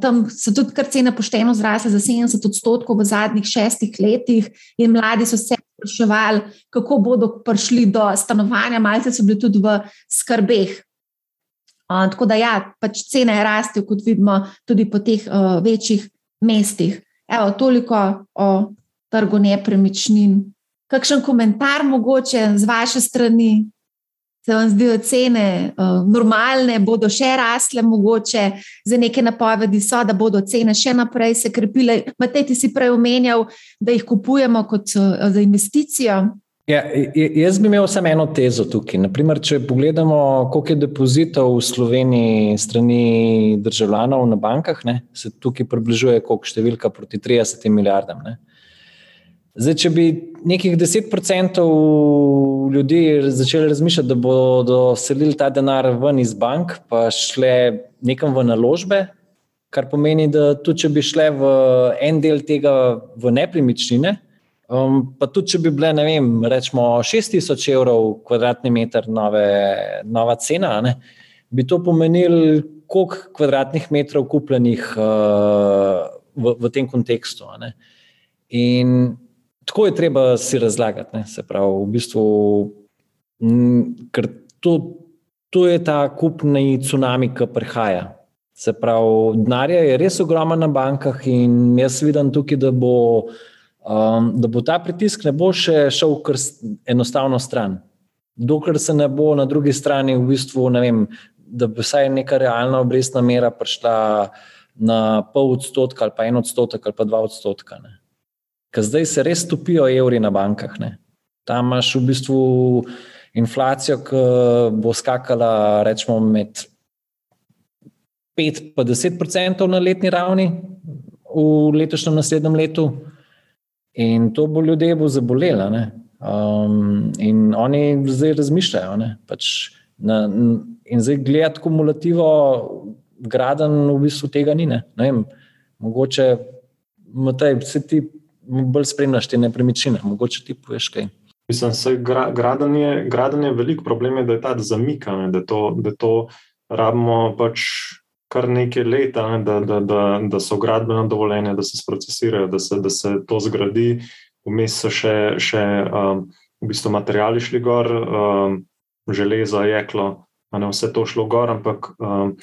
Tam so tudi kar cene pošteno zrasle za 70 odstotkov v zadnjih šestih letih, in mladi so se spraševali, kako bodo prišli do stanovanja, malce so bili tudi v skrbeh. Uh, tako da, ja, pač cene rastejo, kot vidimo, tudi po teh uh, večjih mestih. Evo, toliko o trgu nepremičnin. Kakšen komentar mogoče z vaše strani? Se vam zdijo cene uh, normalne, bodo še rasle, mogoče za neke napovedi so, da bodo cene še naprej se krepile. Matej, ti si prej omenjal, da jih kupujemo kot uh, za investicijo. Ja, jaz bi imel samo eno tezo tukaj. Naprimer, če pogledamo, koliko je depozitov v Sloveniji strani državljanov na bankah, ne, se tukaj približuje kot številka proti 30 milijardam. Ne. Zdaj, če bi nekih 10% ljudi začeli razmišljati, da bodo selili ta denar ven iz bank, pa šle nekam v naložbe, kar pomeni, da tudi če bi šle v en del tega v nepremičnine, um, pa tudi če bi bile, ne vem, rečemo 6000 evrov kvadratni meter nove, nova cena, ne, bi to pomenilo, koliko kvadratnih metrov kupljenih uh, v, v tem kontekstu. In tako je treba si razlagati, ne? se pravi, v bistvu, ker to, to je ta kupni tsunami, ki prihaja. Se pravi, denarja je res ogromno na bankah, in jaz vidim tukaj, da bo, um, da bo ta pritisk ne bo še šel kar enostavno stran. Dokler se ne bo na drugi strani, v bistvu, vem, da bi vsaj neka realna obrestna mera prišla na pol odstotka, ali pa en odstotek, ali pa dva odstotka. Ne ker zdaj se res topijo evri na bankah. Ne. Tam imaš v bistvu inflacijo, ki bo skakala rečemo, med 5 in 10 odstotkov na letni ravni v letošnjem naslednjem letu, in to bo ljudje bo zabolelo. Um, in oni zdaj razmišljajo. Pač na, in zdaj gledati kumulativo, graden v bistvu tega ni. Ne? Ne vem, mogoče. Matej, se ti bolj spremljaš te nepremičnine. Mogoče ti poveš kaj. Mislim, da gradanje, gradanje je velik problem, je, da je ta zamika, ne, da, to, da to rabimo pač kar nekaj leta, ne, da, da, da, da so gradbena dovoljenja, da se procesirajo, da se, da se to zgradi. Vmes so še, še um, v bistvu materijali šli gor, um, železo, jeklo, ne vse to šlo gor, ampak um,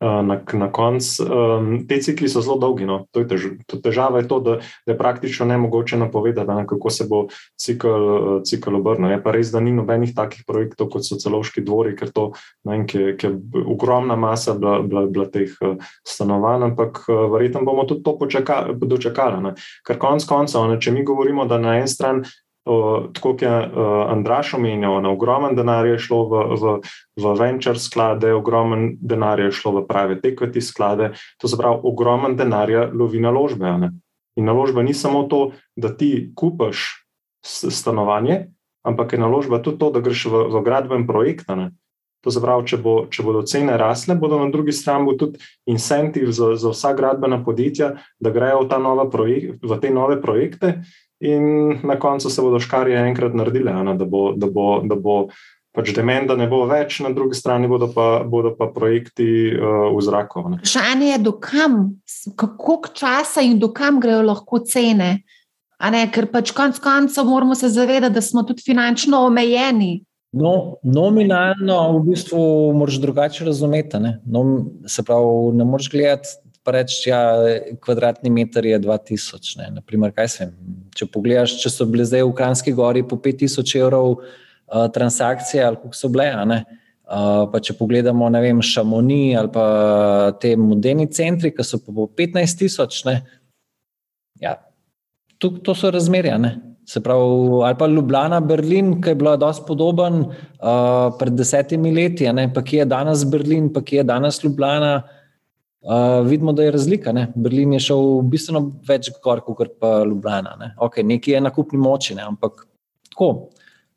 na, na koncu. Um, te cikli so zelo dolgi. No. To je tež, to težava je to, da, da je praktično ne mogoče napovedati, ne, kako se bo cikl, eh, cikl obrnil. Je pa res, da ni nobenih takih projektov kot so celovški dvori, ker to je ogromna masa bila, bila, bila teh uh, stanovanj, ampak verjetno bomo tudi to počakali, dočakali. Ker konec koncev, če mi govorimo, da na eni strani tako kot je Andraš omenjal, na ogromen denar je šlo v, v, v venture sklade, ogromen denar je šlo v prave tekveti sklade, to se pravi, ogromen denar je lovi naložbe. Ne? In naložba ni samo to, da ti kupaš stanovanje, ampak je naložba tudi to, da greš v, v gradben projekt. Ne? To se pravi, če, bo, če bodo cene rasle, bodo na drugi strani tudi incentiv za, za vsa gradbena podjetja, da grejo v, projek v te nove projekte in na koncu se bodo škarje enkrat naredile, ne, da bo, da bo, da bo pač demen, da ne bo več, na drugi strani bodo pa, bodo pa projekti uh, v zraku. Vprašanje je, dokam, kako časa in dokam grejo lahko cene. Ne, ker pač konec koncev moramo se zavedati, da smo tudi finančno omejeni. No, nominalno, v bistvu, moraš drugače razumeti. Ne? No, se pravi, ne moreš gledati pa reči, ja, je kvadratni meter 2000. Ne. Naprimer, kaj sem? Če pogledaš, če so bile zdaj v Kranski gori po 5000 evrov uh, transakcije, ali kako so bile. Uh, pa če pogledamo, ne vem, Šamoni ali pa te moderni centri, ki so po 15 tisoč, ja, to, to so razmerja. Ne? Se pravi, ali pa Ljubljana, Berlin, ki je bila dosti podoben uh, pred desetimi leti, pa ki je danes Berlin, pa ki je danes Ljubljana. Uh, vidimo, da je razlika. Ne? Berlin je šel bistveno več gor, kot pa Ljubljana. Ne? Okay, nekaj je na kupni moči, ne? ampak tako.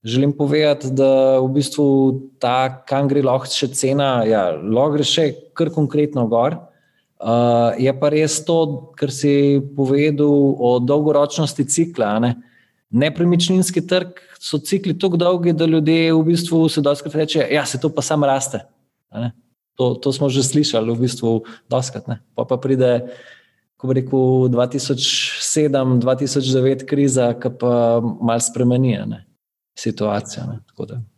Želim povedati, da v bistvu ta, kam gre lahko še cena, ja, lahko gre še kar konkretno gor. Uh, je pa res to, kar si povedal o dolgoročnosti cikla. Ne? Nepremičninski trg so cikli tako dolgi, da ljudje v bistvu se doskrat reče, da ja, se to pa samo raste. To, to smo že slišali, v bistvu, doskrat. Pa, pa pride, ko bi rekel, 2007-2009 kriza, ki pa mal spremeni ne? situacijo. Ne?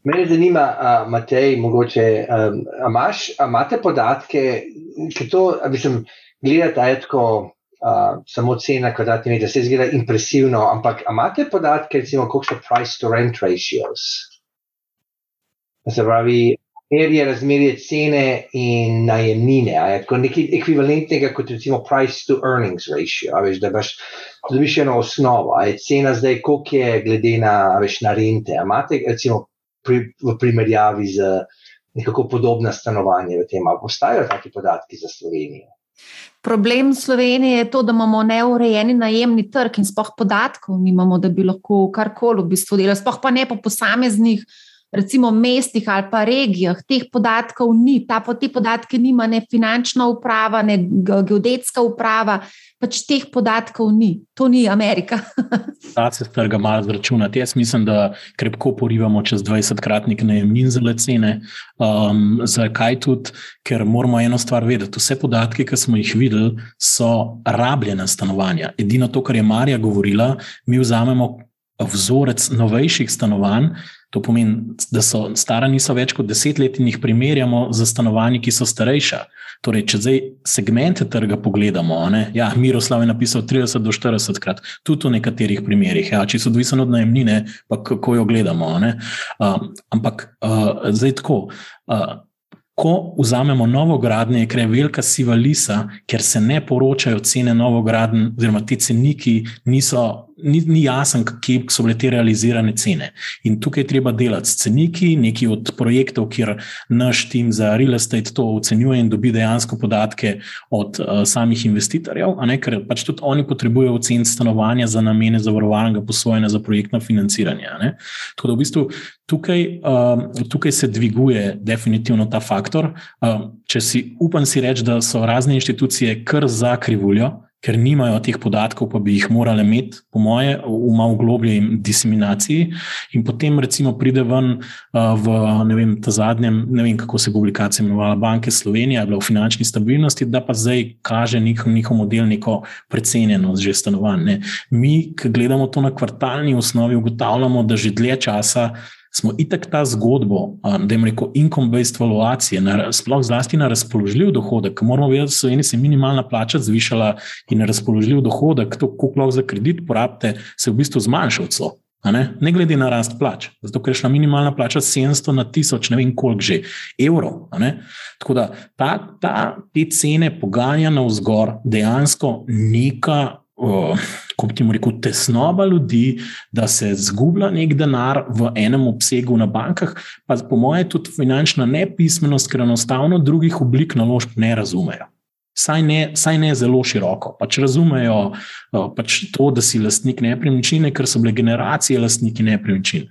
Mene zanima, uh, Matej, mogoče, um, imate podatke, ki to, mislim, gledate, da je tako. Uh, samo cena kvadratnih metrov, se zdi impresivno, ampak imate podatke, recimo, koliko so price to rent ratios? Se pravi, kjer je razmerje cene in najemnine. Je tako nekaj ekvivalentnega kot recimo price to earnings ratio. Veš, da imaš dobiš eno osnovo. Je cena zdaj, koliko je glede na, veš, na rente. Imate recimo pri, v primerjavi z nekako podobna stanovanja v tem. Obstajajo taki podatki za Slovenijo? Problem Slovenije je to, da imamo neurejeni najemni trg in spoh podatkov nimamo, da bi lahko karkoli v bistvu delali, spoh pa ne po posameznih recimo mestih ali pa regijah, teh podatkov ni, ta, te podatke nima ne finančna uprava, ne geodetska uprava, pač teh podatkov ni. To ni Amerika. *laughs* Ta se trga malo zračunati. Jaz mislim, da krepko porivamo čez 20-kratnik najemnin za cene. Um, zakaj tudi? Ker moramo eno stvar vedeti. Vse podatke, ki smo jih videli, so rabljena stanovanja. Edino to, kar je Marija govorila, mi vzamemo vzorec novejših stanovanj. To pomeni, da so stara niso več kot deset let in jih primerjamo z stanovanji, ki so starejša. Torej, če zdaj segmente trga pogledamo, ne, ja, Miroslav je napisal 30 do 40 krat, tudi v nekaterih primerjih, ja, če so odvisni od najemnine, pa kako jo gledamo. Uh, ampak uh, zdaj tako. Uh, Ko vzamemo novogradnje, je kraj velika siva lisa, ker se ne poročajo cene novogradnje, oziroma ti ceniki niso ni, ni jasen, kje so bile te realizirane cene. In tukaj je treba delati s ceniki, neki od projektov, kjer naš tim za real estate to ocenjuje in dobi dejansko podatke od uh, samih investitorjev, ne, ker pač tudi oni potrebujejo oceniti stanovanja za namene zavarovalnega posojanja za projektno financiranje. Tako da v bistvu tukaj, uh, tukaj se dviguje definitivno ta faktor. Uh, če si upam si reči, da so razne inštitucije kar za krivuljo, ker nimajo teh podatkov, pa bi jih morali imeti, po moje, v malo globlji diseminaciji. In potem, recimo, pride ven uh, v vem, ta zadnjem, ne vem, kako se publikacija imenovala, Banke Slovenije, je bila v finančni stabilnosti, da pa zdaj kaže njihov, njihov model neko precenjenost že stanovanj. Mi, ki gledamo to na kvartalni osnovi, ugotavljamo, da že dlje časa smo itek ta zgodbo, da jim reko, income-based valuacije, na, sploh zlasti na razpoložljiv dohodek, moramo vedeti, da so eni se minimalna plača zvišala in razpoložljiv dohodek, to, koliko lahko za kredit porabite, se je v bistvu zmanjšal celo. Ne? ne glede na rast plač, zato ker je šla minimalna plača 700 na 1000, ne vem koliko že, evrov. Tako da ta, ta, te cene poganja na vzgor dejansko neka kako ti rekel, tesnoba ljudi, da se zgublja nek denar v enem obsegu na bankah, pa po mojem tudi finančna nepismenost, ker enostavno drugih oblik naložb ne razumejo. Saj ne, saj ne zelo široko. Pač razumejo pač to, da si lastnik nepremičnine, ker so bile generacije lastniki nepremičnin.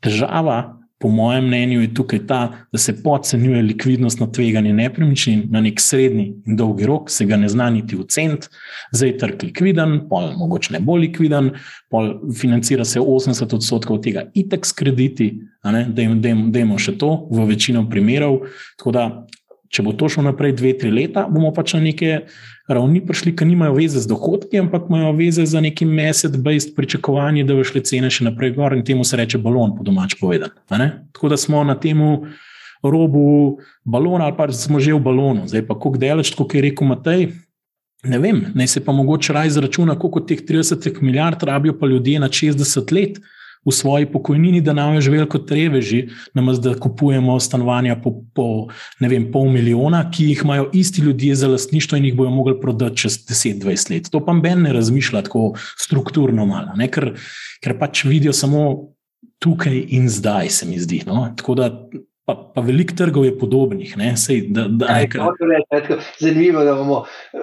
Težava po mojem mnenju, je tukaj ta, da se podcenjuje likvidnostno tveganje nepremičnin na nek srednji in dolgi rok, se ga ne zna niti oceniti, zdaj je trg likviden, pol mogoče ne bo likviden, pol financira se 80 odstotkov tega itek s krediti, da jim še to v večino primerov. Tako da če bo to šlo naprej dve, tri leta, bomo pač na neke ravni prišli, ki nimajo veze z dohodki, ampak imajo veze za neki mesec-based pričakovanje, da bo šle cene še naprej gor in temu se reče balon, po domač povedan. Tako da smo na tem robu balona ali pa smo že v balonu, zdaj pa kako delač, kot je rekel Matej. Ne vem, naj se pa mogoče raj izračuna, koliko teh 30 milijard rabijo pa ljudje na 60 let v svoji pokojnini, da nam je živelo kot reveži, namesto da kupujemo stanovanja po, po ne vem, pol milijona, ki jih imajo isti ljudje za lastništvo in jih bojo mogli prodati čez 10-20 let. To pa Ben ne razmišlja tako strukturno malo, ne? ker, ker pač vidijo samo tukaj in zdaj, se mi zdi. No? Tako da Pa, pa veliko trgov je podobnih. Sej, da, da Aj, reči, zanimivo je, da imamo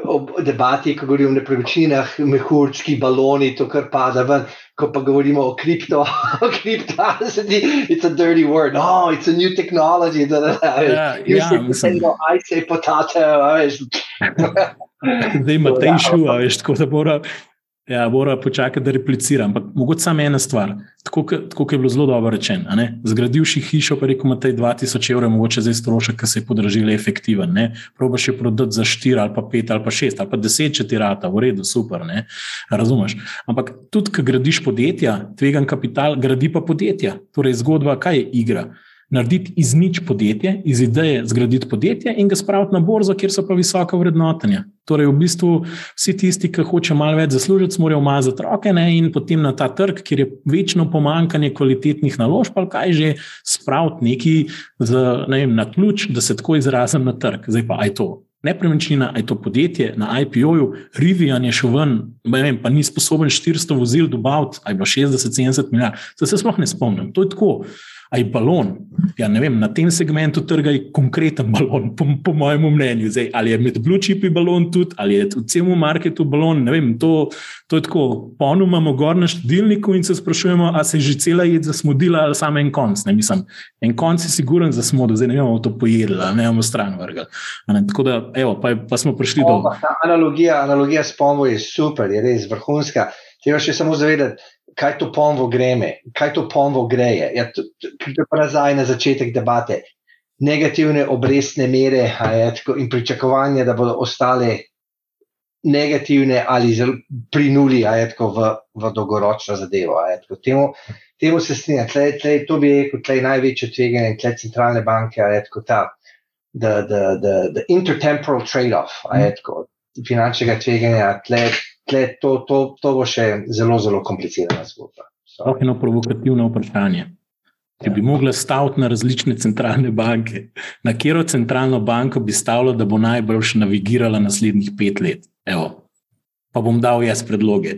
ob debati, ko govorimo o nepremičninah, mehurčki, baloni, to kar pada ven. Ko pa govorimo o kripto, *laughs* o kriptovalutah, it's a dirty word. No, it's a new technology. Da, da, da, ja, ja, mislim, *laughs* da I say potato. Zdaj ima te šuva, veš, tako da mora. Ja, mora počakati, da replicira. Ampak mogoče samo ena stvar, tako kot je bilo zelo dobro rečeno. Zgradil si hišo, pa rekel, da je 2000 evrov, mogoče zdaj strošek, ki se je podražil, efektiven. Probaš je prodati za 4 ali pa 5 ali pa 6 ali pa 10, če ti rata, v redu, super. Ne? Razumeš? Ampak tudi, ko gradiš podjetja, tvegan kapital, gradi pa podjetja. Torej, zgodba, kaj je igra? Narediti iz nič podjetje, iz ideje zgraditi podjetje in ga spraviti na borzo, kjer so pa visoka vrednotenja. Torej, v bistvu vsi tisti, ki hoče malo več zaslužiti, morajo mazati roke ne, in potem na ta trg, kjer je večno pomankanje kvalitetnih naložb, ali kaj že spraviti neki z, ne vem, na ključ, da se tako izrazim na trg. Zdaj pa aj to. Nepremičnina, aj to podjetje na IPO-ju, Rivian je šel ven, vem, pa ni sposoben 400 vozil dobaviti, aj bilo 60-70 milijard. To se sploh ne spomnim. To je tako. Aj balon. Ja, vem, na tem segmentu trga je konkreten *laughs* balon, po, po mojem mnenju. Zdaj, ali je med blue chipi balon tudi, ali je v celem marketu balon. Vem, to, to je tako, polno imamo gor na štedilniku in se sprašujemo, ali se je že cela jed zasmodila ali samo en konc. Ne, mislim, en konc je siguren za smodo, zdaj ne bomo to pojedli, ne bomo stran vrgli. Tako da, evo, pa, pa smo prišli do. Analogija, analogija s pomojo je super, je res vrhunska. Treba še samo zavedati, kaj to pomvo greme, kaj to pomvo greje. Ja, to pa nazaj na začetek debate. Negativne obrestne mere tako, in pričakovanje, da bodo ostale negativne ali pri nuli tako, v, v dolgoročno zadevo. Tako, temu, temu se strinja, to bi rekel, da je največje tveganje tle centralne banke, tako, ta, the intertemporal trade-off, mm. finančnega tveganja, tle, tle, to, to, to bo še zelo, zelo komplicirana zgodba. Je eno provokativno vprašanje. Če bi mogla staviti na različne centralne banke, na katero centralno banko bi stavila, da bo najbolj navigirala naslednjih pet let? Evo. Pa bom dal jaz predloge.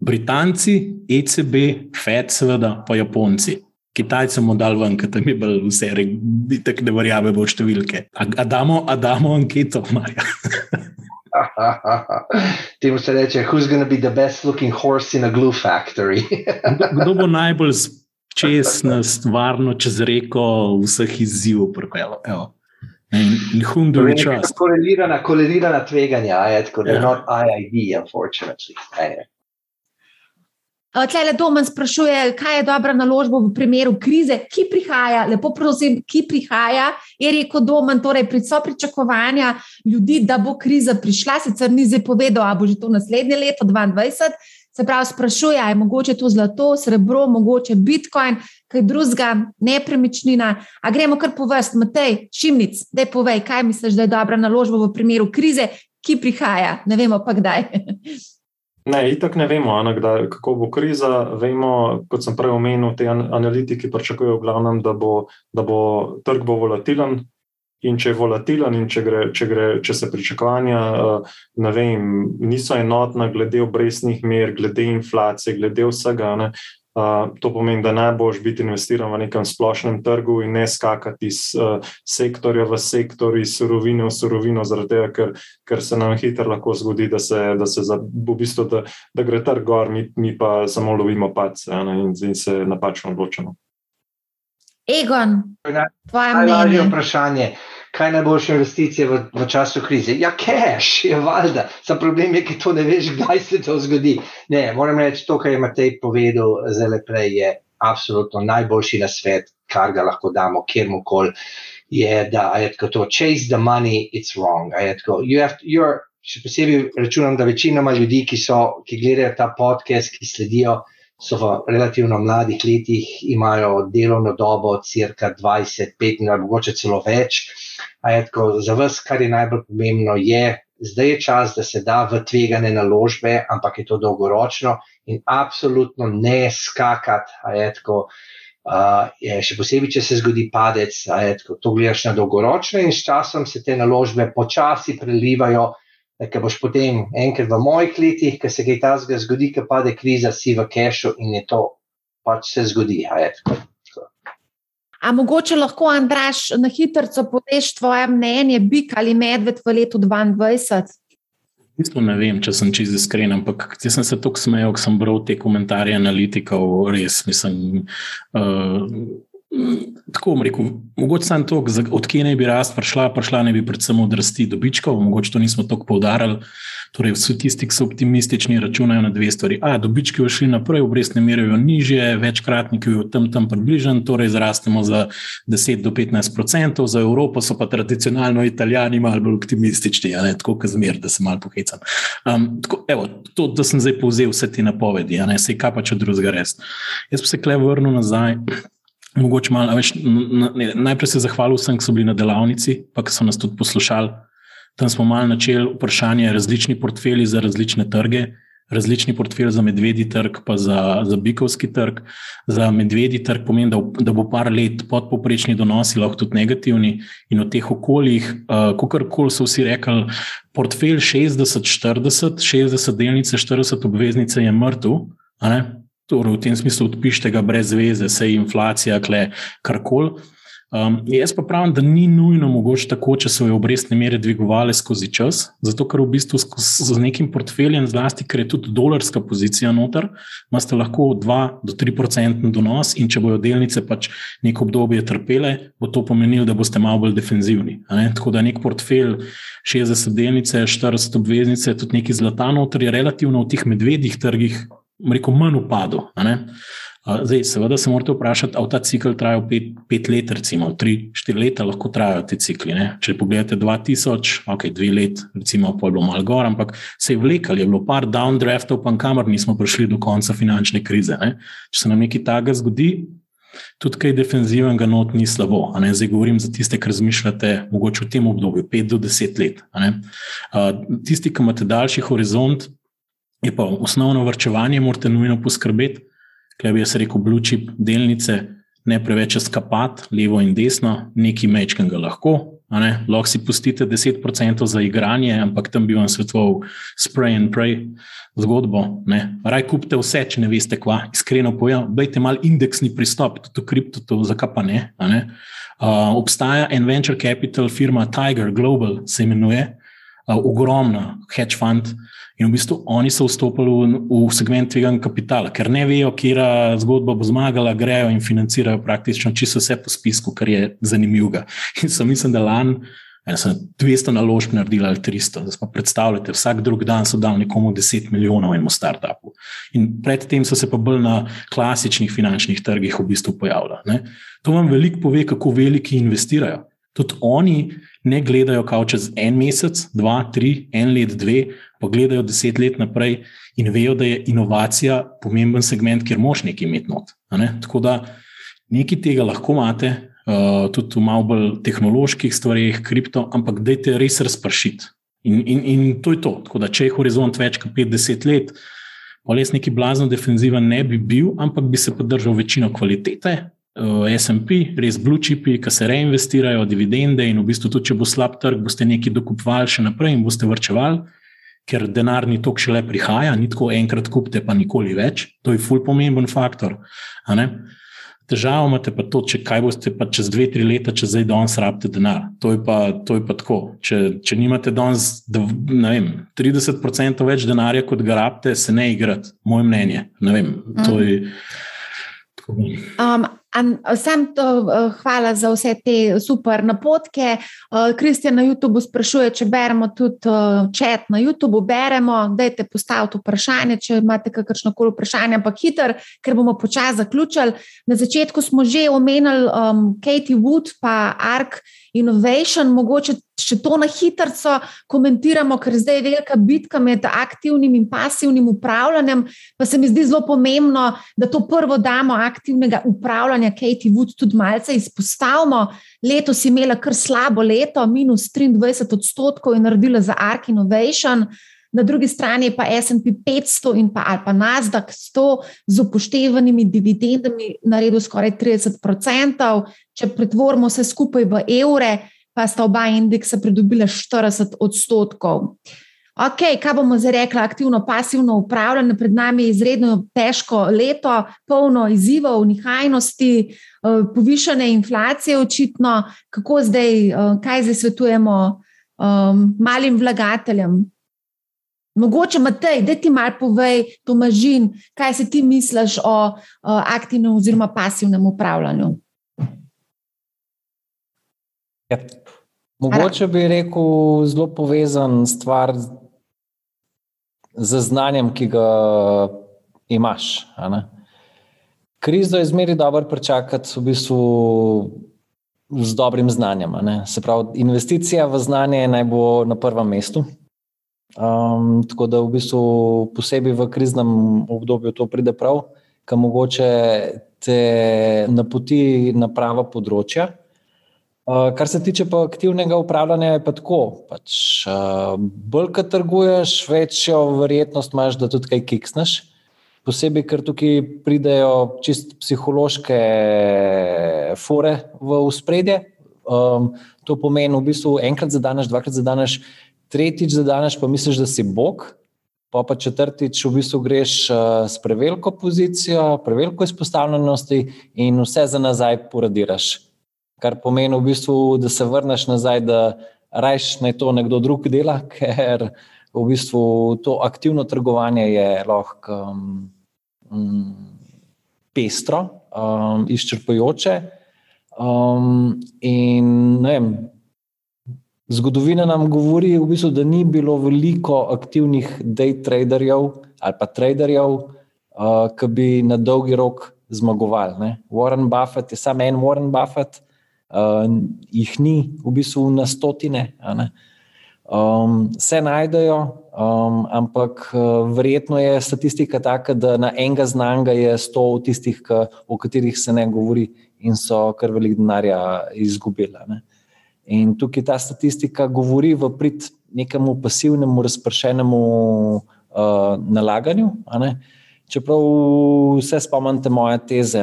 Britanci, ECB, FED, seveda, pa Japonci. Kitajcem bomo dal ven, ker tam je bilo vse, tako ne verjamemo v številke. A, a, damo, a damo anketo, Marja. *laughs* *laughs* Temu se reče, who's going to be the best looking horse in a glue factory? *laughs* Kdo bo najbolj čez nas, varno čez reko, vseh izzivov pripeljal? In hundu je čas. Korelirana, korelirana tveganja, tako da je not IID, unfortunately. Tle Domen sprašuje, kaj je dobra naložba v primeru krize, ki prihaja, lepo prosim, ki prihaja. Je rekel Domen, torej so pričakovanja ljudi, da bo kriza prišla, sicer ni zdaj povedal, ali bo že to naslednje leto, 2022. Se pravi, sprašuje, ali je mogoče to zlato, srebro, mogoče bitcoin, kaj drugega, nepremičnina. A gremo kar po vrsti, Matej, Šimnic, da povej, kaj misliš, da je dobra naložba v primeru krize, ki prihaja, ne vemo pa kdaj. *laughs* Ne, itak ne vemo, kdaj, kako bo kriza. Vemo, kot sem prej omenil, te analitiki pričakujejo, glavnem, da, bo, da bo trg bo volatilen. In če je volatilen, in če, gre, če, gre, če se pričakovanja vem, niso enotna, glede obrestnih mer, glede inflacije, glede vsega, ne, to pomeni, da najboljš biti investiran v nekem splošnem trgu in ne skakati iz uh, sektorja v sektor, iz surovine v surovino, zaradi tega, ker, ker se nam hitro lahko zgodi, da se, da se za, v bistvu, da, da gre trg gor, mi, mi pa samo lovimo pace in, in se napačno odločamo. Egon, tvoje mnenje. Vprašanje kaj je najboljša investicija v, v času krize? Ja, cash je valjda. Sam problem je, ker to ne veš, kdaj se to zgodi. Ne, moram reči, to, kar je Matej povedal zelo prej, je absolutno najboljši na svet, kar ga lahko damo kjerkoli. Je, da je tako to, chase the money, it's wrong. Tako, you have, še posebej računam, da večinoma ljudi, ki, so, ki gledajo ta podcast, ki sledijo so v relativno mladih letih, imajo delovno dobo, crka 20, 15, ali mogoče celo več. Tako, za vas, kar je najbolj pomembno, je, zdaj je čas, da se da v tvegane naložbe, ampak je to dolgoročno in absolutno ne skakati. Tako, uh, je, še posebej, če se zgodi padec, tako, to gledaš na dolgoročno in s časom se te naložbe počasi prelivajo ker boš potem enkrat v mojih letih, ki se kaj tasga zgodi, ki pade kriza, si v kešu in je to pač se zgodi. A mogoče lahko, Andraš, na hitro poveš tvoje mnenje, bik ali medved v letu 2022? Isto ne vem, če sem čisto iskren, ampak jaz sem se tako smejal, ko sem bral te komentarje analitikov, res mislim. Uh, Tako bom rekel, mogoče samo to, odkje naj bi rast prišla, prišla naj bi predvsem od rasti dobičkov, mogoče to nismo tako poudarjali. Torej, vsi tisti, ki so optimistični, računajo na dve stvari. A, dobički so šli naprej, obrestne mere so nižje, večkratniki so tam, tam približeni, torej zrastemo za 10 do 15 odstotkov, za Evropo so pa tradicionalno italijani malo bolj optimistični, ne, tako kot zmer, da se malo pohecam. Um, tako, evo, to, da sem zdaj povzel vse te napovedi, ne, se kaj pa če drugega res. Jaz pa se klej vrnil nazaj. Mogoče malo več. Najprej se zahvalil vsem, ki so bili na delavnici, pa ki so nas tudi poslušali. Tam smo malo načeli vprašanje različni portfelji za različne trge. Različni portfelj za medvedji trg, pa za, za bikovski trg. Za medvedji trg pomeni, da, da bo par let podpoprečni donosi, lahko tudi negativni. In v teh okoljih, uh, kot koli so vsi rekli, portfelj 60-40, 60 delnice, 40 obveznice je mrtev. Torej v tem smislu odpišite ga brez veze, se je inflacija, kle karkoli. Um, jaz pa pravim, da ni nujno mogoče tako, če so jo obrestne mere dvigovali skozi čas, zato ker v bistvu z nekim portfeljem, zlasti ker je tudi dolarska pozicija noter, imate lahko 2 do 3 odstotni donos in če bojo delnice pač neko obdobje trpele, bo to pomenilo, da boste malo bolj defenzivni. Tako da nek portfelj 60 delnice, 40 obveznice, tudi neki zlata noter je relativno v teh medvedjih trgih, rekel, manj upadlo. Zdaj, seveda se morate vprašati, ali ta cikl traja pet, pet let, recimo tri, štiri leta, lahko trajajo ti cikli. Ne? Če pogledate 2000, ok, dve let, recimo, pa je bilo malo gor, ampak se je vlekal, je bilo par downdraftov, pa kamor nismo prišli do konca finančne krize. Ne? Če se nam nekaj takega zgodi, tudi kaj defenzivnega not ni slabo. Zdaj govorim za tiste, ki razmišljate mogoče v tem obdobju, pet do deset let. Tisti, ki imate daljši horizont, je pa osnovno vrčevanje, morate nujno poskrbeti kaj bi jaz rekel, blue chip delnice, ne preveč skapati levo in desno, neki mečken ga lahko. Lahko si pustite 10% za igranje, ampak tam bi vam svetoval spray and pray zgodbo. Ne. Raj kupite vse, če ne veste, kva. Iskreno povem, bejte mal indeksni pristop, tudi v kriptotu, zakaj pa ne. ne. Uh, obstaja en venture capital firma Tiger Global, se imenuje, uh, ogromna hedge fund, In v bistvu oni so vstopili v, v segment tega kapitala, ker ne vejo, kje zgodba bo zmagala, grejo in financirajo praktično čisto vse po spisku, kar je zanimivo. *laughs* In so mislim, da lani. Ja, sem 200 naložb naredil ali 300. Zdaj pa predstavljate, vsak drug dan so dal nekomu 10 milijonov enemu startupu. In predtem so se pa bolj na klasičnih finančnih trgih v bistvu pojavljali. Ne. To vam veliko pove, kako veliki investirajo. Tudi oni ne gledajo, kao čez en mesec, dva, tri, en let, dve, pa gledajo deset let naprej in vejo, da je inovacija pomemben segment, kjer moš nekaj imeti not. Ne? Tako da nekaj tega lahko imate, uh, tudi v malo bolj tehnoloških stvarih, kripto, ampak dajte res razpršiti. In, in, in to je to. Tako da, če je horizont več kot 50 let, pa res neki blazno defenziven ne bi bil, ampak bi se pa držal večino kvalitete. Uh, SP, res blue chipi, ki se reinvestirajo, dividende, in v bistvu, tudi če bo slab trg, boste nekaj dokupovali še naprej in boste vrčevali ker denar ni tok še le prihaja, ni tako enkrat kupite, pa nikoli več. To je ful pomemben faktor. Težava imate pa to, če kaj boste pa čez dve, tri leta, če zdaj danes rabite denar. To je pa, to je pa tako. Če, če nimate danes 30% več denarja, kot ga rabite, se ne igrate, moje mnenje. Vem, to je. Um, Vsem to uh, hvala za vse te super napotke. Kristjan uh, na YouTubu sprašuje, če beremo tudi uh, čat na YouTubu. Beremo, dajte postaviti vprašanje, če imate kakršno koli vprašanje, ampak hiter, ker bomo počasi zaključili. Na začetku smo že omenili um, Katie Wood pa Ark Innovation, mogoče še to na hitro komentiramo, ker zdaj je velika bitka med aktivnim in pasivnim upravljanjem. Pa se mi zdi zelo pomembno, da to prvo damo aktivnega upravljanja, Katie Wood, tudi malce izpostavimo. Letos je imela kar slabo leto, minus 23 odstotkov in naredila za Ark Innovation. Na drugi strani pa SP 500 in pa, pa Nasdaq 100 z upoštevanimi dividendami naredil skoraj 30 odstotkov. Če pretvorimo vse skupaj v evre, pa sta oba indeksa pridobila 40 odstotkov. Ok, kaj bomo zdaj rekli, aktivno, pasivno upravljanje, pred nami je izredno težko leto, polno izzivov, nihajnosti, eh, povišene inflacije, očitno. Kako zdaj, eh, kaj zdaj svetujemo um, malim vlagateljem? Mogoče, Matej, da ti malo povej, Tomažin, kaj si ti misliš o, o aktivnem oziroma pasivnem upravljanju? Ja, mogoče bi rekel, zelo povezan stvar z znanjem, ki ga imaš. Krizo je zmeri dobro pričakati v bistvu z dobrim znanjem. Se pravi, investicija v znanje naj bo na prvem mestu. Um, tako da v bistvu posebej v kriznem obdobju to pride prav, ker mogoče te napoti na prava področja. Uh, kar se tiče pa aktivnega upravljanja, je pa tako. Pač, uh, bolj, ko trguješ, večjo verjetnost imaš, da tudi kaj kiksneš. Posebej, ker tukaj pridejo čist psihološke fore v spredje. Um, to pomeni, v bistvu, enkrat zadaneš, dvakrat zadaneš, tretjič zadaneš, pa misliš, da si Bog. Pa pa četrtič, v bistvu greš uh, s preveliko pozicijo, preveliko izpostavljenosti in vse za nazaj poradiraš. Kar pomeni v bistvu, da se vrneš nazaj, da rajš naj to nekdo drug dela, *laughs* ker v bistvu to aktivno trgovanje je lahko um, um, pestro, um, izčrpajoče. Um, in ne vem, Zgodovina nam govori, v bistvu, da ni bilo veliko aktivnih day traderjev ali pa traderjev, uh, ki bi na dolgi rok zmagovali. Ne? Warren Buffett je samo en Warren Buffett, uh, jih ni v bistvu na stotine. Um, se najdejo, um, ampak uh, verjetno je statistika taka, da na enega znanga je sto tistih, ka, o katerih se ne govori in so kar velik denarja izgubili. In tukaj ta statistika govori v prid nekemu pasivnemu, razpršenemu uh, nalaganju. Čeprav vse spomnite moje teze,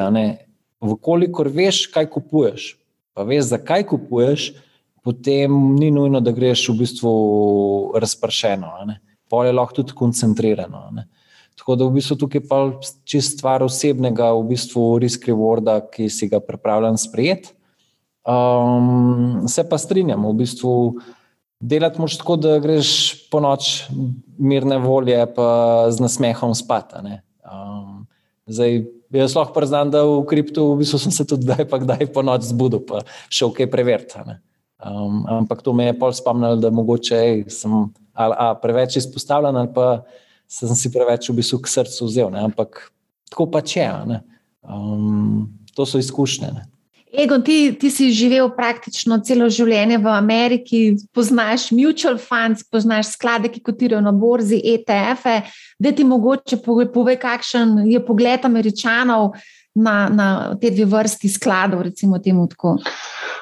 vkolikor veš, kaj kupuješ, pa veš, zakaj kupuješ, potem ni nujno, da greš v bistvu razpršeno, pol je lahko tudi koncentrirano. Tako da v bistvu tukaj je čist stvar osebnega, v bistvu risk rewarda, ki si ga pripravljen sprejeti. Um, se pa strinjam, v bistvu delati moš tako, da greš po noč mirne volje, pa z nasmehom spati. Um, zdaj, jaz lahko priznam, da v kriptu v bistvu sem se tudi kdaj, pa kdaj po noč zbudil, pa šel kaj preveriti. Um, ampak to me je pol spomnilo, da mogoče ej, sem ali, a, preveč izpostavljen, ali pa sem si preveč v bistvu k srcu vzel. Ne? Ampak tako pač je. Um, to so izkušnje. Ne? Egon, ti, ti si živel praktično celo življenje v Ameriki, poznaš mutual funds, poznaš sklade, ki kotirajo na borzi, ETF-e. Da ti mogoče pove, pove, kakšen je pogled američanov na, na te dve vrsti skladov, recimo temu tako.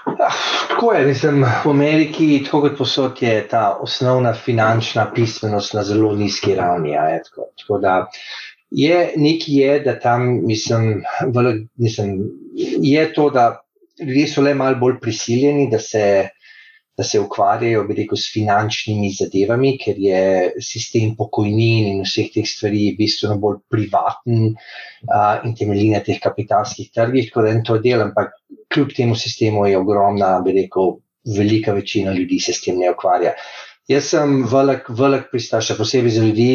Ah, tako je, mislim, v Ameriki, tako kot posod, je ta osnovna finančna pismenost na zelo nizki ravni. Ja, je, tako, tako da, je nekaj, je, da tam, mislim, vele, mislim, je to, da ljudje so le malo bolj prisiljeni, da se, da se ukvarjajo rekel, s finančnimi zadevami, ker je sistem pokojnin in vseh teh stvari bistveno bolj privaten uh, in temelji na teh kapitalskih trgih. Tako da en to del, ampak kljub temu sistemu je ogromna, bi rekel, velika večina ljudi se s tem ne ukvarja. Jaz sem velik, velik pristaš, še posebej za ljudi.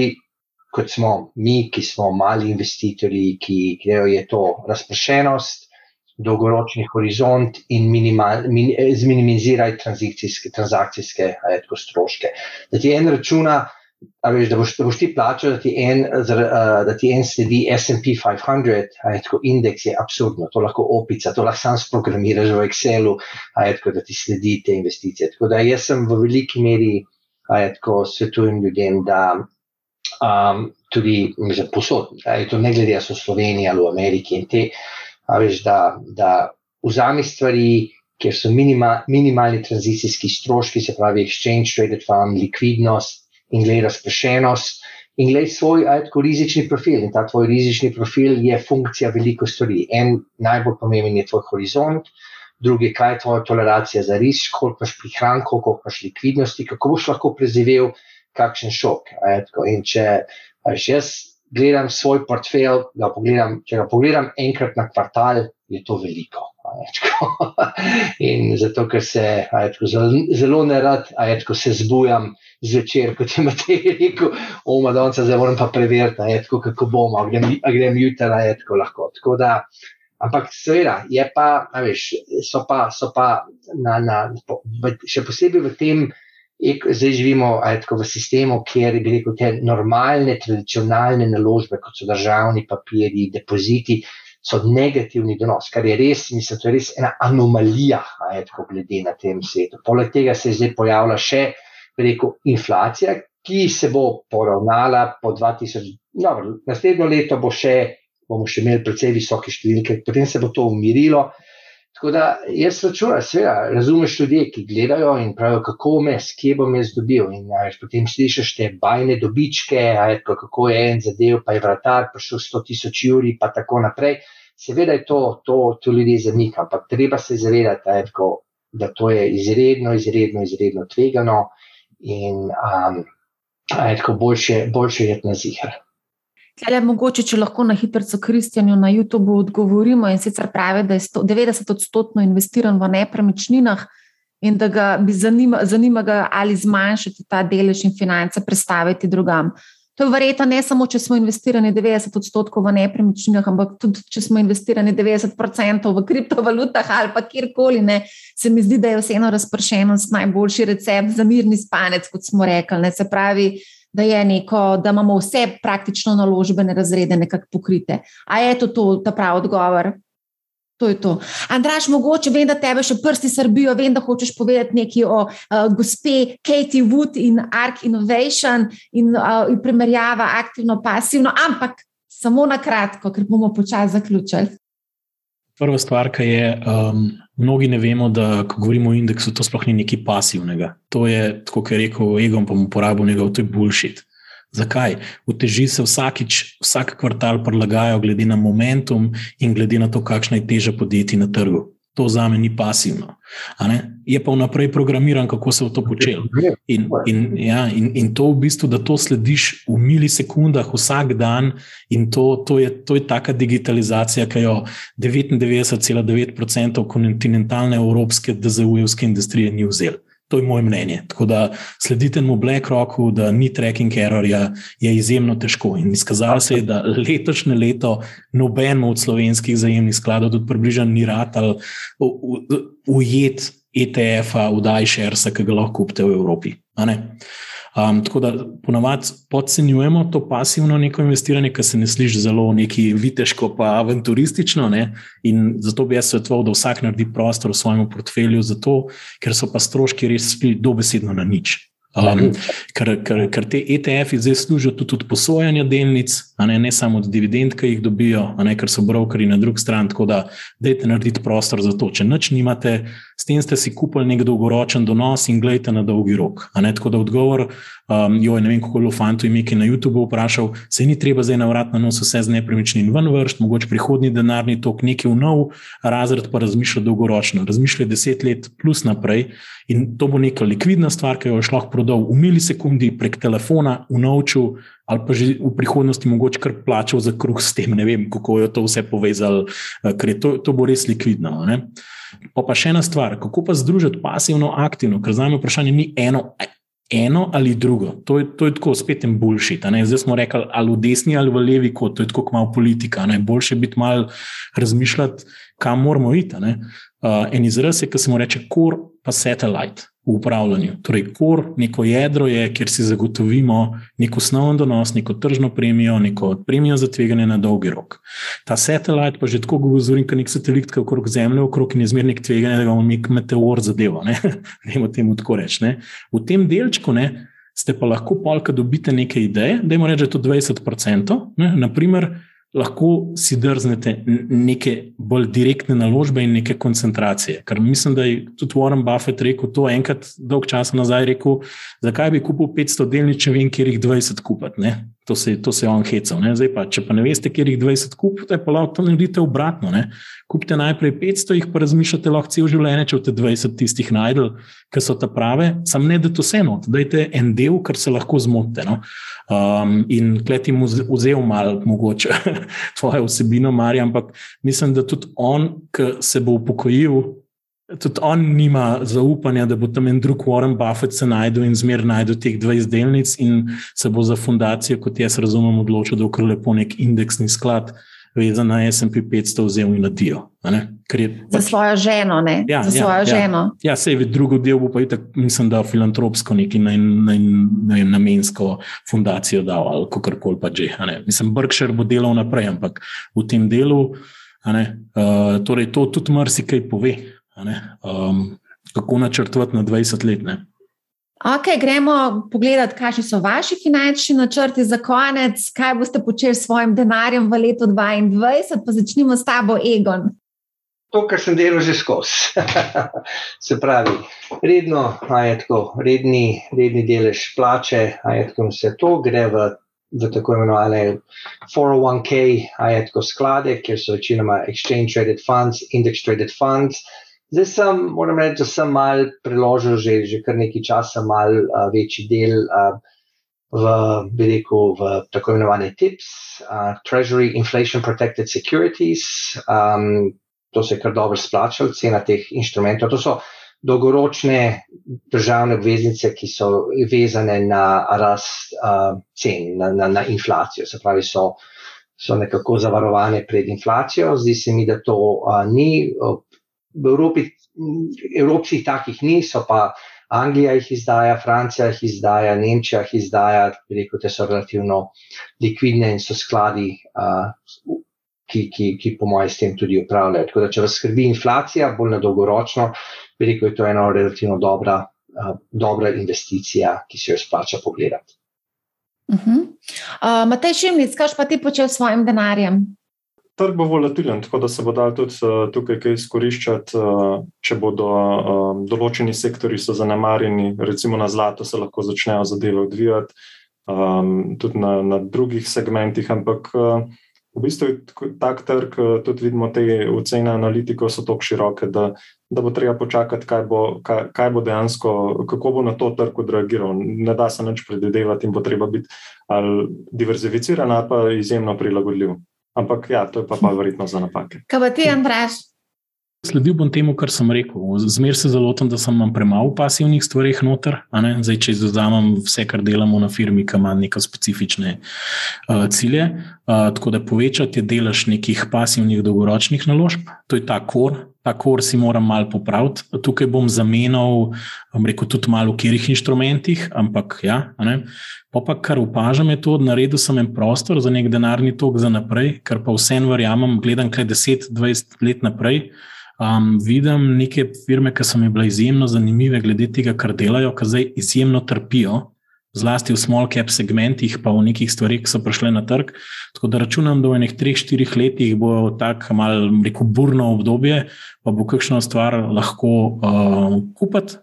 Kot smo mi, ki smo mali investitorji, ki grejo, je to razpršenost, dolgoročni horizont in minimal, min, zminimiziraj transakcijske, transakcijske ajtko, stroške. Da ti en računa, veš, da, boš, da boš ti plačal, da ti en, da ti en sledi SP 500, ajtko, indeks je absurdno, to lahko opica, to lahko sam sprogramiraš v Excelu, ajtko, da ti sledi te investicije. Tako da jaz sem v veliki meri, ajtko, svetujem ljudem, da um, tudi, mislim, posod, ajtko, ne glede, da so v Sloveniji ali v Ameriki in te, veš, da, da vzami stvari, kjer so minima, minimalni tranzicijski stroški, se pravi, exchange traded fund, likvidnost in gledaj razpršenost. In gledaj svoj rizični profil. In ta tvoj rizični profil je funkcija veliko stvari. En najbolj pomemben je tvoj horizont, drugi, kaj je tvoja toleracija za risk, koliko imaš prihrankov, koliko imaš likvidnosti, kako boš lahko preživel kakšen šok. In če veš, jaz gledam svoj portfelj, ga pogledam, če ga pogledam enkrat na kvartal, je to veliko. *laughs* In zato, ker se aječko, zelo, ne rad, aječko, se zbujam zvečer, kot je Matej *laughs* rekel, o Madonca, zdaj moram pa preveriti, aječko, kako bomo, a grem, grem jutra, aječko, lahko. Tako da, ampak seveda, je pa, veš, so pa, so pa na, na, še posebej v tem, zdaj živimo tako, v sistemu, kjer bi rekel, te normalne, tradicionalne naložbe, kot so državni papiri, depoziti, so negativni donos, kar je res, mislim, to je res ena anomalija, tako, glede na tem svetu. Poleg tega se zdaj pojavlja še, rekel, inflacija, ki se bo poravnala po 2000, dobro, naslednjo leto bo še, bomo še imeli precej visoke številke, potem se bo to umirilo. Tako da jaz računam, seveda, razumeš ljudi, ki gledajo in pravijo, kako me, kje bom jaz dobil. In ja, potem slišiš te bajne dobičke, je, kako je en zadev, pa je vratar prišel 100 tisoč juri, pa tako naprej. Seveda je to, to, to ljudi zamika, ampak treba se zavedati, je, tako, da to je izredno, izredno, izredno tvegano. In um, je tako boljše, boljše je na zihar. Tele, mogoče, če lahko na hitro Kristjanu na YouTubu odgovorimo in sicer pravi, da je 90 odstotno investiran v nepremičninah in da ga zanima, zanima ga, ali zmanjšati ta delež in finance, predstaviti drugam. To je verjetno ne samo, če smo investirani 90 odstotkov v nepremičninah, ampak tudi, če smo investirani 90 odstotkov v kriptovalutah ali pa kjerkoli. Ne, se mi zdi, da je vseeno razpršenost najboljši recept za mirni spanec, kot smo rekli. Ne, se pravi, da, neko, da imamo vse praktično naložbene razrede nekako pokrite. A je to, to ta pravi odgovor? To je to. Andraš, mogoče vem, da tebe še prsti srbijo, vem, da hočeš povedati nekaj o uh, gospe Katie Wood in Ark Innovation in, uh, in primerjava aktivno-pasivno, ampak samo na kratko, ker bomo počasi zaključili. Prva stvar, ki je, um, mnogi ne vemo, da ko govorimo o indeksu, to sploh ni nekaj pasivnega. To je, kot je rekel Egon, pa mu uporabil njegov, to je bullshit. Zakaj? Uteži se vsakič, vsak kvartal prilagajajo, glede na momentum in glede na to, kakšna je teža podjetij na trgu. To za me ni pasivno. Je pa vnaprej programiran, kako se bo to počelo. In, in, ja, in, in to v bistvu, da to slediš v milisekundah, vsak dan, in to, to, je, to je taka digitalizacija, ki jo 99,9% kontinentalne evropske, DZU-jevske industrije ni vzela. To je moje mnenje. Tako da sledite mu BlackRocku, da ni tracking errorja, je izjemno težko. In izkazalo se je, da letošnje leto noben od slovenskih zajemnih skladov, tudi približno ni rad ali ujet ETF-a, vdaj šersa, ki ga lahko kupite v Evropi. Um, tako da ponavadi podcenjujemo to pasivno neko investiranje, ki se ne sliši zelo neki viteško, pa avanturistično. Ne? In zato bi jaz svetoval, da vsak naredi prostor v svojem portfelju, zato, ker so pa stroški res dobesedno na nič. Um, ker, ker, ker te ETF-ji zdaj služijo tudi od posojanja delnic, ne, ne samo od dividend, ki jih dobijo, ne, ker so brokeri na drugi strani. Tako da, dajte narediti prostor za to. Če nič nimate, s tem ste si kupili nek dolgoročen donos in gledajte na dolgi rok. Ne, tako da odgovor, um, jo je ne vem, kako je fanto ime, ki je na YouTubu vprašal, se ni treba zdaj na vrat na nos vse z nepremičnin ven vrst, mogoče prihodni denarni tok, nekaj v nov razred, pa razmišlja dolgoročno. Razmišlja deset let plus naprej. In to bo neka likvidna stvar, ki jo boš lahko prodal v milisekundi prek telefona, v novču, ali pa že v prihodnosti mogoče kar plačal za kruh s tem. Ne vem, kako je to vse povezalo, eh, ker to, to bo res likvidno. Ne? Pa, pa še ena stvar, kako pa združiti pasivno, aktivno, ker za me vprašanje ni eno. Eno ali drugo, to je, to je tako spet en boljši. Zdaj smo rekli, ali v desni ali v levi, kot to je tako malo politika. Ne? Boljše biti malo razmišljati, kam moramo iti. Uh, en izraz je, ki se mu reče core pa satellite v upravljanju. Torej, core, neko jedro je, kjer si zagotovimo nek osnoven donos, neko tržno premijo, neko premijo za tveganje na dolgi rok. Ta satellite pa že tako govori, kot nek satelit, ki je okrog Zemlje, okrog in je zmernik tveganja, da ga bomo nek meteor zadeva. Ne *laughs* vemo temu tako reči. Ne? V tem delčku ne, ste pa lahko polka dobite neke ideje, da jim reče, da je to 20%. Ne? Naprimer, lahko si drznete neke bolj direktne naložbe in neke koncentracije. Ker mislim, da je tudi Warren Buffett rekel to enkrat, dolg časa nazaj, rekel, zakaj bi kupil 500 delnic, če vem, kjer jih 20 kupiti. To se, to se je on hecal. Zdaj pa, če pa ne veste, kjer jih 20 kupite, pa lahko to naredite obratno. Ne? Kupite najprej 500, jih pa razmišljate lahko cel življenje, če boste 20 tistih najdel, ki so ta prave, sam ne da to vse not, dajte en del, kar se lahko zmotite. No? Um, in kleti mu vzel malo, mogoče, *laughs* tvojo vsebino, Marija, ampak mislim, da tudi on, ki se bo upokojil, tudi on nima zaupanja, da bo tam en drug Warren Buffett se najdel in zmer najdel teh 20 delnic in se bo za fundacijo, kot jaz razumem, odločil, da bo kar lepo nek indeksni sklad. Vezan na SP 500 vzel in nadijo. Pač, za svojo ženo, ne? Ja, za svojo ja, ženo. Ja, ja se je drugo del, pa je tako, mislim, da filantropsko neki naj, naj, naj, namensko fundacijo dal ali kako koli pa že. Mislim, Berkshire bo delal naprej, ampak v tem delu, ne, uh, torej to tudi marsikaj pove um, kako načrtovati na 20 let. Ne? Ok, gremo pogledati, kakšni so vaši finančni načrti za konec, kaj boste počeli s svojim denarjem v letu 2022, pa začnimo s tabo, Egon. To, kar sem delal že skozi. *laughs* Se pravi, redno, tako, redni, redni delež plače, tako, vse to gre v, v tako imenovane 401k, tako, sklade, kjer so večinoma exchange traded funds, index traded funds. Zdaj sem, moram reči, da sem mal preložil že, že kar nekaj časa, mal uh, večji del. Uh, v, rekel, v tako imenovane TIPS, uh, Treasury Inflation Protected Securities. Um, to se je kar dobro splačalo, cena teh inštrumentov. To so dolgoročne državne obveznice, ki so vezane na rast uh, cen, na, na, na inflacijo. Se pravi, so, so nekako zavarovane pred inflacijo. Zdi se mi, da to uh, ni. V Evropi, Evropskih takih ni, so pa Anglija jih izdaja, Francija jih izdaja, Nemčija jih izdaja, rekel, da so relativno likvidne in so skladi, uh, ki, ki, ki po mojem s tem tudi upravljajo. Tako da, če vas skrbi inflacija, bolj na dolgoročno, rekel, je to ena relativno dobra, uh, dobra investicija, ki se jo splača pogledati. Uh -huh. uh, Matej Šimlic, kaj pa ti počel s svojim denarjem? Trg bo volatilen, tako da se bo dal tudi uh, tukaj kaj izkoriščati, uh, če bodo uh, določeni sektori zanemarjeni, recimo na zlato se lahko začnejo zadeve odvijati, um, tudi na, na drugih segmentih, ampak v bistvu je tak trg, tudi vidimo te ocene analitikov so tako široke, da, da bo treba počakati, kaj bo, kaj, kaj bo dejansko, kako bo na to trg odreagiral. Ne da se nič predvidevati in bo treba biti ali diverzificiran ali pa izjemno prilagodljiv. Ampak ja, to je pa, pa verjetno za napake. Kaj pa ti, Andraš? Sledil bom temu, kar sem rekel. Zmer se zalotam, da sem imel premalo pasivnih stvari noter. Zdaj, če izdamem vse, kar delamo na firmi, ki ima neke specifične uh, cilje. Uh, tako da povečati je delež nekih pasivnih dolgoročnih naložb, to je ta kor, ta kor si moram malo popraviti. Tukaj bom zamenjal, rekel tudi malo v kjerih inštrumentih, ampak ja. Pa, pa kar opažam, je to, da naredil sem en prostor za nek denarni tok za naprej, kar pa vsem verjamem, gledam kaj 10-20 let naprej. Um, vidim neke firme, ki so mi bile izjemno zanimive, glede tega, kar delajo, ki zdaj izjemno trpijo, zlasti v small cap segmentih, pa v nekih stvarih, ki so prišle na trg. Tako da računam, da v enih 3-4 letih bo tako malo, rekel, burno obdobje, pa bo kakšno stvar lahko uh, kupiti.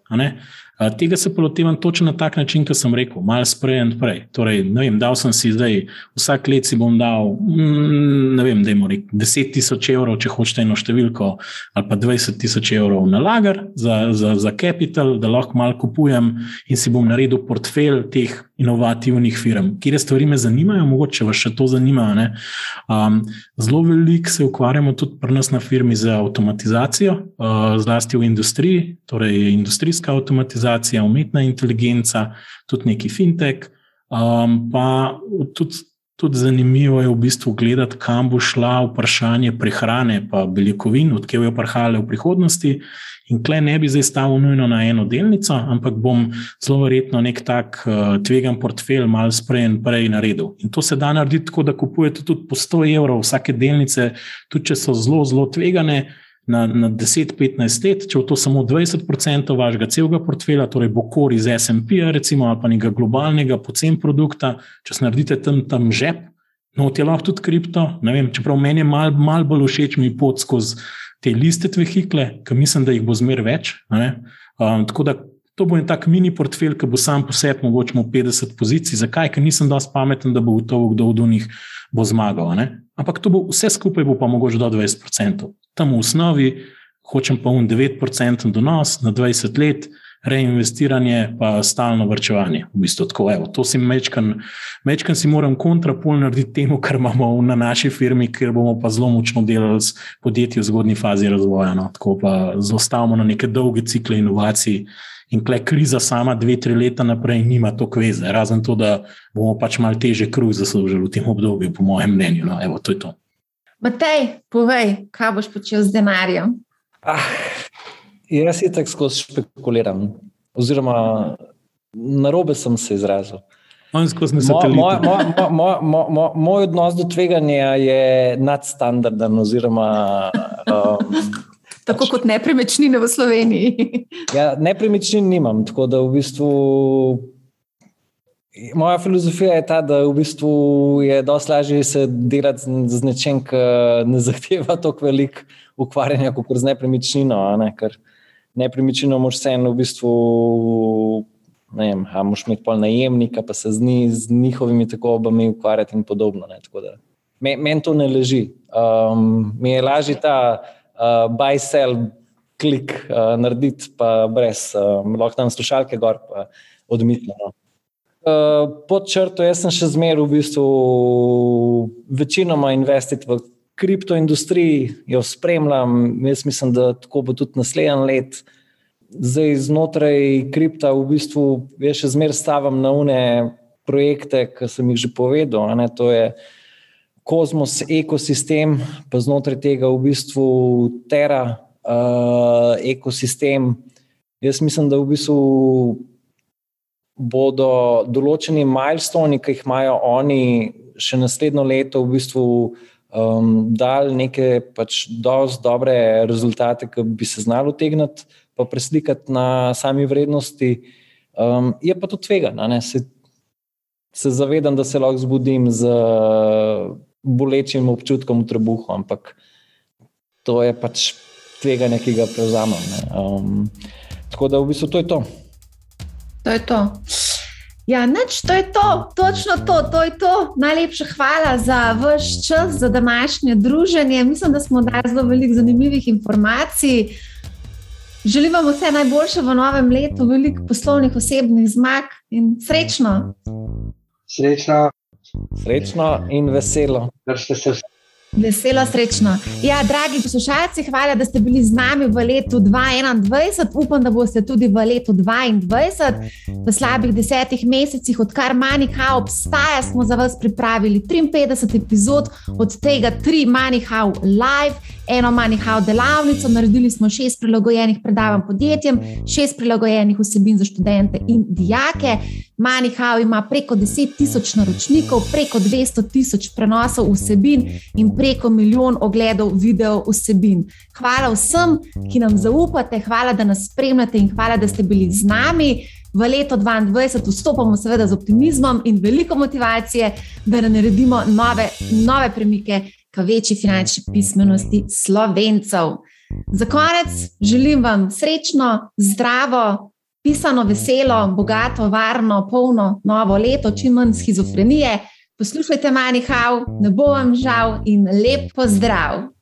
Tega se lotevam točno na tak način, kot sem rekel, malo sprej in prej. Torej, ne vem, dal sem si zdaj, vsak let si bom dal, mm, ne vem, da imamo 10 tisoč evrov, če hočete eno številko, ali pa 20 tisoč evrov na lagar za, za, za capital, da lahko malo kupujem in si bom naredil portfelj teh inovativnih firm. Kje stvari me zanimajo, mogoče vas še to zanima. Um, zelo veliko se ukvarjamo tudi pri nas na firmi za avtomatizacijo, uh, zlasti v industriji, torej industrijska avtomatizacija, umetna inteligenca, tudi neki fintech. Um, pa tudi, tudi zanimivo je v bistvu gledati, kam bo šla vprašanje prehrane, pa beljakovin, odkje bojo prihajale v prihodnosti. In klej ne bi zdaj stavil nujno na eno delnico, ampak bom zelo verjetno nek tak uh, tvegan portfelj malo sprej in prej naredil. In to se da narediti tako, da kupujete tudi po 100 evrov vsake delnice, tudi če so zelo, zelo tvegane. Na, na 10-15 let, če je to samo 20% vašega celega portfelja, torej bo kor iz SP, recimo, ali pa nekega globalnega pocen produkta, če naredite tam, tam žep, no, ti lahko tudi kripto. Vem, čeprav meni je malo mal bolj všeč mi pot skozi te liste tvehikle, ki mislim, da jih bo zmer več. Um, tako da to bo en tak mini portfelj, ki bo sam po sebi mogoče 50 pozicij. Zakaj? Ker nisem dovolj pameten, da bo v to, kdo od njih bo zmagal. Ampak to bo vse skupaj, bo pa mogoče do 20%. Tam v osnovi hočem pa un 9% donos na 20 let reinvestiranje, pa stalno vrčevanje. V bistvu tako, evo, to si mečkan, mečkan si moram kontrapol narediti temu, kar imamo na naši firmi, ker bomo pa zelo močno delali s podjetji v zgodni fazi razvoja. No. Tako pa zostavimo na neke dolge cikle inovacij. In klej kriza sama dve, tri leta naprej nima to kveze, razen to, da bomo pač malo teže kruh zaslužili v tem obdobju, po mojem mnenju. No, evo, to je to. Matej, povej, kaj boš počel z denarjem? Ah, Jaz si tako skozi špekuliram, oziroma na robe sem se izrazil. Moj, moj, moj, moj, moj, moj odnos do tveganja je nadstandarden. Oziroma, *laughs* um, tako kot nepremičnine v Sloveniji. *laughs* ja, nepremičnin nimam. Tako da v bistvu. Moja filozofija je ta, da v bistvu je dosti lažje se delati z nečem, ki ne zahteva tako veliko ukvarjanja kot z nepremičnino. Ne? Ker, nepremičnino, moš se eno v bistvu. Ne vem, a moš imeti pol najemnika, pa se z, ni, z njihovimi tako obami ukvarjati in podobno. Meni men to ne leži. Um, mi je lažje ta uh, buy, sell, klik uh, narediti, pa brez, um, lahko tam slušalke gor, pa odmitno. No. Uh, pod črto, jaz sem še zmeraj v bistvu večinoma investiral v kriptoindustriji, jo spremljam. Jaz mislim, da tako bo tudi naslednji let. Zdaj znotraj kripta v bistvu še zmeraj stavim na une projekte, ki sem jih že povedal. To je kozmos, ekosistem, pa znotraj tega v bistvu Terra, uh, ekosistem. Jaz mislim, da v bistvu bodo določeni milestoni, ki jih imajo oni še naslednjo leto, v bistvu um, dali neke pač dosti dobre rezultate, ki bi se znali utegniti, pa preslikati na sami vrednosti. Um, je pa to tvegano. Se, se zavedam, da se lahko zbudim z bolečim občutkom v trebuhu, ampak to je pač tveganje, ki ga prevzamem. Um, tako da v bistvu to je to. To je to. Ja, nič, to je to, točno to, to je to. Najlepša hvala za vaš čas, za današnje druženje. Mislim, da smo dali zelo veliko zanimivih informacij. Želim vam vse najboljše v novem letu, veliko poslovnih, osebnih zmag in srečno. Srečno. Srečno in veselo. Držite se vse. Veselo, srečno. Ja, dragi poslušalci, hvala, da ste bili z nami v letu 2021. Upam, da boste tudi v letu 2022. V slabih desetih mesecih, odkar Manihau obstaja, smo za vas pripravili 53 epizod, od tega tri Manihau live, eno Manihau delavnico, naredili smo šest prilagojenih predavanj podjetjem, šest prilagojenih vsebin za študente in dijake. Manihau ima preko 10 tisoč naročnikov, preko 200 tisoč prenosov vsebin in preko milijon ogledov video vsebin. Hvala vsem, ki nam zaupate, hvala, da nas spremljate in hvala, da ste bili z nami. V leto 2022 vstopamo seveda z optimizmom in veliko motivacije, da naredimo nove, nove premike k večji finančni pismenosti slovencev. Za konec želim vam srečno, zdravo, pisano, veselo, bogato, varno, polno novo leto, čim manj schizofrenije. Poslušajte, manjhav, ne bo vam žal in lep pozdrav!